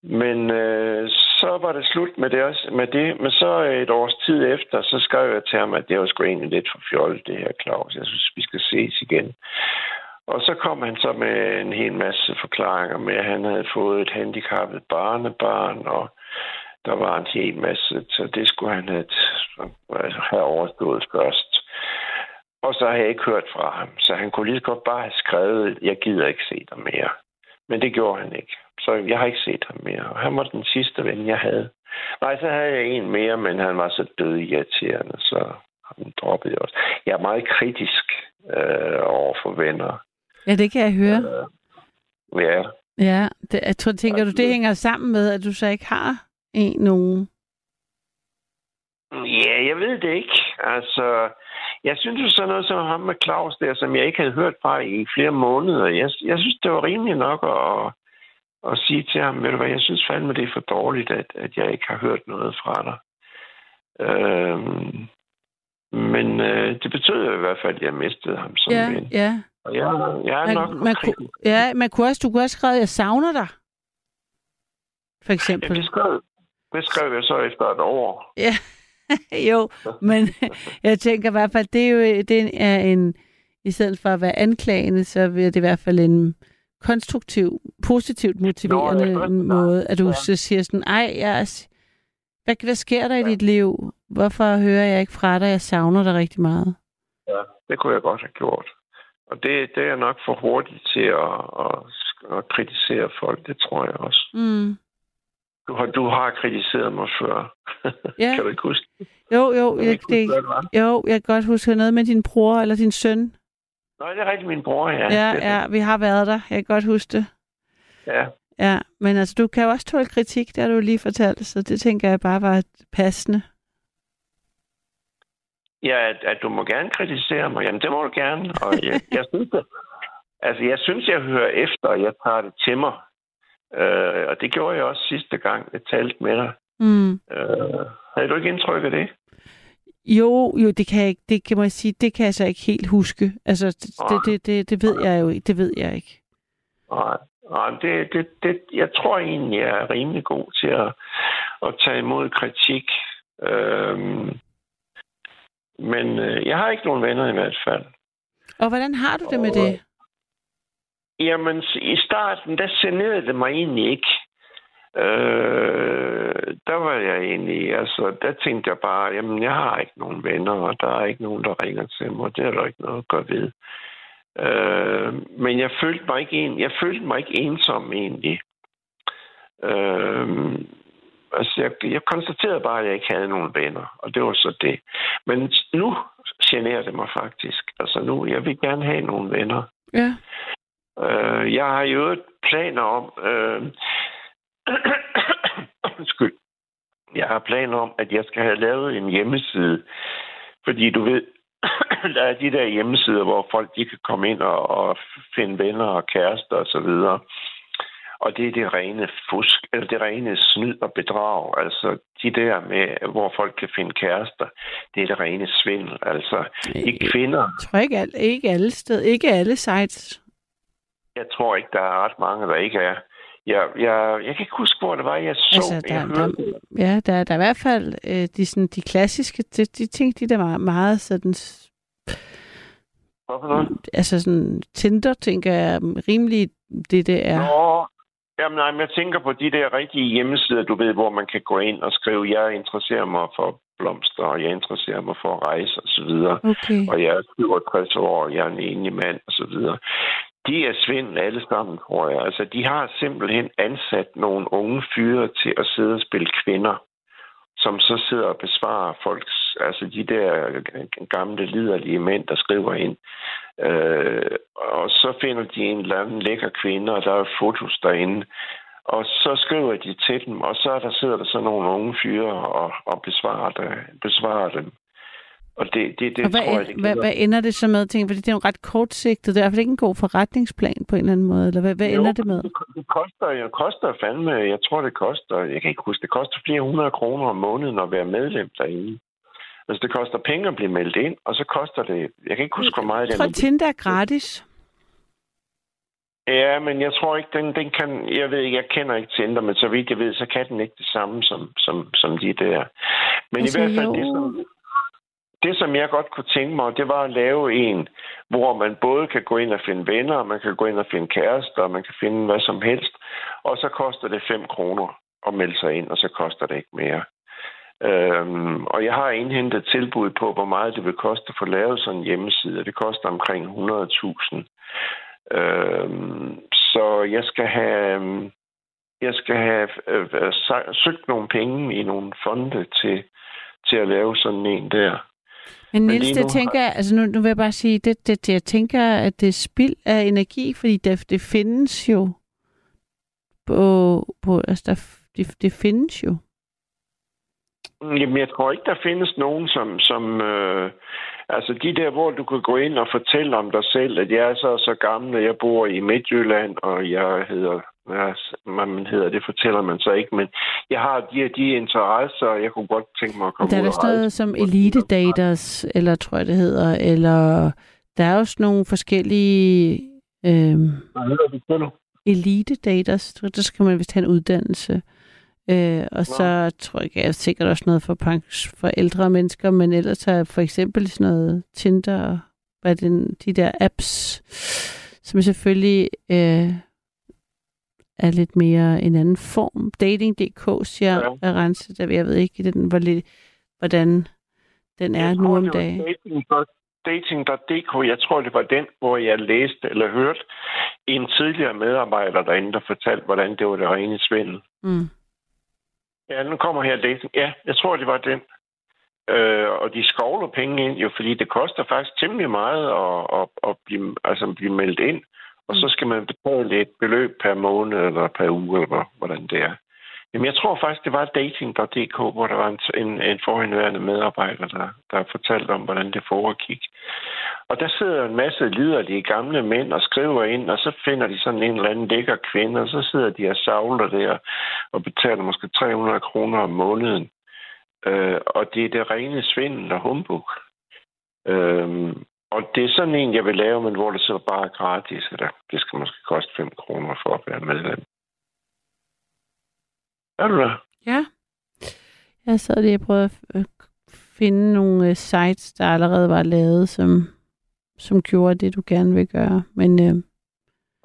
Men øh, så var det slut med det, også, med det. Men så et års tid efter, så skrev jeg til ham, at det var sgu egentlig lidt for fjollet, det her, Claus. Jeg synes, vi skal ses igen. Og så kom han så med en hel masse forklaringer med, at han havde fået et handicappet barnebarn, og der var en hel masse, så det skulle han have, altså, have overstået først. Og så har jeg ikke hørt fra ham, så han kunne lige så godt bare have skrevet, jeg gider ikke se dig mere. Men det gjorde han ikke. Så jeg har ikke set ham mere. Og han var den sidste ven, jeg havde. Nej, så havde jeg en mere, men han var så død irriterende, så han droppede jeg også. Jeg er meget kritisk øh, over for venner. Ja, det kan jeg høre. Ja, Ja, det, jeg tror, tænker du, det hænger sammen med, at du så ikke har en nogen? Ja, jeg ved det ikke. Altså, jeg synes jo sådan noget som ham med Claus der, som jeg ikke havde hørt fra i flere måneder. Jeg, jeg synes, det var rimeligt nok at, at sige til ham, ved du hvad, jeg synes fandme, det er for dårligt, at, at jeg ikke har hørt noget fra dig. Øhm, men øh, det betød i hvert fald, at jeg mistede ham som Ja, ven. ja. Og jeg, jeg er nok Man, for man, kunne, ja, man kunne også, du kunne også skrive, at jeg savner dig. For Ja, eksempel. det, skrev, det skrev jeg så efter et år. Ja, jo, men jeg tænker i hvert fald, det er jo det er en, i stedet for at være anklagende, så er det i hvert fald en konstruktiv, positivt motiverende Nå, ja, måde, at du ja. så siger sådan, ej, jeg hvad, hvad sker der i dit liv? Hvorfor hører jeg ikke fra dig? Jeg savner dig rigtig meget. Ja, det kunne jeg godt have gjort. Og det, det er jeg nok for hurtigt til at, at, at kritisere folk, det tror jeg også. Mm. Du har, du har kritiseret mig før. Ja. kan du ikke huske? Jo, jo, jeg, ikke huske, det, hvad det jo, jeg kan godt huske noget med din bror eller din søn. Nej, det er rigtigt min bror, ja. Ja, ja, vi har været der. Jeg kan godt huske det. ja. Ja, men altså, du kan jo også tåle kritik, det har du lige fortalt, så det tænker jeg bare var passende. Ja, at, at du må gerne kritisere mig. Jamen, det må du gerne. Og jeg, jeg synes, det, altså, jeg synes, jeg hører efter, og jeg tager det til mig. Øh, og det gjorde jeg også sidste gang, jeg talte med dig. Mm. Øh, havde du ikke indtryk af det? Jo, jo, det kan jeg ikke, det kan man sige, det kan jeg så ikke helt huske. Altså, det, det, det, det, ved jeg jo ikke, det ved jeg ikke. Nej, nej det, det, det, jeg tror egentlig, jeg er rimelig god til at, at tage imod kritik. Øhm, men øh, jeg har ikke nogen venner i hvert fald. Og hvordan har du det med det? Jamen, i starten, der generede det mig egentlig ikke. Øh, der var jeg egentlig, altså, der tænkte jeg bare, jamen, jeg har ikke nogen venner, og der er ikke nogen, der ringer til mig, det er der ikke noget at gøre ved. Øh, men jeg følte mig ikke en, jeg følte mig ikke ensom egentlig. Øh, altså, jeg, jeg konstaterede bare, at jeg ikke havde nogen venner, og det var så det. Men nu generer det mig faktisk. Altså nu, jeg vil gerne have nogle venner. Ja. Øh, jeg har jo planer om... Øh, Undskyld. Jeg har planer om, at jeg skal have lavet en hjemmeside. Fordi du ved, der er de der hjemmesider, hvor folk de kan komme ind og, og finde venner og kærester og så videre. Og det er det rene fusk, eller det rene snyd og bedrag. Altså de der med, hvor folk kan finde kærester, det er det rene svindel. Altså de kvinder, Jeg tror ikke, al- ikke alle steder, ikke alle sites. jeg tror ikke, der er ret mange, der ikke er. Jeg, jeg, jeg kan ikke huske, hvor det var, jeg så. Altså, jeg der, hørte. der, ja, der, der er i hvert fald øh, de, sådan, de klassiske, de, de ting, de der var meget sådan, Hvorfor noget? altså sådan, Tinder, tænker jeg, rimelig det, det er. Nå, jamen, nej, men jeg tænker på de der rigtige hjemmesider, du ved, hvor man kan gå ind og skrive, jeg interesserer mig for blomster, og jeg interesserer mig for at rejse, og så videre. Okay. Og jeg er 67 år, og jeg er en enig mand, og så videre. De er svindel alle sammen, tror jeg. Altså, de har simpelthen ansat nogle unge fyre til at sidde og spille kvinder, som så sidder og besvarer folks, altså de der gamle liderlige mænd, der skriver ind. Øh, og så finder de en eller anden lækker kvinde, og der er fotos derinde. Og så skriver de til dem, og så er der sidder der så nogle unge fyre og, og besvarer, det, besvarer dem. Og det, det, det og hvad, tror jeg, det hvad, hvad ender det så med, tænker, fordi det er jo ret kortsigtet, det er i hvert fald ikke en god forretningsplan på en eller anden måde, eller hvad, hvad Jo, ender det med? Det, det koster, det koster fandme, jeg tror, det koster, jeg kan ikke huske, det koster flere hundrede kroner om måneden at være medlem derinde. Altså, det koster penge at blive meldt ind, og så koster det, jeg kan ikke huske, hvor meget Jeg tror, det Tinder er gratis. Ja, men jeg tror ikke, den, den kan... Jeg ved ikke, jeg kender ikke Tinder, men så vidt jeg ved, så kan den ikke det samme som, som, som de der. Men Altså, i hvert fald, jo. det som, det som jeg godt kunne tænke mig, det var at lave en, hvor man både kan gå ind og finde venner, man kan gå ind og finde kærester, og man kan finde hvad som helst. Og så koster det 5 kroner at melde sig ind, og så koster det ikke mere. Øhm, og jeg har indhentet tilbud på, hvor meget det vil koste at få lavet sådan en hjemmeside. Det koster omkring 100.000. Øhm, så jeg skal have, jeg skal have øh, øh, søgt nogle penge i nogle fonde til, til at lave sådan en der. Men Niels, det tænker jeg, altså nu, nu vil jeg bare sige, det, det, det, jeg tænker, at det er spild af energi, fordi det, det findes jo på, på altså der, det, det findes jo. Jamen, jeg tror ikke, der findes nogen, som... som øh, altså, de der, hvor du kan gå ind og fortælle om dig selv, at jeg er så så gammel, og jeg bor i Midtjylland, og jeg hedder... Hvad man hedder, det fortæller man så ikke, men jeg har de og de interesser, og jeg kunne godt tænke mig at komme Der er ud der rejse. som Elite Daters, eller tror jeg det hedder, eller der er også nogle forskellige øhm, Hvad hedder det? Elite Daters, der skal man vist have en uddannelse. Øh, og så tror jeg, jeg er sikkert også noget for, for ældre mennesker, men ellers er for eksempel sådan noget Tinder og hvad det, de der apps, som selvfølgelig øh, er lidt mere en anden form. Dating.dk siger Ja. ja. renset, jeg ved ikke, den, hvor lidt, hvordan den er Jeg nu om dagen. Dating- Dating.dk, jeg tror, det var den, hvor jeg læste eller hørte en tidligere medarbejder derinde, der fortalte, hvordan det var det rene svindel. Mm. Ja, nu kommer her dating. Ja, jeg tror, det var den. Øh, og de skovler penge ind jo, fordi det koster faktisk temmelig meget at, at, at blive, altså blive meldt ind. Og så skal man betale et beløb per måned eller per uge, eller hvordan det er. Jamen, jeg tror faktisk, det var dating.dk, hvor der var en, en, en forhenværende medarbejder, der, der fortalte om, hvordan det foregik. Og der sidder en masse liderlige gamle mænd og skriver ind, og så finder de sådan en eller anden lækker kvinde, og så sidder de og savler der og betaler måske 300 kroner om måneden. Øh, og det er det rene svindel og humbug. Øh, og det er sådan en, jeg vil lave, men hvor det så bare er gratis. Eller det skal måske koste 5 kroner for at være medlem. Er du der? Ja. Jeg sad lige og prøvede at øh, finde nogle øh, sites, der allerede var lavet, som, som gjorde det, du gerne vil gøre. Men øh,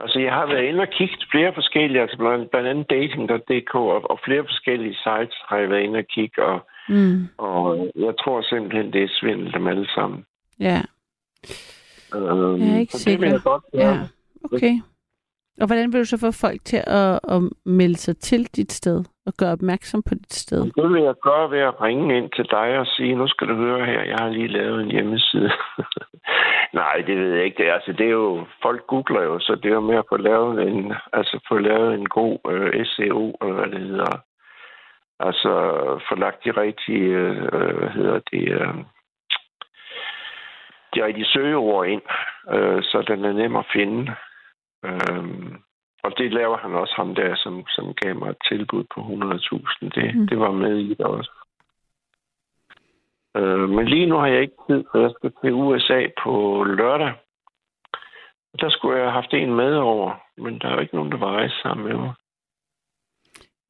Altså, jeg har været inde og kigget flere forskellige, altså blandt blandt andet dating.dk og, og flere forskellige sites har jeg været inde og kigge, og, Mm. og jeg tror simpelthen, det er svindel dem alle sammen. Ja, Øhm, jeg er ikke så det vil jeg sikker. godt gøre. Ja, okay. Og hvordan vil du så få folk til at, at melde sig til dit sted og gøre opmærksom på dit sted? Det vil jeg gøre ved at ringe ind til dig og sige, nu skal du høre her, jeg har lige lavet en hjemmeside. Nej, det ved jeg ikke. Det, altså, det er jo, folk googler jo, så det er jo med at få lavet en, altså få lavet en god øh, SEO, eller hvad det hedder. Altså få lagt de rigtige, øh, hvad hedder det, øh, de rigtige søgeord ind, øh, så den er nem at finde. Øhm, og det laver han også, ham der, som, som gav mig et tilbud på 100.000. Det, Mm. det var med i det også. Øh, men lige nu har jeg ikke tid, for jeg skal til USA på lørdag. Der skulle jeg have haft en med over, men der er jo ikke nogen, der var rejse sammen med mig.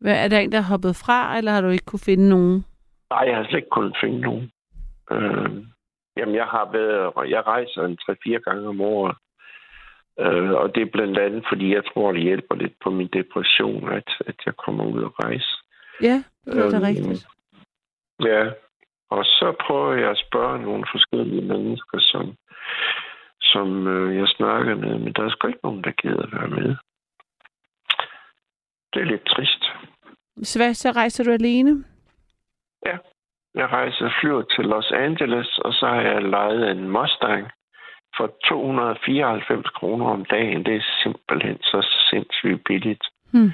Hvad, er der en, der er hoppet fra, eller har du ikke kunne finde nogen? Nej, jeg har slet ikke kunnet finde nogen. Øh, jamen, jeg har været, jeg rejser en 3-4 gange om året. Øh, og det er blandt andet, fordi jeg tror, det hjælper lidt på min depression, at, at jeg kommer ud og rejse. Ja, det er da Øhm, rigtigt. Ja, og så prøver jeg at spørge nogle forskellige mennesker, som, som øh, jeg snakker med, men der er sgu ikke nogen, der gider være med. Det er lidt trist. Så, hvad, så rejser du alene? Jeg rejser flyver til Los Angeles, og så har jeg lejet en Mustang for 294 kroner om dagen. Det er simpelthen så sindssygt billigt. Hmm.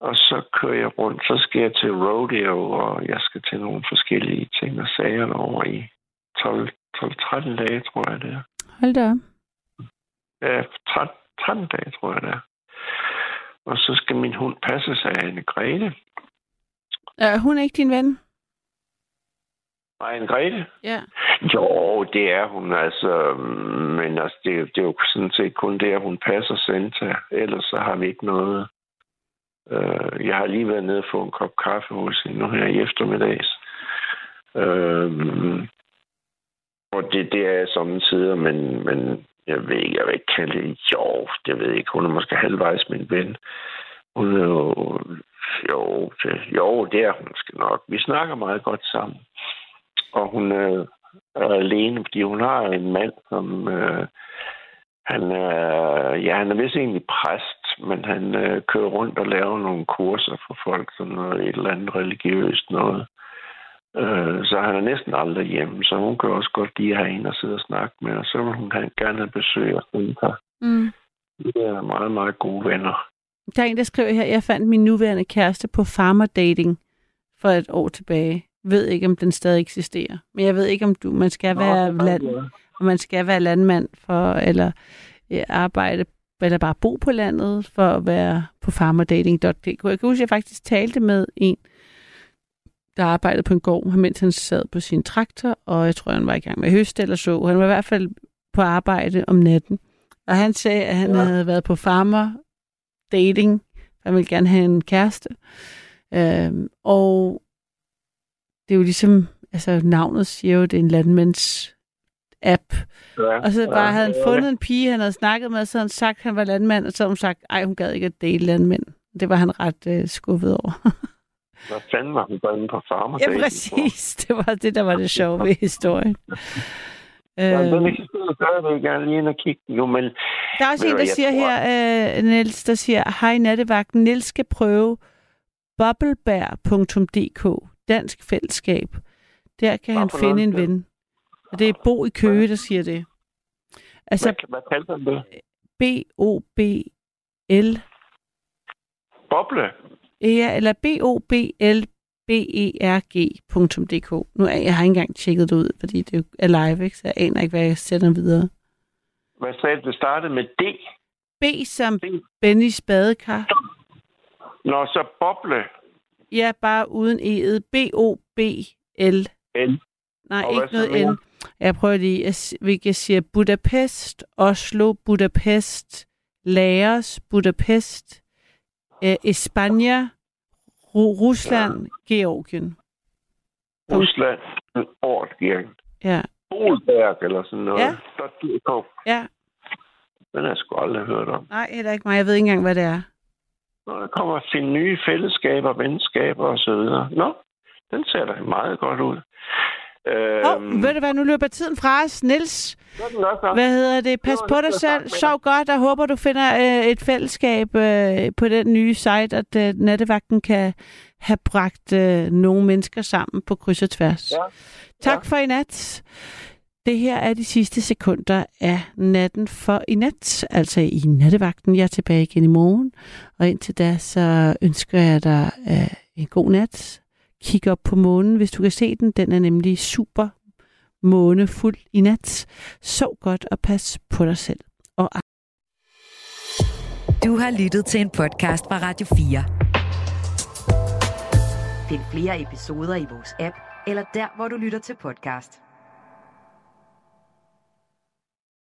Og så kører jeg rundt, så skal jeg til rodeo, og jeg skal til nogle forskellige ting og sager over i 12 12-13 dage, tror jeg det er. Hold da op. Ja, 13, 13 dage, tror jeg det er. Og så skal min hund passe sig af en Grete. Er hun ikke din ven? En Grete? Ja. Jo, det er hun altså. Men altså, det, er jo- det er jo sådan set kun det, at hun passer Santa. Ellers så har vi ikke noget. Øh, jeg har lige været nede og få en kop kaffe hos hende nu her i eftermiddags. Øh, og det, det er samtidig, men, men jeg ved ikke, jeg vil ikke kalde det, jo, det ved jeg ikke. Hun er måske halvvejs min ven. Hun er jo, jo, det, jo, det er hun skal nok. Vi snakker meget godt sammen. Og hun er, er alene, fordi hun har en mand, som øh, han er, ja, han er vist egentlig præst, men han øh, kører rundt og laver nogle kurser for folk, sådan noget, et eller andet religiøst noget. Øh, så han er næsten aldrig hjemme, så hun kan også godt lide at have en at sidde og snakke med, og så vil hun gerne have besøg og sådan her. Mm. Vi er meget, meget gode venner. Der er en, der skriver her, jeg fandt min nuværende kæreste på farmer dating for et år tilbage. Ved ikke, om den stadig eksisterer. Men jeg ved ikke, om du, man skal være land, om man skal være landmand for, eller øh, arbejde, eller bare bo på landet for at være på farmerdating.dk. Jeg kan huske, at jeg faktisk talte med en, der arbejdede på en gård, mens han sad på sin traktor, og jeg tror, han var i gang med høst eller så. Han var i hvert fald på arbejde om natten. Og han sagde, at han ja. havde været på farmer dating. Han ville gerne have en kæreste. Øhm, og det er jo ligesom, altså navnet siger jo, det er en landmands app. Ja, Og så bare ja, havde han ja. fundet en pige, han havde snakket med, og så havde han sagt, at han var landmand, og så havde hun sagt, ej, hun gad ikke at date landmænd. Det var han ret øh, skuffet over. Hvad fanden var hun derinde på farmer? ja, præcis. Det var det, der var det sjove ved historien. Ja, den Øh, eksisterer stadigvæk. Jeg gerne lige ind og kigge nu, men der er også en, der siger tror- her, øh, Niels, der siger, hej nattevagten, Niels skal prøve bobblebær.dk, dansk fællesskab. Der kan Hvad han finde en ven. Og det er Bo i Køge, der siger det. Altså hvad, hvad kaldte han det? B-O-B-L Boble? Ja, eller B-O-B-L berg.dk. Nu er jeg har ikke engang tjekket det ud, fordi det er live, ikke? så jeg aner ikke, hvad jeg sætter videre. Hvad sagde du? Startede med D. B som Bennys badekar. Nå, så boble. Ja, bare uden E'et. B-O-B-L. L. Nej, Og ikke noget? N. Jeg prøver lige. Jeg, s- vi kan sige Budapest, Oslo, Budapest, Laos, Budapest, øh, Espanja, Ru- Rusland, Georgien. Rusland. Årskirken. Ja, Bolberg eller sådan noget. Ja. .dk. ja. Den har jeg sgu aldrig hørt om. Nej, heller ikke mig. Jeg ved ikke engang, hvad det er. Når der kommer at finde nye fællesskaber, venskaber og så videre. Nå, den ser da meget godt ud. Åh, Øhm, oh, ved du hvad, nu løber tiden fra os. Nok. hvad hedder det? Pas på dig selv. Sov godt, og håber, du finder øh, et fællesskab øh, på den nye site, at øh, nattevagten kan have bragt øh, nogle mennesker sammen på kryds og tværs. Ja. Tak for i nat. Det her er de sidste sekunder af natten for i nat, altså i nattevagten. Jeg er tilbage igen i morgen, og indtil da så ønsker jeg dig øh, en god nat. Kig op på månen, hvis du kan se den. Den er nemlig super månefuld i nat. Sov godt og pas på dig selv. Og Du har lyttet til en podcast fra Radio 4. Find flere episoder i vores app, eller der, hvor du lytter til podcast.